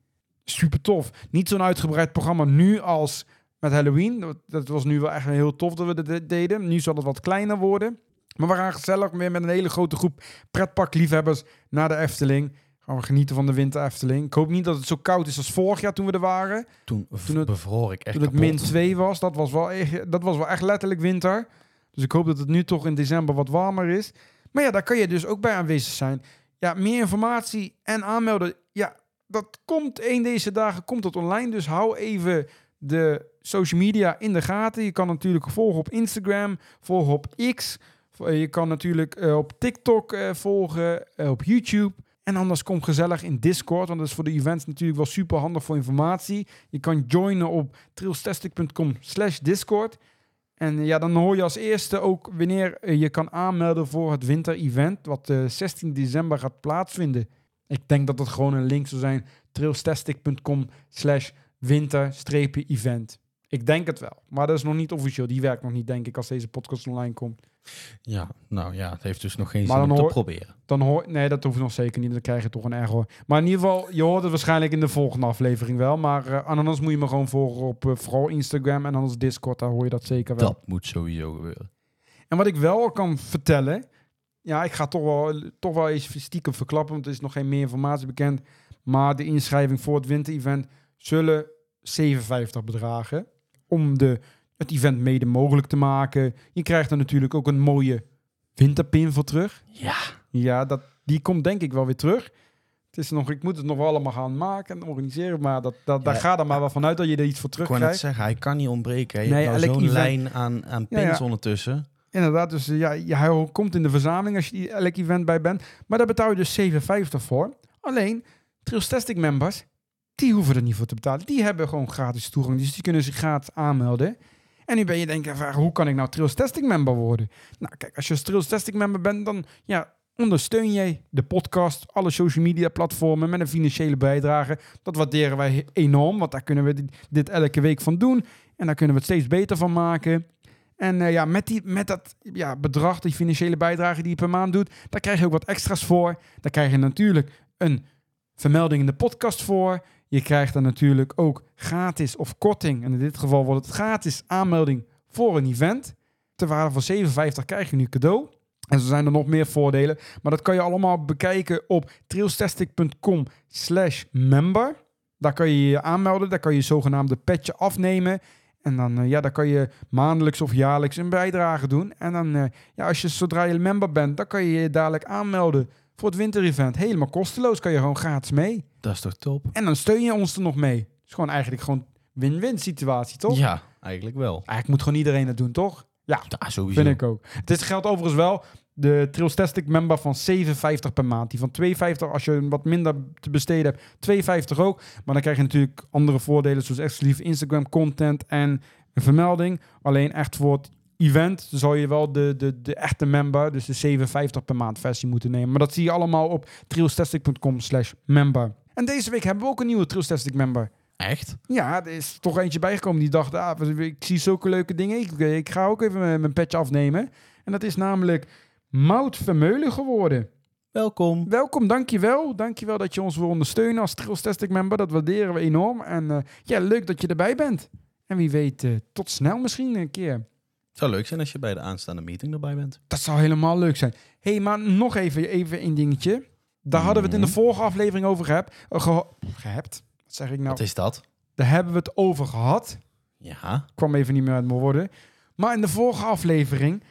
Super tof. Niet zo'n uitgebreid programma nu als met Halloween. Dat, was nu wel echt heel tof dat we dat de- deden. Nu zal het wat kleiner worden. Maar we gaan gezellig weer met een hele grote groep pretparkliefhebbers naar de Efteling. Gaan we genieten van de Winter Efteling. Ik hoop niet dat het zo koud is als vorig jaar toen we er waren. Toen, Toen het- bevroor ik echt Toen het kapot. min 2 was, dat was, wel echt, dat was wel echt letterlijk winter. Dus ik hoop dat het nu toch in december wat warmer is. Maar ja, daar kan je dus ook bij aanwezig zijn. Ja, meer informatie en aanmelden. Ja, dat komt één deze dagen komt het online. Dus hou even de social media in de gaten. Je kan natuurlijk volgen op Instagram, volgen op X. Je kan natuurlijk eh, op TikTok eh, volgen, eh, op YouTube. En anders kom gezellig in Discord, want dat is voor de events natuurlijk wel super handig voor informatie. Je kan joinen op trailstastic.com slash Discord. En eh, ja, dan hoor je als eerste ook wanneer eh, je kan aanmelden voor het winter-event, wat eh 16 december gaat plaatsvinden. Ik denk dat het gewoon een link zou zijn, trailstastic.com slash winter-event. Ik denk het wel, maar dat is nog niet officieel. Die werkt nog niet, denk ik, als deze podcast online komt. Ja, nou ja, het heeft dus nog geen Maar zin om hoor- te proberen. Dan hoor nee, dat hoeft nog zeker niet. Dan krijg je toch een error. Maar in ieder geval, je hoort het waarschijnlijk in de volgende aflevering wel. Maar eh, anders moet je me gewoon volgen op eh, vooral Instagram en anders Discord. Daar hoor je dat zeker wel. Dat moet sowieso gebeuren. En wat ik wel kan vertellen, ja, ik ga toch wel, toch wel eens stiekem verklappen, want er is nog geen meer informatie bekend. Maar de inschrijving voor het winter-event zullen 57 bedragen om de, het event mede mogelijk te maken. Je krijgt er natuurlijk ook een mooie winterpin voor terug. Ja. Ja, dat, die komt denk ik wel weer terug. Het is nog, ik moet het nog wel allemaal gaan maken en organiseren, maar dat, dat, daar gaat er maar wel vanuit dat je er iets voor Ik wou net terugkrijgt. zeggen, hij kan niet ontbreken. Je Nee, hebt nou zo'n event- lijn aan, aan pins ja. ondertussen. Inderdaad, dus ja, je- hij komt in de verzameling als je die elk event bij bent. Maar daar betaal je dus 7,50 voor. Alleen, Trailstastic members, die hoeven er niet voor te betalen. Die hebben gewoon gratis toegang, dus die kunnen zich gratis aanmelden. En nu ben je denken, hoe kan ik nou Trailstastic member worden? Nou kijk, als je een Trailstastic member bent, dan ja, ondersteun jij de podcast, alle social media platformen met een financiële bijdrage. Dat waarderen wij enorm, want daar kunnen we dit, dit elke week van doen. En daar kunnen we het steeds beter van maken. En eh, ja, met, die, met dat ja, bedrag, die financiële bijdrage die je per maand doet, daar krijg je ook wat extra's voor. Daar krijg je natuurlijk een vermelding in de podcast voor. Je krijgt er natuurlijk ook gratis of korting. En in dit geval wordt het gratis aanmelding voor een event. Ter waarde van 57 krijg je nu cadeau. En zo zijn er nog meer voordelen. Maar dat kan je allemaal bekijken op trailstastic.com slash member. Daar kan je je aanmelden. Daar kan je zogenaamde petje afnemen. En dan eh, ja, daar kan je maandelijks of jaarlijks een bijdrage doen. En dan, eh, ja, als je zodra je member bent, dan kan je je dadelijk aanmelden voor het winterevent. Helemaal kosteloos, kan je gewoon gratis mee. Dat is toch top? En dan steun je ons er nog mee. Het is gewoon eigenlijk gewoon win-win situatie, toch? Ja, eigenlijk wel. Eigenlijk moet gewoon iedereen het doen, toch? Ja, Ja, sowieso. vind ik ook. Het is, geldt overigens wel de Trailstastic member van 7,50 per maand. Die van 2,50 als je wat minder te besteden hebt, 2,50 ook. Maar dan krijg je natuurlijk andere voordelen zoals exclusief Instagram content en een vermelding. Alleen echt voor het event zal je wel de, de, de echte member, dus de 7,50 per maand versie moeten nemen. Maar dat zie je allemaal op trailstastic.com slash member. En deze week hebben we ook een nieuwe Trailstastic member. Echt? Ja, er is toch eentje bijgekomen die dacht, ah, ik zie zulke leuke dingen. Ik, ik ga ook even mijn, mijn petje afnemen. En dat is namelijk Mout Vermeulen geworden. Welkom. Welkom, dankjewel. Dankjewel dat je ons wil ondersteunen als Trailstastic member. Dat waarderen we enorm. En eh, ja, leuk dat je erbij bent. En wie weet, eh, tot snel misschien een keer. Het zou leuk zijn als je bij de aanstaande meeting erbij bent. Dat zou helemaal leuk zijn. hey, maar nog even, even een dingetje. Daar hadden we het in de Mhm. vorige aflevering over gehad. geha- gehebt. Wat zeg ik nou? Wat is dat? Daar hebben we het over gehad. Ja. kwam even niet meer uit mijn woorden. Maar in de vorige aflevering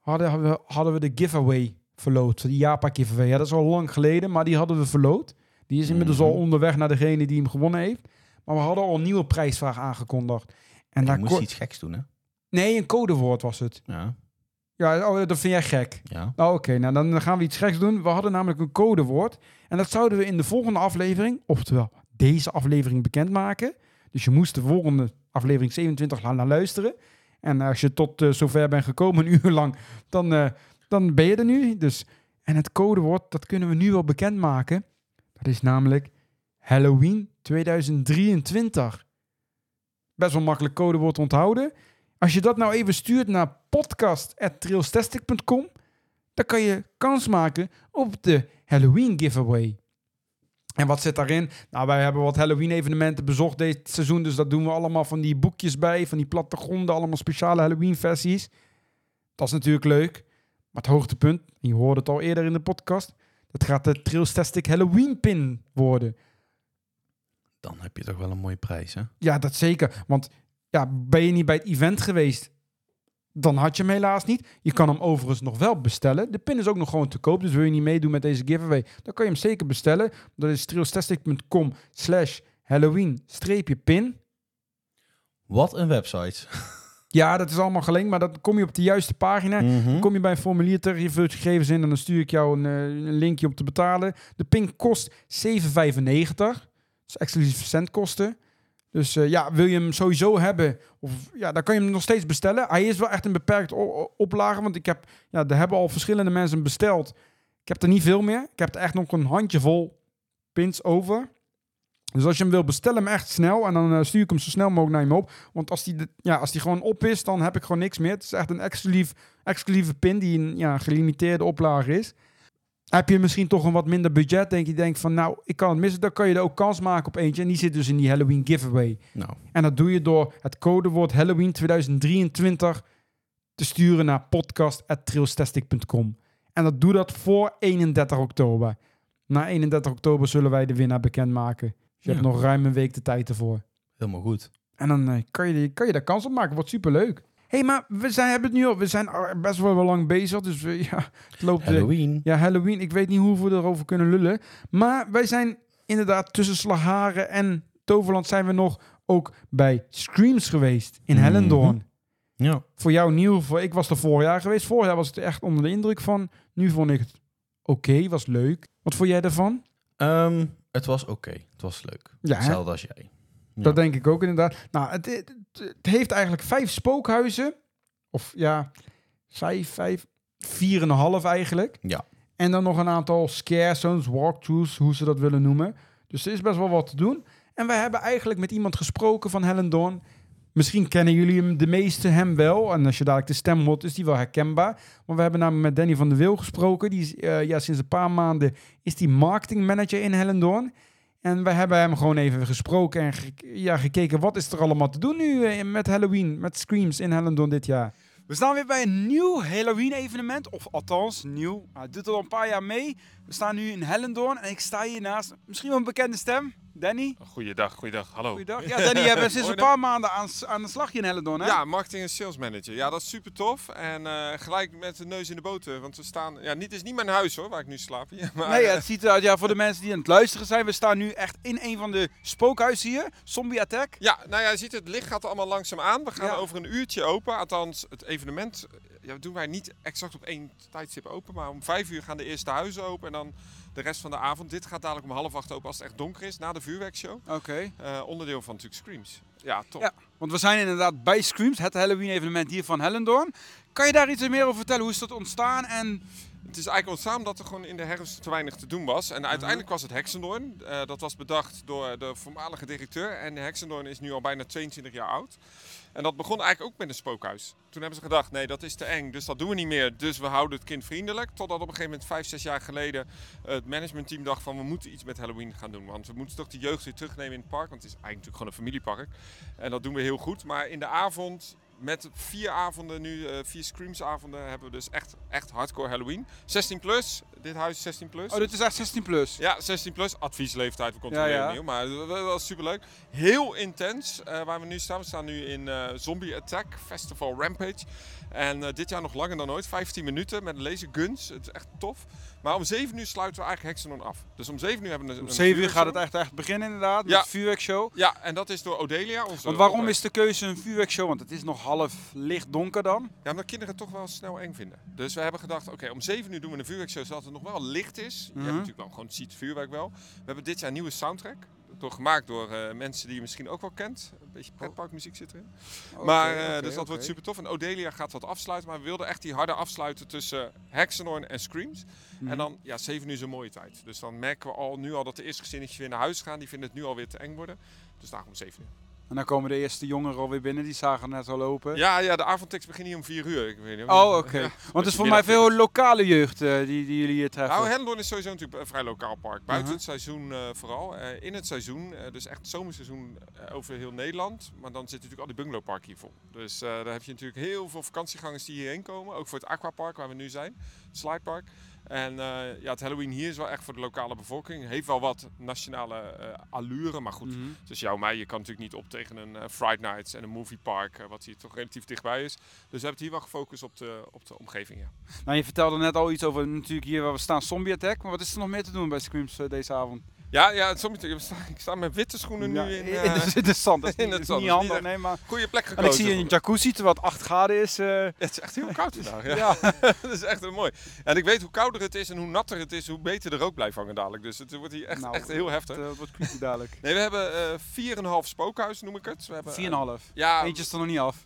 hadden we, hadden we de giveaway verloot. De Japa giveaway. Ja, dat is al lang geleden, maar die hadden we verloot. Die is inmiddels Mhm. al onderweg naar degene die hem gewonnen heeft. Maar we hadden al een nieuwe prijsvraag aangekondigd. En je daar moest iets geks doen, hè? Nee, een codewoord was het. Ja. Ja, oh, dat vind jij gek. Ja. Nou, oké, nou dan gaan we iets geks doen. We hadden namelijk een codewoord. En dat zouden we in de volgende aflevering, oftewel deze aflevering, bekendmaken. Dus je moest de volgende aflevering 27 gaan naar luisteren. En als je tot eh, zover bent gekomen, een (laughs) uur lang, dan, eh, dan ben je er nu. Dus, en het codewoord, dat kunnen we nu wel bekendmaken. Dat is namelijk Halloween 2023. Best wel makkelijk codewoord onthouden. Als je dat nou even stuurt naar podcast.trailstastic.com, dan kan je kans maken op de Halloween giveaway. En wat zit daarin? Nou, wij hebben wat Halloween evenementen bezocht dit seizoen, dus dat doen we allemaal van die boekjes bij, van die plattegronden, allemaal speciale Halloween versies. Dat is natuurlijk leuk. Maar het hoogtepunt, en je hoorde het al eerder in de podcast, dat gaat de Trailstastic Halloween pin worden. Dan heb je toch wel een mooie prijs, hè? Ja, dat zeker. Want ja, ben je niet bij het event geweest, dan had je hem helaas niet. Je kan hem overigens nog wel bestellen. De pin is ook nog gewoon te koop, dus wil je niet meedoen met deze giveaway, dan kan je hem zeker bestellen. Dat is trailstastic.com slash Halloween-pin. Wat een website. (laughs) Ja, dat is allemaal gelinkt, maar dan kom je op de juiste pagina. Mhm. Kom je bij een formulier terecht, je vult je gegevens in en dan stuur ik jou een, eh, een linkje om te betalen. De pin kost 7,95. Dat is exclusief verzendkosten. Dus eh, ja, wil je hem sowieso hebben, of, ja, dan kan je hem nog steeds bestellen. Hij is wel echt een o- oplage, want ik heb, ja, er hebben al verschillende mensen besteld. Ik heb er niet veel meer. Ik heb er echt nog een handjevol pins over. Dus als je hem wil, bestel hem echt snel. En dan eh, stuur ik hem zo snel mogelijk naar je op. Want als die, ja, als die gewoon op is, dan heb ik gewoon niks meer. Het is echt een exclusief, exclusieve pin die een ja, gelimiteerde oplage is. Heb je misschien toch een wat minder budget, denk je, denkt van nou, ik kan het missen, dan kan je er ook kans maken op eentje. En die zit dus in die Halloween giveaway. Nou, En dat doe je door het codewoord Halloween 2023 te sturen naar podcast.trailstastic.com. En dat doe dat voor 31 oktober. Na 31 oktober zullen wij de winnaar bekendmaken. Dus je Ja. hebt nog ruim een week de tijd ervoor. helemaal goed. En dan eh, kan, je, kan je daar kans op maken. Wordt superleuk. Hé, hey, maar we zijn, hebben het nu al. We zijn best wel wel lang bezig. Dus we, (laughs) ja, het loopt. eh, Halloween. ja, Halloween. Ik weet niet hoeveel we erover kunnen lullen. Maar wij zijn inderdaad tussen Slagharen en Toverland zijn we nog ook bij Screams geweest in Mhm. Hellendoorn. Ja. Voor jou nieuw. Voor, ik was er vorig jaar geweest. Vorig jaar was het echt onder de indruk van. Nu vond ik het oké, was leuk. Wat vond jij ervan? Ehm, het was oké. Het was leuk. Ja, hè? Hetzelfde als jij. Dat denk ik ook inderdaad. Nou, het, het, het heeft eigenlijk vijf spookhuizen. Of ja, vijf, vijf, vier en een half eigenlijk. Ja. En dan nog een aantal scare zones, walkthroughs, hoe ze dat willen noemen. Dus er is best wel wat te doen. En wij hebben eigenlijk met iemand gesproken van Hellendoorn. Misschien kennen jullie hem, de meeste hem wel. En als je dadelijk de stem hoort, is die wel herkenbaar. Maar we hebben namelijk met Danny van der Wil gesproken. Die is, eh, ja, sinds een paar maanden is die marketingmanager in Hellendoorn. En we hebben hem gewoon even gesproken en ja, gekeken wat is er allemaal te doen nu eh, met Halloween, met Screams in Hellendoorn dit jaar. We staan weer bij een nieuw Halloween-evenement, of althans nieuw. Hij doet al een paar jaar mee. We staan nu in Hellendoorn en ik sta hier naast misschien wel een bekende stem, Danny. Goeiedag, goeiedag. Hallo. Goeiedag. Ja, Danny, jij bent sinds een paar maanden aan, aan de slag hier in Hellendoorn, hè? Ja, marketing en sales manager. Ja, dat is super tof. En eh, gelijk met de neus in de boter. Want we staan... Ja, niet, het is niet mijn huis hoor, waar ik nu slaap (laughs) hier. Maar, Nee, eh, het ziet eruit, ja, voor de mensen die aan het luisteren zijn, we staan nu echt in een van de spookhuizen hier, Zombie Attack. ja, nou ja, je ziet het licht gaat allemaal langzaam aan. We gaan Ja. over een uurtje open. Althans, het evenement eh, ja, doen wij niet exact op één tijdstip open. Maar om vijf uur gaan de eerste huizen open. En dan de rest van de avond. Dit gaat dadelijk om half acht open als het echt donker is. Na de vuurwerkshow. Oké. Eh, onderdeel van natuurlijk Screams. Ja, top. Ja. Want we zijn inderdaad bij Screams, het Halloween-evenement hier van Hellendoorn. Kan je daar iets meer over vertellen? Hoe is dat ontstaan? En Het is eigenlijk ontstaan omdat er gewoon in de herfst te weinig te doen was. En uiteindelijk was het Hexendoorn. Eh, dat was bedacht door de voormalige directeur. En Hexendoorn is nu al bijna 22 jaar oud. En dat begon eigenlijk ook met een spookhuis. Toen hebben ze gedacht, nee dat is te eng, dus dat doen we niet meer. Dus we houden het kind vriendelijk. Totdat op een gegeven moment, vijf, zes jaar geleden, het managementteam dacht van we moeten iets met Halloween gaan doen. Want we moeten toch de jeugd weer terugnemen in het park. Want het is eigenlijk natuurlijk gewoon een familiepark. En dat doen we heel goed. Maar in de avond met vier avonden nu, eh, vier Screams-avonden, hebben we dus echt, echt hardcore Halloween. 16 plus, dit huis is 16 plus. Oh, dit is echt 16 plus. Ja, 16 plus, adviesleeftijd, we controleren Ja, ja. nieuw, maar dat was- was superleuk. Heel intens eh, waar we nu staan. We staan nu in eh, Zombie Attack Festival Rampage. En eh, dit jaar nog langer dan ooit, 15 minuten met laserguns. Het is echt tof. Maar om 7 uur sluiten we eigenlijk Hexenon af. Dus om 7 uur hebben we een Om een 7 uur gaat het echt, echt beginnen inderdaad, Ja. met de vuurwerkshow. Ja, en dat is door Odelia. Onze Want waarom is de keuze een vuurwerkshow? Want het is nog half licht donker dan. Ja, omdat kinderen het toch wel snel eng vinden. Dus we hebben gedacht, oké, om 7 uur doen we een vuurwerkshow zodat het nog wel licht is. Je Mhm. hebt natuurlijk wel gewoon ziet het vuurwerk wel. We hebben dit jaar een nieuwe soundtrack. Door, gemaakt door eh, mensen die je misschien ook wel kent. Een beetje pretparkmuziek zit erin. maar, Oké, eh, dus dat wordt super tof. En Odelia gaat wat afsluiten. Maar we wilden echt die harde afsluiten tussen Hexenhorn en Screams. Mhm. En dan, ja, 7 uur is een mooie tijd. Dus dan merken we al nu al dat de eerste gezinnetjes weer naar huis gaan. Die vinden het nu alweer te eng worden. Dus daarom om 7 uur. En dan komen de eerste jongeren alweer binnen, die zagen net al lopen. Ja, ja, de avondtekst begint hier om 4 uur. Ik weet niet. Oh, oké. (laughs) Ja. Want het is voor mij veel lokale jeugd eh, die, die jullie hier treffen. Nou, Hellendoorn is sowieso natuurlijk een vrij lokaal park. Buiten Uh-huh. het seizoen eh, vooral. Eh, in het seizoen, dus echt het zomerseizoen over heel Nederland. Maar dan zitten natuurlijk al die bungalowparken hier vol. Dus daar heb je natuurlijk heel veel vakantiegangers die hierheen komen. Ook voor het aquapark waar we nu zijn. Het slidepark. En eh, ja, het Halloween hier is wel echt voor de lokale bevolking. Heeft wel wat nationale eh, allure. Maar goed, Mhm. dus jou mij, je kan natuurlijk niet op tegen een eh, Friday Nights en een moviepark. eh, wat hier toch relatief dichtbij is. Dus we hebben het hier wel gefocust op de, op de omgeving, ja. Nou, je vertelde net al iets over natuurlijk hier waar we staan, Zombie Attack. Maar wat is er nog meer te doen bij Screams deze avond? Ja, ja het, soms, ik, sta, ik sta met witte schoenen Ja, nu in... (laughs) in, eh, de, in de zand. Dat is in niet, het zand, niet handig, nee, maar... goede plek En gekozen. ik zie een jacuzzi terwijl het 8 graden is. eh, Ja, (laughs) het is echt heel koud vandaag. Ja. (laughs) dat is echt heel mooi. En ik weet hoe kouder het is en hoe natter het is, hoe beter de rook blijft hangen dadelijk. Dus het wordt hier echt, Nou, echt heel heftig. Dat wordt creepy dadelijk. Nee, we hebben eh 4,5 spookhuis noem ik het. We hebben, 4,5. Ja, Eentje is er nog niet af.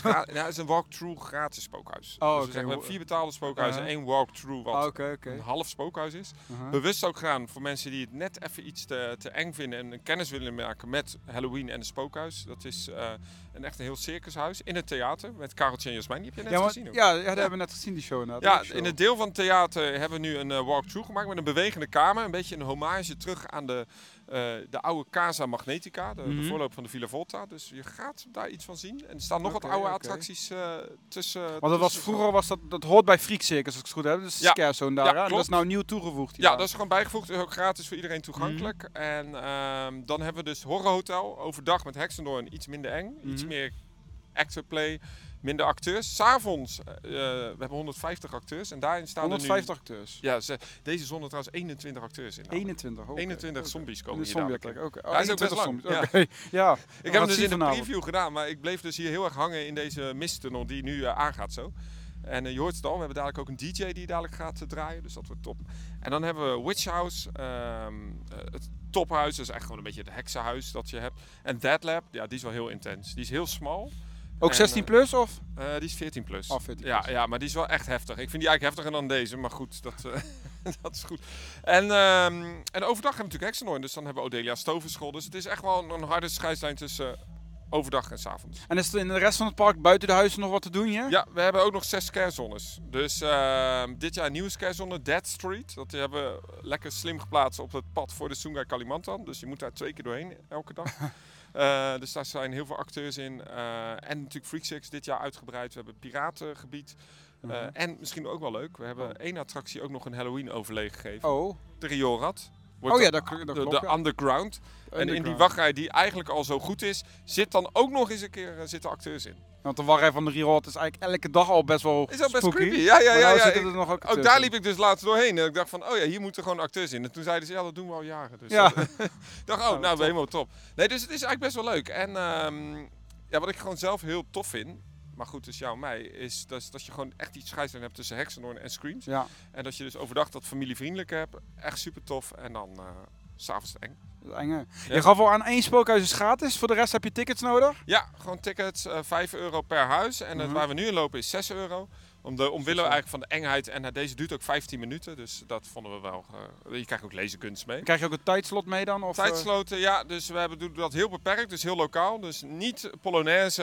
Het ja, het is een walkthrough gratis spookhuis. Oh, dus we, zeggen, we hebben vier betaalde spookhuizen, Uh-huh. één walkthrough wat oké. een half spookhuis is. Uh-huh. Bewust ook gedaan voor mensen die het net even iets te, te eng vinden en een kennis willen maken met Halloween en het spookhuis. Dat is eh, een echt een heel circushuis in het theater met Kareltje en Jasmijn. Die heb je net Ja, maar, gezien ook. ja, ja, dat hebben we net gezien, die show inderdaad. Ja, show. in het deel van het theater hebben we nu een eh, walkthrough gemaakt met een bewegende kamer. Een beetje een hommage terug aan de, de oude Casa Magnetica, de, de Mhm. voorloper van de Villa Volta. Dus je gaat daar iets van zien. En er staan nog wat oude attracties eh, tussen. Want dat was, vroeger was dat, dat hoort bij Freak Circus, als ik het goed heb. Dus Ja. daar. Ja, hè? En dat is nou nieuw toegevoegd. Ja, dat is gewoon bijgevoegd. Is ook gratis voor iedereen toegankelijk. Mhm. En ehm, dan hebben we dus Horror Hotel. Overdag met Hexendoorn iets minder eng. Iets Mhm. meer actor play. Minder acteurs. S'avonds, eh, we hebben 150 acteurs. En daarin staan 150 er acteurs. nu... Ja, ze, deze zon er trouwens 21 acteurs in. 21. oké. 21 Oké. zombies komen hier zombie oké. Oh, Hij is ook best 21 lang, zombies, Oké, ja. (laughs) Ik heb hem dus in de vanavond. preview gedaan, maar ik bleef dus hier heel erg hangen in deze misttunnel die nu eh, aangaat zo. En je hoort het al, we hebben dadelijk ook een DJ die dadelijk gaat draaien, dus dat wordt top. En dan hebben we Witch House, ehm, eh, het tophuis, dat is echt gewoon een beetje het heksenhuis dat je hebt. En Dead Lab, ja, die is wel heel intens. Die is heel smal. Ook En, 16 eh, plus of? eh, die is 14 plus. Oh, 14 ja, plus. ja, maar die is wel echt heftig. Ik vind die eigenlijk heftiger dan deze, maar goed, dat, eh, (laughs) dat is goed. En, ehm, en overdag hebben we natuurlijk Hexenhoorn, dus dan hebben we Odelia Stovenschool. Dus het is echt wel een, een harde scheidslijn tussen overdag en 's avonds. En is er in de rest van het park buiten de huizen nog wat te doen hier? Ja, we hebben ook nog zes scarezones. Dus ehm, dit jaar een nieuwe scarezone, Dead Street. Dat hebben we lekker slim geplaatst op het pad voor de Sungai Kalimantan. Dus je moet daar twee keer doorheen elke dag. (laughs) Eh, dus daar zijn heel veel acteurs in. Eh, en natuurlijk Freak Six dit jaar uitgebreid. We hebben piratengebied. Eh, Mhm. En misschien ook wel leuk, we hebben één attractie ook nog een Halloween overleg gegeven. Oh. De Rioolrad. Wordt Oh ja, de- dat, dat de, klopt. de ja. underground. En in die Underground. wachtrij die eigenlijk al zo goed is, zit dan ook nog eens een keer zitten acteurs in. Want de wachtrij van de Rerold is eigenlijk elke dag al best wel Is best spooky. creepy? Ja, ja, ja. nou ja. Ik- er nog ook ook daar liep ik dus laatst doorheen. En ik dacht van, oh ja, hier moeten gewoon acteurs in. En toen zeiden ze, ja, dat doen we al jaren. Dus Ja. dat- (laughs) ik dacht, oh, Nou, nou, top. helemaal top. Nee, dus het is eigenlijk best wel leuk. En ehm, ja, wat ik gewoon zelf heel tof vind, maar goed, dus jou en mij, is dat, dat je gewoon echt iets scheidslijn hebt tussen Hexenhoorn en Screams. Ja, En dat je dus overdag dat familievriendelijk hebt. Echt super tof. En dan eh, s s'avonds eng. Ja. Je gaf al aan één spookhuis is gratis. Voor de rest heb je tickets nodig. Ja, gewoon tickets, eh 5 euro per huis. En het Mhm. waar we nu in lopen is 6 euro. Om de, omwille eigenlijk van de engheid. En eh, deze duurt ook 15 minuten. Dus dat vonden we wel. eh, je krijgt ook laserkunst mee. Krijg je ook een tijdslot mee dan? Of, Tijdsloten, ja. Dus we hebben, doen dat heel beperkt. Dus heel lokaal. Dus niet Polonaise.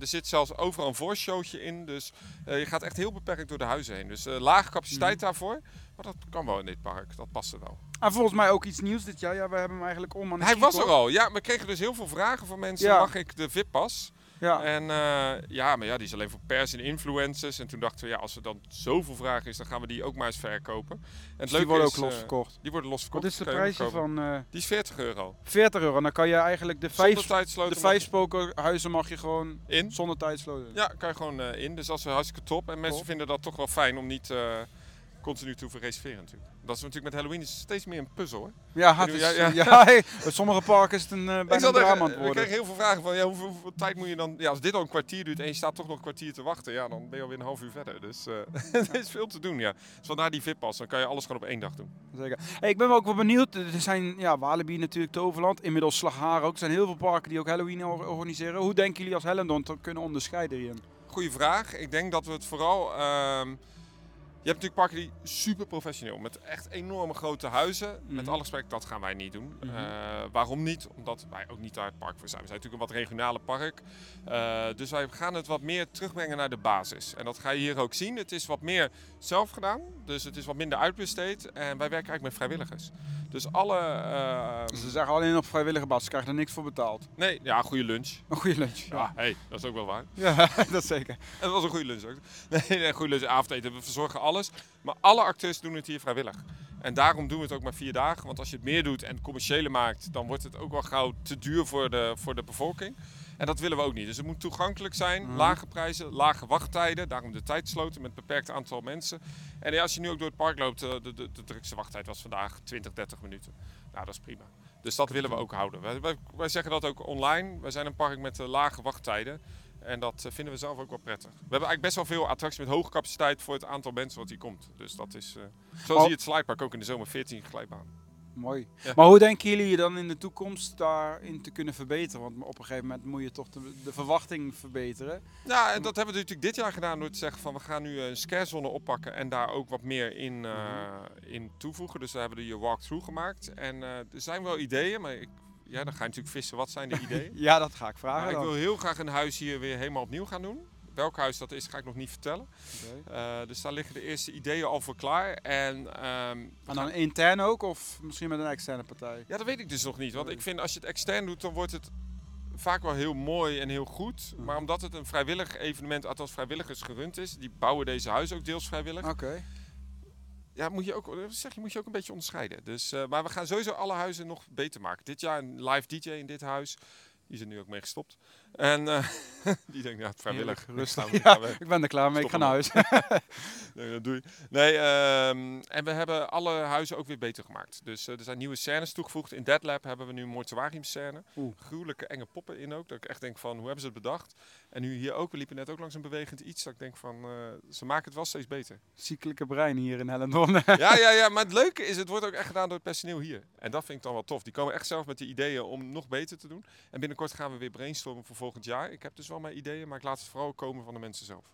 er zit zelfs overal een voorshowtje in. Dus je gaat echt heel beperkt door de huizen heen. Dus lage capaciteit Mhm. daarvoor. Maar dat kan wel in dit park. Dat past er wel. En volgens mij ook iets nieuws dit jaar. Ja, we hebben hem eigenlijk om aan Hij was er al. Ja, we kregen dus heel veel vragen van mensen. Ja. Mag ik de VIP-pas? Ja. En uh, ja, maar ja, die is alleen voor pers en influencers. En toen dachten we, ja, als er dan zoveel vraag is, dan gaan we die ook maar eens verkopen. En het dus die worden ook los verkocht? die worden los verkocht. Wat is de prijs van? Uh, die is 40 euro. 40 euro. Dan kan je eigenlijk de vijf, de vijf spokerhuizen mag je gewoon in. zonder tijdsloten. Ja, kan je gewoon uh, in. Dus dat is hartstikke top. En mensen vinden dat toch wel fijn om niet continu te hoeven reserveren natuurlijk. Dat is natuurlijk met Halloween is steeds meer een puzzel hoor. Ja, het is, ja, ja. ja (laughs) hey, sommige parken is het een uh, bijna een drama aan het worden. Ik krijg heel veel vragen van ja, hoeveel, hoeveel, tijd moet je dan... Ja, als dit al een kwartier duurt en je staat toch nog een kwartier te wachten, ja, dan ben je alweer een half uur verder. Dus uh, (laughs) er is veel te doen, ja. Dus vandaar die VIP-pas, dan kan je alles gewoon op één dag doen. Zeker. Hey, ik ben wel ook wel benieuwd. Er zijn ja, Walibi natuurlijk, Toverland, inmiddels Slagharen ook. Er zijn heel veel parken die ook Halloween organiseren. Hoe denken jullie als Hellendon te kunnen onderscheiden hierin? Goeie vraag. Ik denk dat we het vooral... Uh, je hebt natuurlijk parken die super professioneel, met echt enorme grote huizen. Met Mhm. alle respect, dat gaan wij niet doen. Mhm. Eh, waarom niet? Omdat wij ook niet daar het park voor zijn. We zijn natuurlijk een wat regionale park. Eh, dus wij gaan het wat meer terugbrengen naar de basis. En dat ga je hier ook zien. Het is wat meer zelf gedaan, dus het is wat minder uitbesteed. En wij werken eigenlijk met vrijwilligers. Dus alle... eh, Ze zeggen alleen op vrijwillige basis, ze krijgen er niks voor betaald. nee, ja, goede lunch. Een goede lunch. Ja, hey, dat is ook wel waar. Ja, (laughs) dat zeker. En dat was een goede lunch ook. Nee, nee goede lunch, avondeten. We verzorgen alles. Maar alle acteurs doen het hier vrijwillig. En daarom doen we het ook maar vier dagen. Want als je het meer doet en commerciële maakt, dan wordt het ook wel gauw te duur voor de, voor de bevolking. En dat willen we ook niet. Dus het moet toegankelijk zijn, Mhm. lage prijzen, lage wachttijden. Daarom de tijdsloten met een beperkt aantal mensen. En ja, als je nu ook door het park loopt, eh, de, de, de drukste wachttijd was vandaag 20, 30 minuten. Nou, dat is prima. Dus dat willen we ook houden. Wij, wij, wij zeggen dat ook online. Wij zijn een park met eh, lage wachttijden. En dat eh, vinden we zelf ook wel prettig. We hebben eigenlijk best wel veel attracties met hoge capaciteit voor het aantal mensen wat hier komt. Dus dat is, eh zo Oh. zie je het slidepark ook in de zomer 14 glijbaan. Mooi. Ja. Maar hoe denken jullie je dan in de toekomst daarin te kunnen verbeteren? Want op een gegeven moment moet je toch de, de verwachting verbeteren. Ja, en dat hebben we natuurlijk dit jaar gedaan door te zeggen van we gaan nu een scarezone oppakken en daar ook wat meer in, eh, in toevoegen. Dus we hebben we hier walkthrough gemaakt. En eh, er zijn wel ideeën, maar ik, ja, dan ga je natuurlijk vissen. Wat zijn de ideeën? (laughs) Ja, dat ga ik vragen. Maar ik wil heel graag een huis hier weer helemaal opnieuw gaan doen. Welk huis dat is, ga ik nog niet vertellen. Eh, dus daar liggen de eerste ideeën al voor klaar. En, ehm, En gaan- dan intern ook, of misschien met een externe partij? Ja, dat weet ik dus nog niet. Want ik vind als je het extern doet, dan wordt het vaak wel heel mooi en heel goed. Maar omdat het een vrijwillig evenement, althans vrijwilligers gerund is, die bouwen deze huizen ook deels vrijwillig. Oké. Ja, moet je ook, dat zeg je, moet je ook een beetje onderscheiden. Dus, eh, maar we gaan sowieso alle huizen nog beter maken. Dit jaar een live DJ in dit huis. Die is er nu ook mee gestopt. En eh, (laughs) die denkt, ja, vrijwillig. Ga- ik (laughs) Ja, ik ben er klaar mee, ik ga naar huis. (laughs) Nee, dat doe je. Nee, ehm, en we hebben alle huizen ook weer beter gemaakt. Dus eh, er zijn nieuwe scènes toegevoegd. In Dead Lab hebben we nu een mortuariumscène. Oeh. Gruwelijke enge poppen in ook. Dat ik echt denk van, hoe hebben ze het bedacht? En nu hier ook, we liepen net ook langs een bewegend iets. Dat ik denk van, eh, ze maken het wel steeds beter. Ziekelijke brein hier in Hellendoorn. (laughs) ja, ja, ja, maar het leuke is, het wordt ook echt gedaan door het personeel hier. En dat vind ik dan wel tof. Die komen echt zelf met die ideeën om nog beter te doen. En binnenkort gaan we weer brainstormen voor volgend jaar. Ik heb dus wel mijn ideeën, maar ik laat het vooral komen van de mensen zelf.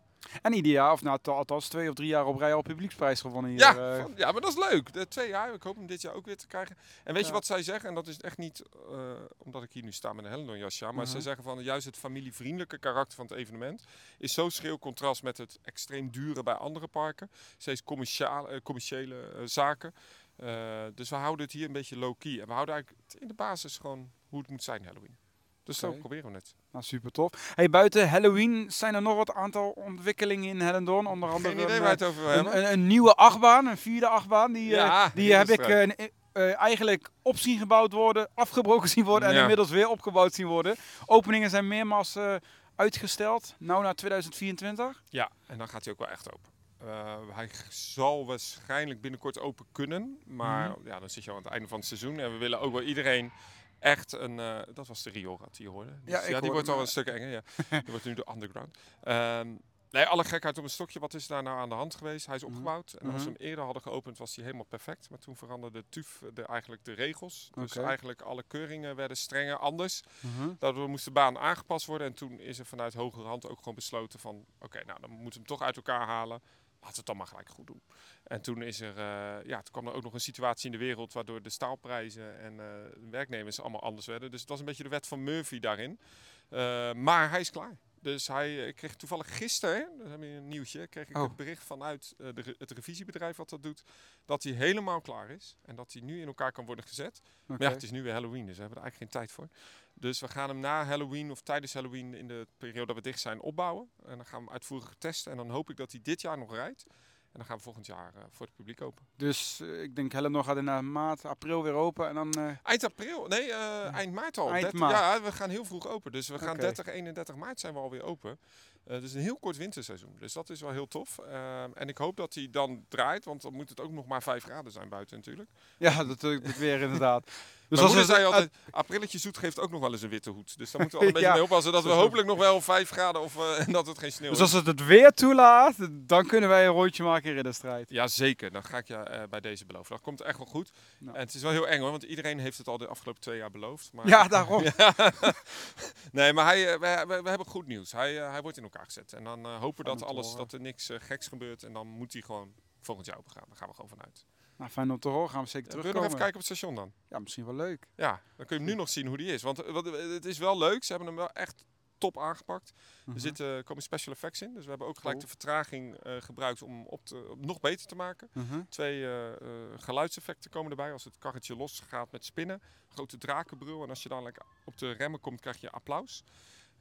En ieder jaar, of nou, althans twee of drie jaar op rij al publieksprijs gewonnen hier. Ja, eh. van- ja, maar dat is leuk. De twee jaar, ik hoop hem dit jaar ook weer te krijgen. En weet Ja. je wat zij zeggen? En dat is echt niet eh, omdat ik hier nu sta met een Hellendoorn jasje. Maar Mhm. zij zeggen van juist het familievriendelijke karakter van het evenement is zo schril contrast met het extreem dure bij andere parken. Steeds eh, commerciële zaken. Dus we houden het hier een beetje low-key. En we houden eigenlijk in de basis gewoon hoe het moet zijn Halloween. Dus zo proberen we het. Nou, super tof. Hey, buiten Halloween zijn er nog wat aantal ontwikkelingen in Hellendoorn. Onder andere Geen idee een, waar eh, het over een, een, een nieuwe achtbaan, een vierde achtbaan. Die, eh, Ja, die heb ik eh, eigenlijk op zien gebouwd worden, afgebroken zien worden en Ja. inmiddels weer opgebouwd zien worden. Openingen zijn meermaals uitgesteld, nou naar 2024. Ja, en dan gaat hij ook wel echt open. Hij zal waarschijnlijk binnenkort open kunnen. Maar Mhm. ja, dan zit je al aan het einde van het seizoen. En we willen ook wel iedereen echt een... eh, dat was de Riora die je hoorde. Dus Ja, die wordt al een stuk enger. Ja. die wordt nu de underground. Ehm, nee, alle gekheid op een stokje. Wat is daar nou aan de hand geweest? Hij is Mhm. opgebouwd. En als we Mhm. hem eerder hadden geopend, was hij helemaal perfect. Maar toen veranderde TUF de, eigenlijk de regels. Dus eigenlijk alle keuringen werden strenger anders. Dat we moest de baan aangepast worden. En toen is er vanuit hogere hand ook gewoon besloten van... Oké, nou dan moeten we hem toch uit elkaar halen. Laten we het dan maar gelijk goed doen. En toen is er... eh, ja, toen kwam er ook nog een situatie in de wereld... waardoor de staalprijzen en de werknemers allemaal anders werden. Dus het was een beetje de wet van Murphy daarin. Eh, maar hij is klaar. Dus hij eh, ik kreeg toevallig gisteren, dat heb je een nieuwtje, kreeg ik Oh. het bericht vanuit eh, de, het revisiebedrijf wat dat doet, dat hij helemaal klaar is. En dat hij nu in elkaar kan worden gezet. Maar ja, het is nu weer Halloween, dus we hebben er eigenlijk geen tijd voor. Dus we gaan hem na Halloween of tijdens Halloween in de periode dat we dicht zijn opbouwen. En dan gaan we hem uitvoerig testen. En dan hoop ik dat hij dit jaar nog rijdt. En dan gaan we volgend jaar eh, voor het publiek open. Dus eh, ik denk Hellendoorn gaat in eh, maart, april weer open en dan... Eind april, nee, eind maart al. Eind 30 maart. Ja, we gaan heel vroeg open. Dus we gaan Oké. 30, 31 maart zijn we alweer open. Dus een heel kort winterseizoen. Dus dat is wel heel tof. Ehm, en ik hoop dat hij dan draait, want dan moet het ook nog maar 5 graden zijn buiten natuurlijk. ja, dat, dat weer inderdaad. (laughs) Dus Dus als het zei altijd, aprilletje zoet geeft ook nog wel eens een witte hoed. Dus daar moeten we (laughs) al een beetje mee oppassen dat we zo. hopelijk nog wel 5 graden of eh, (laughs) en dat het geen sneeuw dus is. als het het weer toelaat, dan kunnen wij een rondje maken in ridderstrijd. Ja, zeker. Dan ga ik je eh, bij deze beloven. Dat komt echt wel goed. Nou. En het is wel heel eng hoor, want iedereen heeft het al de afgelopen twee jaar beloofd. Maar Ja, daarom. (laughs) Ja. nee, maar hij, eh, we, we, we hebben goed nieuws. Hij, hij wordt in elkaar gezet. En dan hopen we dat, alles, horen. dat er niks geks gebeurt. En dan moet hij gewoon volgend jaar open gaan. Daar gaan we gewoon vanuit. Nou, fijn om te horen. Gaan we zeker Wil je nog terugkomen. even kijken op het station dan? Ja, misschien wel leuk. Ja, dan kun je hem nu nog zien hoe die is. Want eh, wat, eh, het is wel leuk. Ze hebben hem wel echt top aangepakt. Mhm. Er zitten, er komen special effects in. Dus we hebben ook gelijk Cool. de vertraging eh, gebruikt om op te, om nog beter te maken. Mhm. Twee eh, eh, geluidseffecten komen erbij als het karretje los gaat met spinnen. Grote drakenbrul. En als je dan lekker op de remmen komt, krijg je applaus.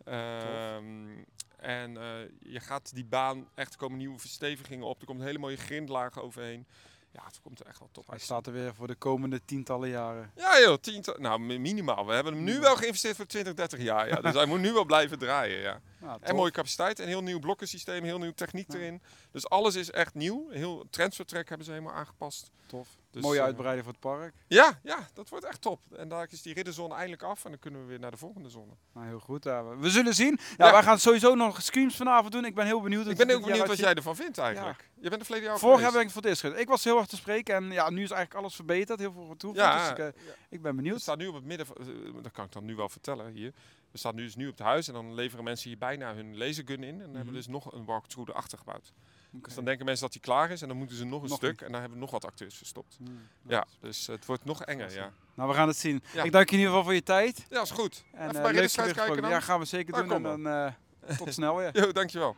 Ehm, en eh, je gaat die baan, echt er komen nieuwe verstevigingen op. Er komt een hele mooie grindlaag overheen. Ja, het komt er echt wel top Hij uit. staat er weer voor de komende tientallen jaren. Ja joh, tiental, nou mi- minimaal. We hebben hem nu wel geïnvesteerd voor 20, 30 jaar. Ja. Dus hij moet nu wel blijven draaien. Ja. Nou, En mooie capaciteit, een heel nieuw blokkensysteem, heel nieuw techniek Ja. erin. Dus alles is echt nieuw. Heel transfertrack hebben ze helemaal aangepast. Tof. Dus, Mooie eh, uitbreiding voor het park. Ja, ja, dat wordt echt top. En daar is die ridderzone eindelijk af en dan kunnen we weer naar de volgende zone. Nou, heel goed. ja, we- zullen zien. Ja, Ja. wij gaan sowieso nog screams vanavond doen. Ik ben heel benieuwd. Ik ben het ook benieuwd wat jij ervan vindt eigenlijk. Je bent er verleden jaar Vorig jaar ben ik voor het eerst geweest. Ik was heel erg te spreken en ja, nu is eigenlijk alles verbeterd. Heel veel toe. Ja, dus ik, eh, ik ben benieuwd. staan nu op het midden, van- eh, dat kan ik dan nu wel vertellen hier. We staan nu dus nu op het huis en dan leveren mensen hier bijna hun lasergun in. En dan hebben we dus nog een walkthrough erachter gebouwd. Dus dan denken mensen dat die klaar is en dan moeten ze nog een Nog stuk. En dan hebben we nog wat acteurs verstopt. Hmm, Ja, dus het wordt nog enger, ja. Nou, we gaan het zien. Ja. Ik dank je in ieder geval voor je tijd. Ja, is goed. En Even bij weer kijken dan? Ja, gaan we zeker doen. En dan eh, tot snel weer. (laughs) Jo, dankjewel.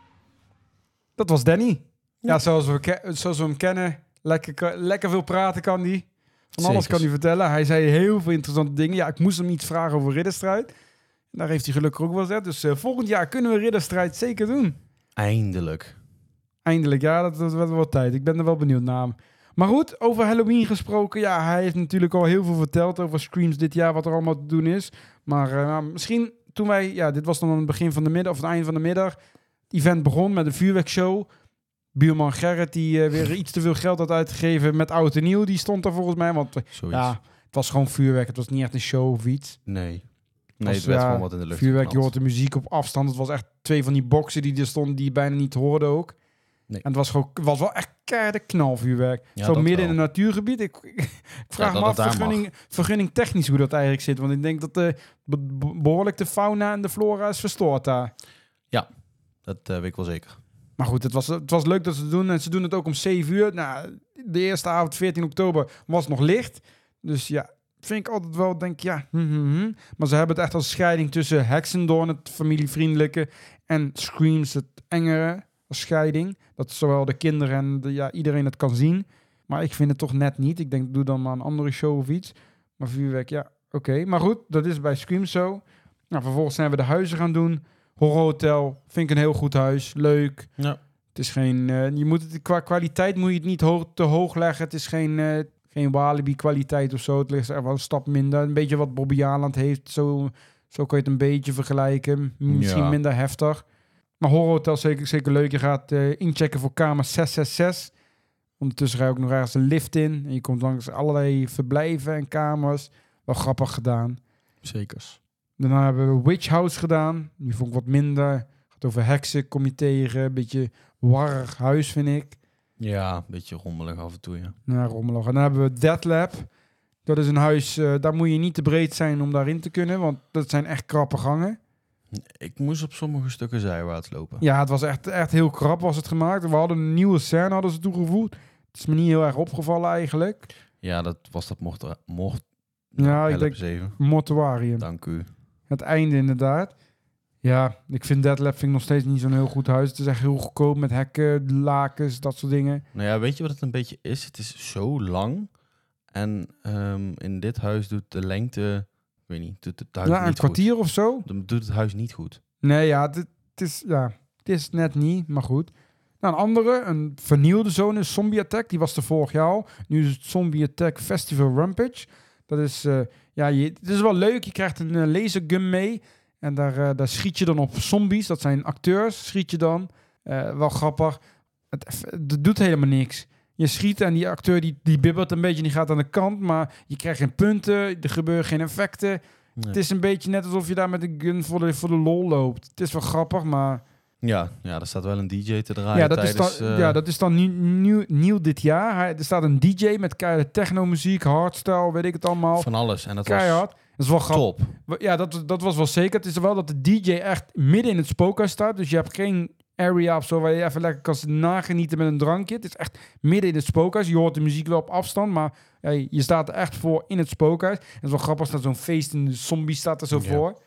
Dat was Danny. Ja, zoals, we zoals we hem kennen. Lekker, lekker veel praten kan hij. Van alles Zekers. kan hij vertellen. Hij zei heel veel interessante dingen. Ja, ik moest hem iets vragen over ridderstrijd. Daar heeft hij gelukkig ook wel gezegd. Dus eh, volgend jaar kunnen we ridderstrijd zeker doen. Eindelijk. Eindelijk, ja, dat, dat wordt wel tijd. Ik ben er wel benieuwd naar. Maar goed, over Halloween gesproken. Ja, hij heeft natuurlijk al heel veel verteld over Screams dit jaar, wat er allemaal te doen is. Maar eh, nou, misschien toen wij, ja, dit was dan aan het begin van de middag, of het einde van de middag. Het event begon met een vuurwerkshow. Buurman Gerrit, die eh, weer iets te veel geld had uitgegeven met oud en nieuw, die stond daar volgens mij. Want ja, het was gewoon vuurwerk. Het was niet echt een show of iets. Nee. Nee, het werd ja, gewoon wat in de lucht Vuurwerk, je geknald. hoort de muziek op afstand. Het was echt twee van die boxen die er stonden, die je bijna niet hoorde ook. Nee. En het was, gewoon, het was wel echt keiharde knalvuurwerk. Ja, Zo midden wel. in een natuurgebied. Ik, ik vraag me af vergunning, vergunning technisch hoe dat eigenlijk zit. Want ik denk dat de, be- behoorlijk de fauna en de flora is verstoord daar. Dat eh, weet ik wel zeker. Maar goed, het was, het was leuk dat ze het doen. En ze doen het ook om 7 uur. Nou, de eerste avond, 14 oktober, was nog licht. Dus ja, vind ik altijd wel, denk ja. hm, hm, hm. Maar ze hebben het echt als scheiding tussen Hexendoorn, het familievriendelijke, en Screams, het engere, als scheiding. Dat zowel de kinderen en de, ja, iedereen het kan zien. Maar ik vind het toch net niet. Ik denk, doe dan maar een andere show of iets. Maar vuurwerk, ja, oké. Maar goed, dat is bij Screams zo. Nou, vervolgens zijn we de huizen gaan doen. Horror Hotel, vind ik een heel goed huis. Leuk. Ja. Het is geen, eh, je moet het, qua kwaliteit moet je het niet hoog, te hoog leggen. Het is geen, eh, geen Walibi kwaliteit of zo. Het ligt er wel een stap minder. Een beetje wat Bobby Aland heeft. Zo, zo kun je het een beetje vergelijken. Misschien Ja. minder heftig. Maar Horror Hotel zeker, zeker leuk. Je gaat eh, inchecken voor kamer 666. Ondertussen ga je ook nog ergens een lift in. En je komt langs allerlei verblijven en kamers. Wel grappig gedaan. Zekers. Daarna hebben we Witch House gedaan. Die vond ik wat minder. Gaat over heksen, kom je tegen. Een beetje warrig huis, vind ik. Ja, een beetje rommelig af en toe, ja. Nou, rommelig. En dan hebben we Dead Lab. Dat is een huis, eh, daar moet je niet te breed zijn om daarin te kunnen. Want dat zijn echt krappe gangen. Ik moest op sommige stukken zijwaarts lopen. Ja, het was echt, echt heel krap was het gemaakt. We hadden een nieuwe scène hadden ze toegevoegd. Het is me niet heel erg opgevallen eigenlijk. Ja, dat was dat mocht... mocht Ja, ik denk mortuarium. Dank u. Het einde inderdaad. Ja, ik vind Dead Lab vind ik nog steeds niet zo'n heel goed huis. Het is echt heel goedkoop met hekken, lakens, dat soort dingen. Nou ja, weet je wat het een beetje is? Het is zo lang. En ehm, in dit huis doet de lengte, ik weet niet, doet het huis Ja, een kwartier of zo. Dan doet het huis niet goed. Nee, ja, het, het is, ja, het is net niet, maar goed. Nou, een andere, een vernieuwde zone is Zombie Attack. Die was er vorig jaar al. Nu is het Zombie Attack Festival Rampage. Dat is, eh, ja, je, het is wel leuk. Je krijgt een eh, lasergun mee. En daar, eh, daar schiet je dan op zombies. Dat zijn acteurs, schiet je dan. Eh, wel grappig. Het, het doet helemaal niks. Je schiet en die acteur die, die bibbert een beetje. Die gaat aan de kant. Maar je krijgt geen punten. Er gebeuren geen effecten. Nee. Het is een beetje net alsof je daar met een gun voor de, voor de lol loopt. Het is wel grappig, maar... Ja, ja, er staat wel een DJ te draaien Ja, dat, is dan, eh, ja, dat is dan nieuw, nieuw, nieuw dit jaar. Hij, er staat een DJ met keiharde technomuziek, hardstyle, weet ik het allemaal. van alles. En dat Keihard. Dat is wel grappig. Ja, dat, dat was wel zeker. Het is wel dat de DJ echt midden in het spookhuis staat. Dus je hebt geen area of zo waar je even lekker kan nagenieten met een drankje. Het is echt midden in het spookhuis. Je hoort de muziek wel op afstand, maar ja, je staat er echt voor in het spookhuis. En het is wel grappig, staat zo'n feest en de zombie staat er zo Ja. voor.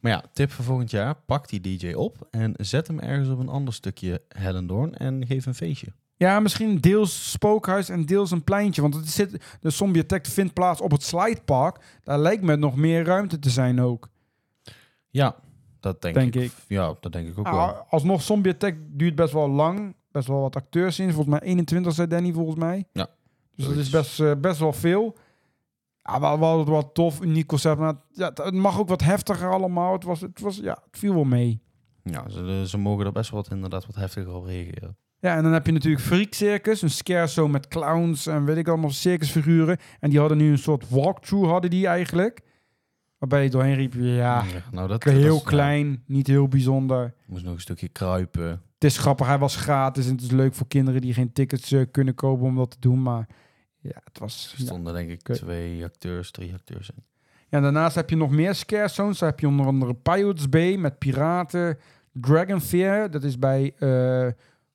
Maar ja, tip voor volgend jaar. Pak die DJ op en zet hem ergens op een ander stukje Hellendoorn en geef een feestje. Ja, misschien deels spookhuis en deels een pleintje. Want het zit, de Zombie Attack vindt plaats op het Slidepark. Daar lijkt me nog meer ruimte te zijn ook. Ja, dat denk, Denk ik. ik. Ja, dat denk ik ook wel. Alsnog, Zombie Attack duurt best wel lang. Best wel wat acteurs in. Volgens mij 21 zei Danny, volgens mij. Ja, Dus dat is best, eh, best wel veel. Ja, wel, wel wat tof, uniek concept. Maar ja, het- het mag ook wat heftiger allemaal. Het, was, het, was, ja, het viel wel mee. Ja, ze, ze mogen er best wel wat, inderdaad wat heftiger op reageren. Ja, en dan heb je natuurlijk Freak Circus, een scare show met clowns en weet ik allemaal circusfiguren. En die hadden nu een soort walkthrough, hadden die eigenlijk. Waarbij je doorheen riep, ja, nou, dat, heel dat klein, niet heel bijzonder. moest nog een stukje kruipen. Het is grappig, hij was gratis en het is leuk voor kinderen die geen tickets eh, kunnen kopen om dat te doen. Maar ja, het was... Er Ja. stonden denk ik twee acteurs, drie acteurs in. Ja, daarnaast heb je nog meer scare zones. Daar heb je onder andere Pirates Bay met piraten. Dragon Fear, dat is bij, eh,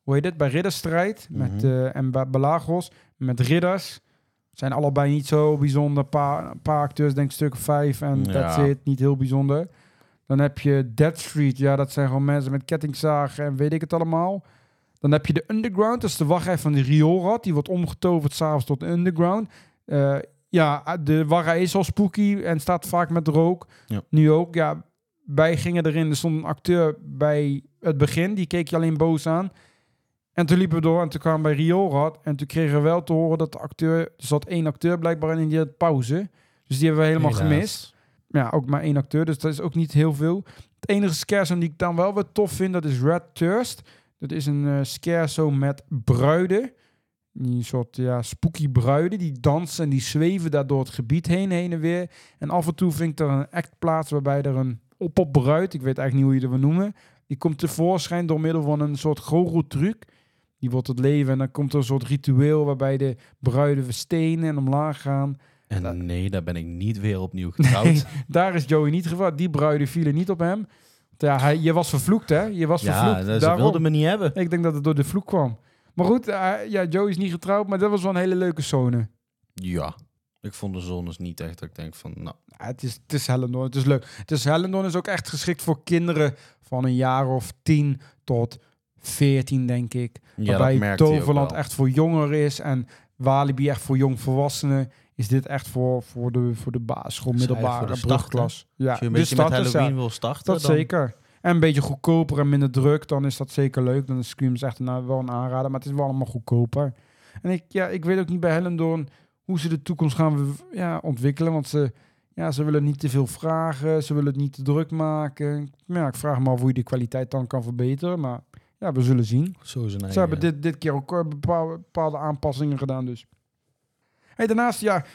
hoe heet het, bij Ridderstrijd. Met, Mhm. eh, en bij Belagos met ridders. Zijn allebei niet zo bijzonder. Een paar, paar acteurs, denk ik stuk vijf. En Ja. that's it, niet heel bijzonder. Dan heb je Dead Street. Ja, dat zijn gewoon mensen met kettingzagen en weet ik het allemaal. Dan heb je de Underground. Dat is de wachtrij van de rioolrad. Die wordt omgetoverd s'avonds tot de Underground. Eh, ja, de wachtrij is al spooky en staat vaak met rook. Ja. Nu ook. Ja, wij gingen erin. Er stond een acteur bij het begin. Die keek je alleen boos aan. En toen liepen we door en toen kwamen we bij Rioolrad. En toen kregen we wel te horen dat de acteur... Er zat één acteur blijkbaar in en die had pauze. Dus die hebben we helemaal Helaas. gemist. Ja, ook maar één acteur, dus dat is ook niet heel veel. Het enige scarezone die ik dan wel weer tof vind, dat is Red Thirst. Dat is een scarezone met bruiden. Die soort ja, spooky bruiden. Die dansen en die zweven daar door het gebied heen, heen en weer. En af en toe vind ik er een act plaats waarbij er een op-op-bruid, ik weet eigenlijk niet hoe je dat wil noemen, die komt tevoorschijn door middel van een soort goocheltruc. Die wordt het leven en dan komt er een soort ritueel waarbij de bruiden verstenen en omlaag gaan. En Dat- nee, daar ben ik niet weer opnieuw (laughs) getrouwd. Nee, daar is Joey niet gevraagd. Die bruiden vielen niet op hem. Want Ja, hij, je was vervloekt, hè? Je was ja, vervloekt. ze Daarom. wilden me niet hebben. Ik denk dat het door de vloek kwam. Maar goed, eh, ja, Joey is niet getrouwd, maar dat was wel een hele leuke zone. Ja, ik vond de zones niet echt dat ik denk van, nou, Ja, het, is, het is Hellendoorn, het is leuk. Het is Hellendoorn is ook echt geschikt voor kinderen van een jaar of 10 tot 14, denk ik. Ja, waarbij Toverland echt voor jongeren is en Walibi echt voor jongvolwassenen. Is dit echt voor, voor, de, voor de basisschool, middelbare de brugklas. Ja, Als je een de beetje met starters, ja. Halloween wil starten, Dat dan... zeker. En een beetje goedkoper en minder druk, dan is dat zeker leuk. Dan is Screams echt nou, wel een aanrader, maar het is wel allemaal goedkoper. En ik, ja, ik weet ook niet bij Hellendoorn hoe ze de toekomst gaan ja, ontwikkelen. Want ze, ja, ze willen niet te veel vragen, ze willen het niet te druk maken. Ja, ik vraag me af hoe je de kwaliteit dan kan verbeteren. Maar ja, we zullen zien. Zo is een Ze hebben dit, dit keer ook eh, bepaalde, bepaalde aanpassingen gedaan dus. Hey, daarnaast, ja,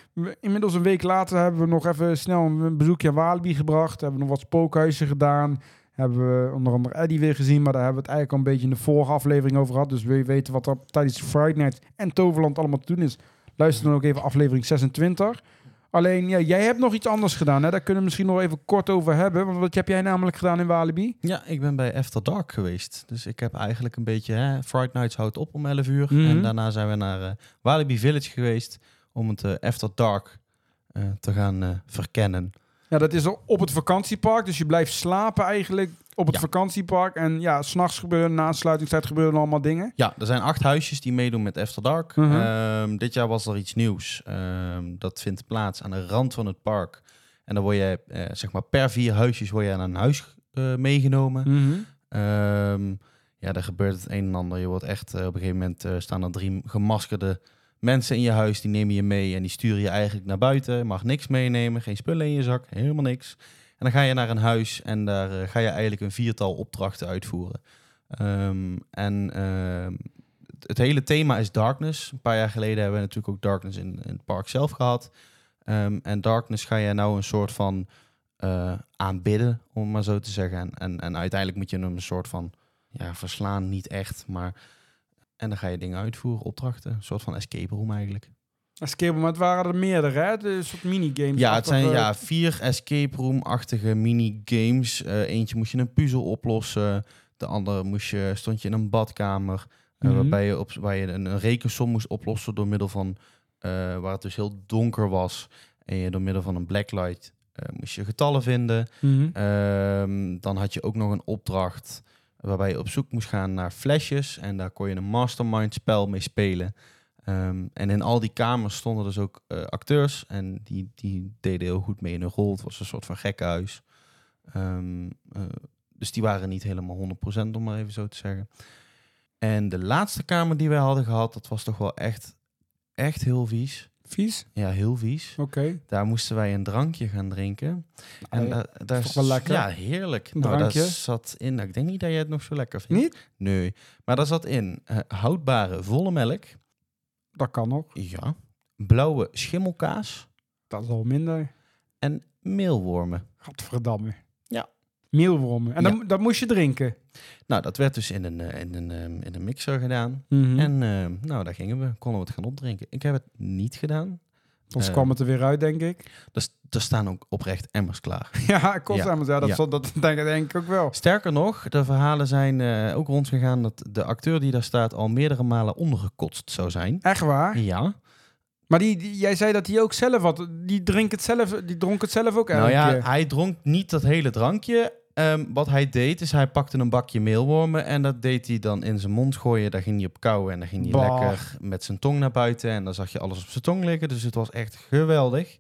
inmiddels een week later hebben we nog even snel een bezoekje aan Walibi gebracht. Hebben we nog wat spookhuizen gedaan. Hebben we onder andere Eddie weer gezien, maar daar hebben we het eigenlijk al een beetje in de vorige aflevering over gehad. Dus wil je weten wat er tijdens de Friday Night en Toverland allemaal te doen is, luister dan ook even aflevering 26. Alleen, ja, jij hebt nog iets anders gedaan. Hè? Daar kunnen we misschien nog even kort over hebben. Want wat heb jij namelijk gedaan in Walibi? Ja, ik ben bij After Dark geweest. Dus ik heb eigenlijk een beetje... Hè, Friday Nights houdt op om 11 uur. Mhm. En daarna zijn we naar eh, Walibi Village geweest... om het eh, After Dark eh, te gaan verkennen. Ja, dat is op het vakantiepark. Dus je blijft slapen eigenlijk op het Ja. vakantiepark. En ja, s'nachts gebeuren, na aansluitingstijd gebeuren allemaal dingen. Ja, er zijn acht huisjes die meedoen met After Dark. Mhm. Ehm, dit jaar was er iets nieuws. Ehm, dat vindt plaats aan de rand van het park. En dan word je, eh, zeg maar, per vier huisjes word je aan een huis eh, meegenomen. Mhm. Ehm, ja, daar gebeurt het een en ander. Je wordt echt, eh, op een gegeven moment staan er drie gemaskerde mensen in je huis. Die nemen je mee en die sturen je eigenlijk naar buiten. Je mag niks meenemen, geen spullen in je zak, helemaal niks. En dan ga je naar een huis en daar eh, ga je eigenlijk een viertal opdrachten uitvoeren. Ehm, en ehm, het, hele thema is darkness. Een paar jaar geleden hebben we natuurlijk ook darkness in, in het park zelf gehad. Ehm, en darkness ga je nou een soort van eh, aanbidden, om het maar zo te zeggen. En, en, en uiteindelijk moet je hem een soort van ja, verslaan, niet echt, maar... En dan ga je dingen uitvoeren, opdrachten. Een soort van escape room eigenlijk. Escape room, maar het waren er meerdere, hè? De een soort minigames. Ja, het zijn ja, vier escape room-achtige minigames. Eh eentje moest je een puzzel oplossen. De andere moest je, stond je in een badkamer. eh, Mhm. waarbij je, op, waar je een, een rekensom moest oplossen door middel van... eh, waar het dus heel donker was. En je door middel van een blacklight moest je getallen vinden. Mhm. Ehm, dan had je ook nog een opdracht waarbij je op zoek moest gaan naar flesjes. En daar kon je een mastermind spel mee spelen. Ehm, en in al die kamers stonden dus ook eh, acteurs. En die, die deden heel goed mee in hun rol. Het was een soort van gekkenhuis. Ehm, eh, dus die waren niet helemaal 100% om maar even zo te zeggen. En de laatste kamer die wij hadden gehad, dat was toch wel echt, echt heel vies. Vies? Ja, heel vies. Oké. Daar moesten wij een drankje gaan drinken. En Eh, daar, daar toch wel lekker? Ja, heerlijk. Een nou, daar drankje? zat in. nou, ik denk niet dat jij het nog zo lekker vindt. Niet? Nee. Maar daar zat in eh, houdbare volle melk. Dat kan nog. Ja. Blauwe schimmelkaas. Dat is al minder. En meelwormen. Gadverdamme. Ja. Meelwormen. En Ja. dan, dat moest je drinken. Nou, dat werd dus in een, eh, in een, ehm, in een mixer gedaan. Mhm. En ehm, nou, daar gingen we. Konden we het gaan opdrinken. Ik heb het niet gedaan. Ons eh, kwam het er weer uit, denk ik. Er, s- er staan ook oprecht emmers klaar. (laughs) ja, kost Ja. Ja, dat, Ja. dat (laughs) denk, ik- denk ik ook wel. Sterker nog, de verhalen zijn eh, ook rondgegaan dat de acteur die daar staat al meerdere malen ondergekotst zou zijn. Echt waar? Ja. Maar die, die- jij zei dat hij ook zelf had. Die, drinkt het zelf, die dronk het zelf ook Nou ja, hij dronk niet dat hele drankje. Ehm, wat hij deed, is hij pakte een bakje meelwormen en dat deed hij dan in zijn mond gooien. Daar ging hij op kauwen en dan ging hij Bah. lekker met zijn tong naar buiten. En dan zag je alles op zijn tong liggen. Dus het was echt geweldig.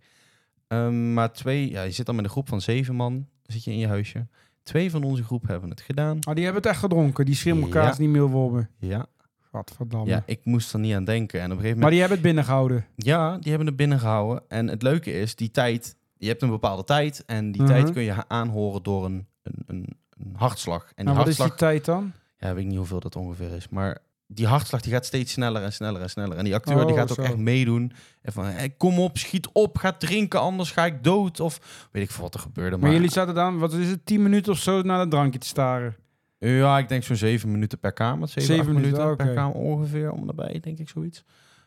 Ehm, maar twee, ja, je zit dan met een groep van zeven man, zit je in je huisje. Twee van onze groep hebben het gedaan. Oh, die hebben het echt gedronken. Die schimmelkaas, Ja. die meelwormen. Ja, Gadverdamme. ja, ik moest er niet aan denken. En op een gegeven moment Maar die hebben het binnengehouden. Ja, die hebben het binnengehouden. En het leuke is, die tijd, je hebt een bepaalde tijd. En die Mhm. tijd kun je aanhoren door een, een, een, een hartslag. En die En wat is die tijd dan? ja, weet ik niet hoeveel dat ongeveer is. Maar die hartslag die gaat steeds sneller en sneller en sneller. En die acteur die Oh, gaat ook echt meedoen. En van, hey, kom op, schiet op, ga drinken, anders ga ik dood. Of weet ik veel wat er gebeurde. Maar, Maar, jullie zaten dan, wat is het, 10 minuten of zo naar het drankje te staren? ja, ik denk zo'n zeven minuten per kamer. Zeven, minuten, per kamer ongeveer, om daarbij, denk ik zoiets.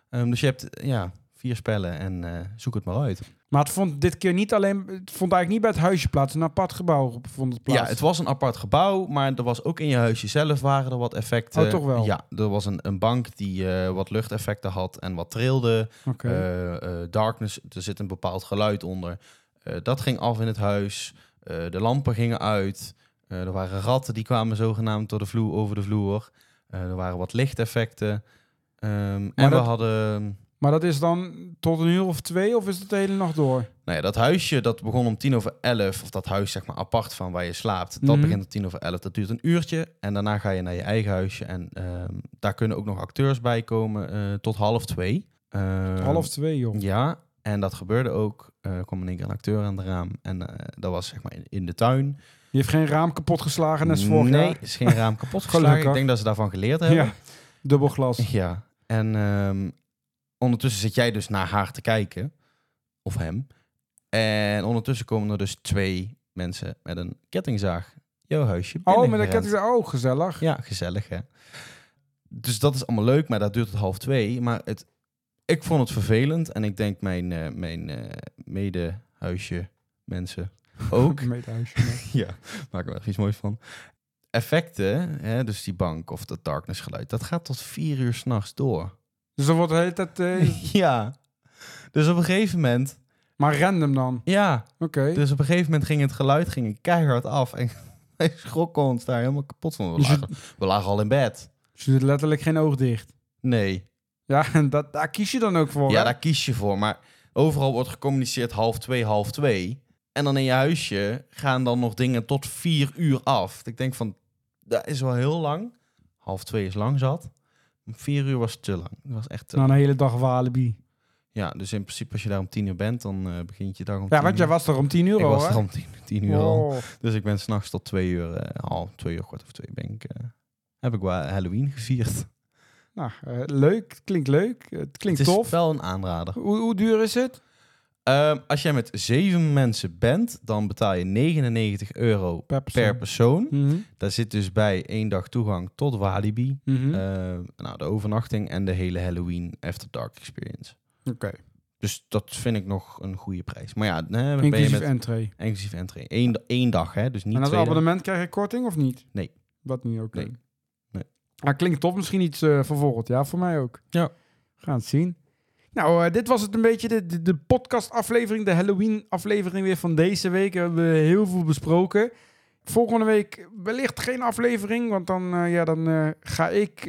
Ehm, dus je hebt, ja, vier spellen en eh, zoek het maar uit. Maar het vond dit keer niet alleen, het vond eigenlijk niet bij het huisje plaats. Een apart gebouw vond het plaats. Ja, het was een apart gebouw, maar er was ook in je huisje zelf waren er wat effecten. Oh, toch wel? Ja, er was een, een bank die eh, wat luchteffecten had en wat trilde. Oké. Eh, eh, darkness, er zit een bepaald geluid onder. Dat ging af in het huis. De lampen gingen uit. Er waren ratten die kwamen zogenaamd door de vloer, over de vloer. Er waren wat lichteffecten. Ehm, en we hadden... maar dat is dan tot een uur of twee of is het de hele nacht door? Nou ja, dat huisje dat begon om tien over elf, of dat huis zeg maar apart van waar je slaapt, dat Mhm. begint om tien over elf. Dat duurt een uurtje en daarna ga je naar je eigen huisje en ehm, daar kunnen ook nog acteurs bij komen eh, tot half twee. Ehm, Half twee, joh. Ja, en dat gebeurde ook. Eh, Er kwam in één keer een acteur aan de raam en eh, dat was zeg maar in, in de tuin. Die heeft geen raam kapot geslagen net als vorig nee, jaar. is geen raam kapot (laughs) geslagen. Ik denk dat ze daarvan geleerd hebben. Ja, dubbel glas. Ja, en ehm, ondertussen zit jij dus naar haar te kijken. Of hem. En ondertussen komen er dus twee mensen met een kettingzaag jouw huisje Oh, met een binnengerend. ketting. Oh, gezellig. Ja, gezellig hè. Dus dat is allemaal leuk, maar dat duurt tot half twee. Maar het, ik vond het vervelend. En ik denk mijn, eh mijn eh medehuisje mensen (laughs) ook. Met huisje. nee. (laughs) ja, maak er wel iets moois van. Effecten, hè, dus die bank of dat darkness geluid, dat gaat tot vier uur s'nachts door. Dus dan wordt de hele tijd... eh, (laughs) ja. Dus op een gegeven moment, maar random dan. ja, Oké. dus op een gegeven moment ging het geluid ging keihard af. En (laughs) Wij schrokken ons daar helemaal kapot van. We Dus je- lagen, we lagen al in bed. Ze doet letterlijk geen oog dicht. Nee. Ja, (laughs) en dat, daar kies je dan ook voor. Ja, hè? daar kies je voor. Maar overal wordt gecommuniceerd half twee, half twee. En dan in je huisje gaan dan nog dingen tot vier uur af. Ik denk van, dat is wel heel lang. Half twee is lang zat. Vier uur was te lang. Dat was echt Na een hele dag Walibi. Ja, dus in principe als je daar om tien uur bent, dan eh, begint je dag om Ja, tien want jij was er om 10 uur Ik al, was er om tien, tien uur al. Dus ik ben s'nachts tot twee uur, half twee uur, kwart of twee ben ik, eh, heb ik wel Halloween gevierd. Nou, leuk. Klinkt leuk. Het klinkt het is tof. wel een aanrader. Hoe, hoe duur is het? Ehm, als jij met zeven mensen bent, dan betaal je 99 euro Per persoon. per persoon. Mhm. Daar zit dus bij één dag toegang tot Walibi. Mhm. Eh, nou, de overnachting en de hele Halloween After Dark experience. Oké. Dus dat vind ik nog een goede prijs. Maar ja, hè, ben je Inclusief met entree. inclusief entree. Eén, één dag, hè? Dus niet En als abonnement krijg je korting of niet? Nee. Wat nu ook? Nee. Nee. Maar klinkt tof. Misschien iets eh voor volgend jaar voor mij ook. Ja. We gaan het zien. Nou, eh, dit was het een beetje de, de, podcast-aflevering, de Halloween-aflevering weer van deze week. We hebben heel veel besproken. Volgende week wellicht geen aflevering, want dan, eh, ja, dan eh, ga ik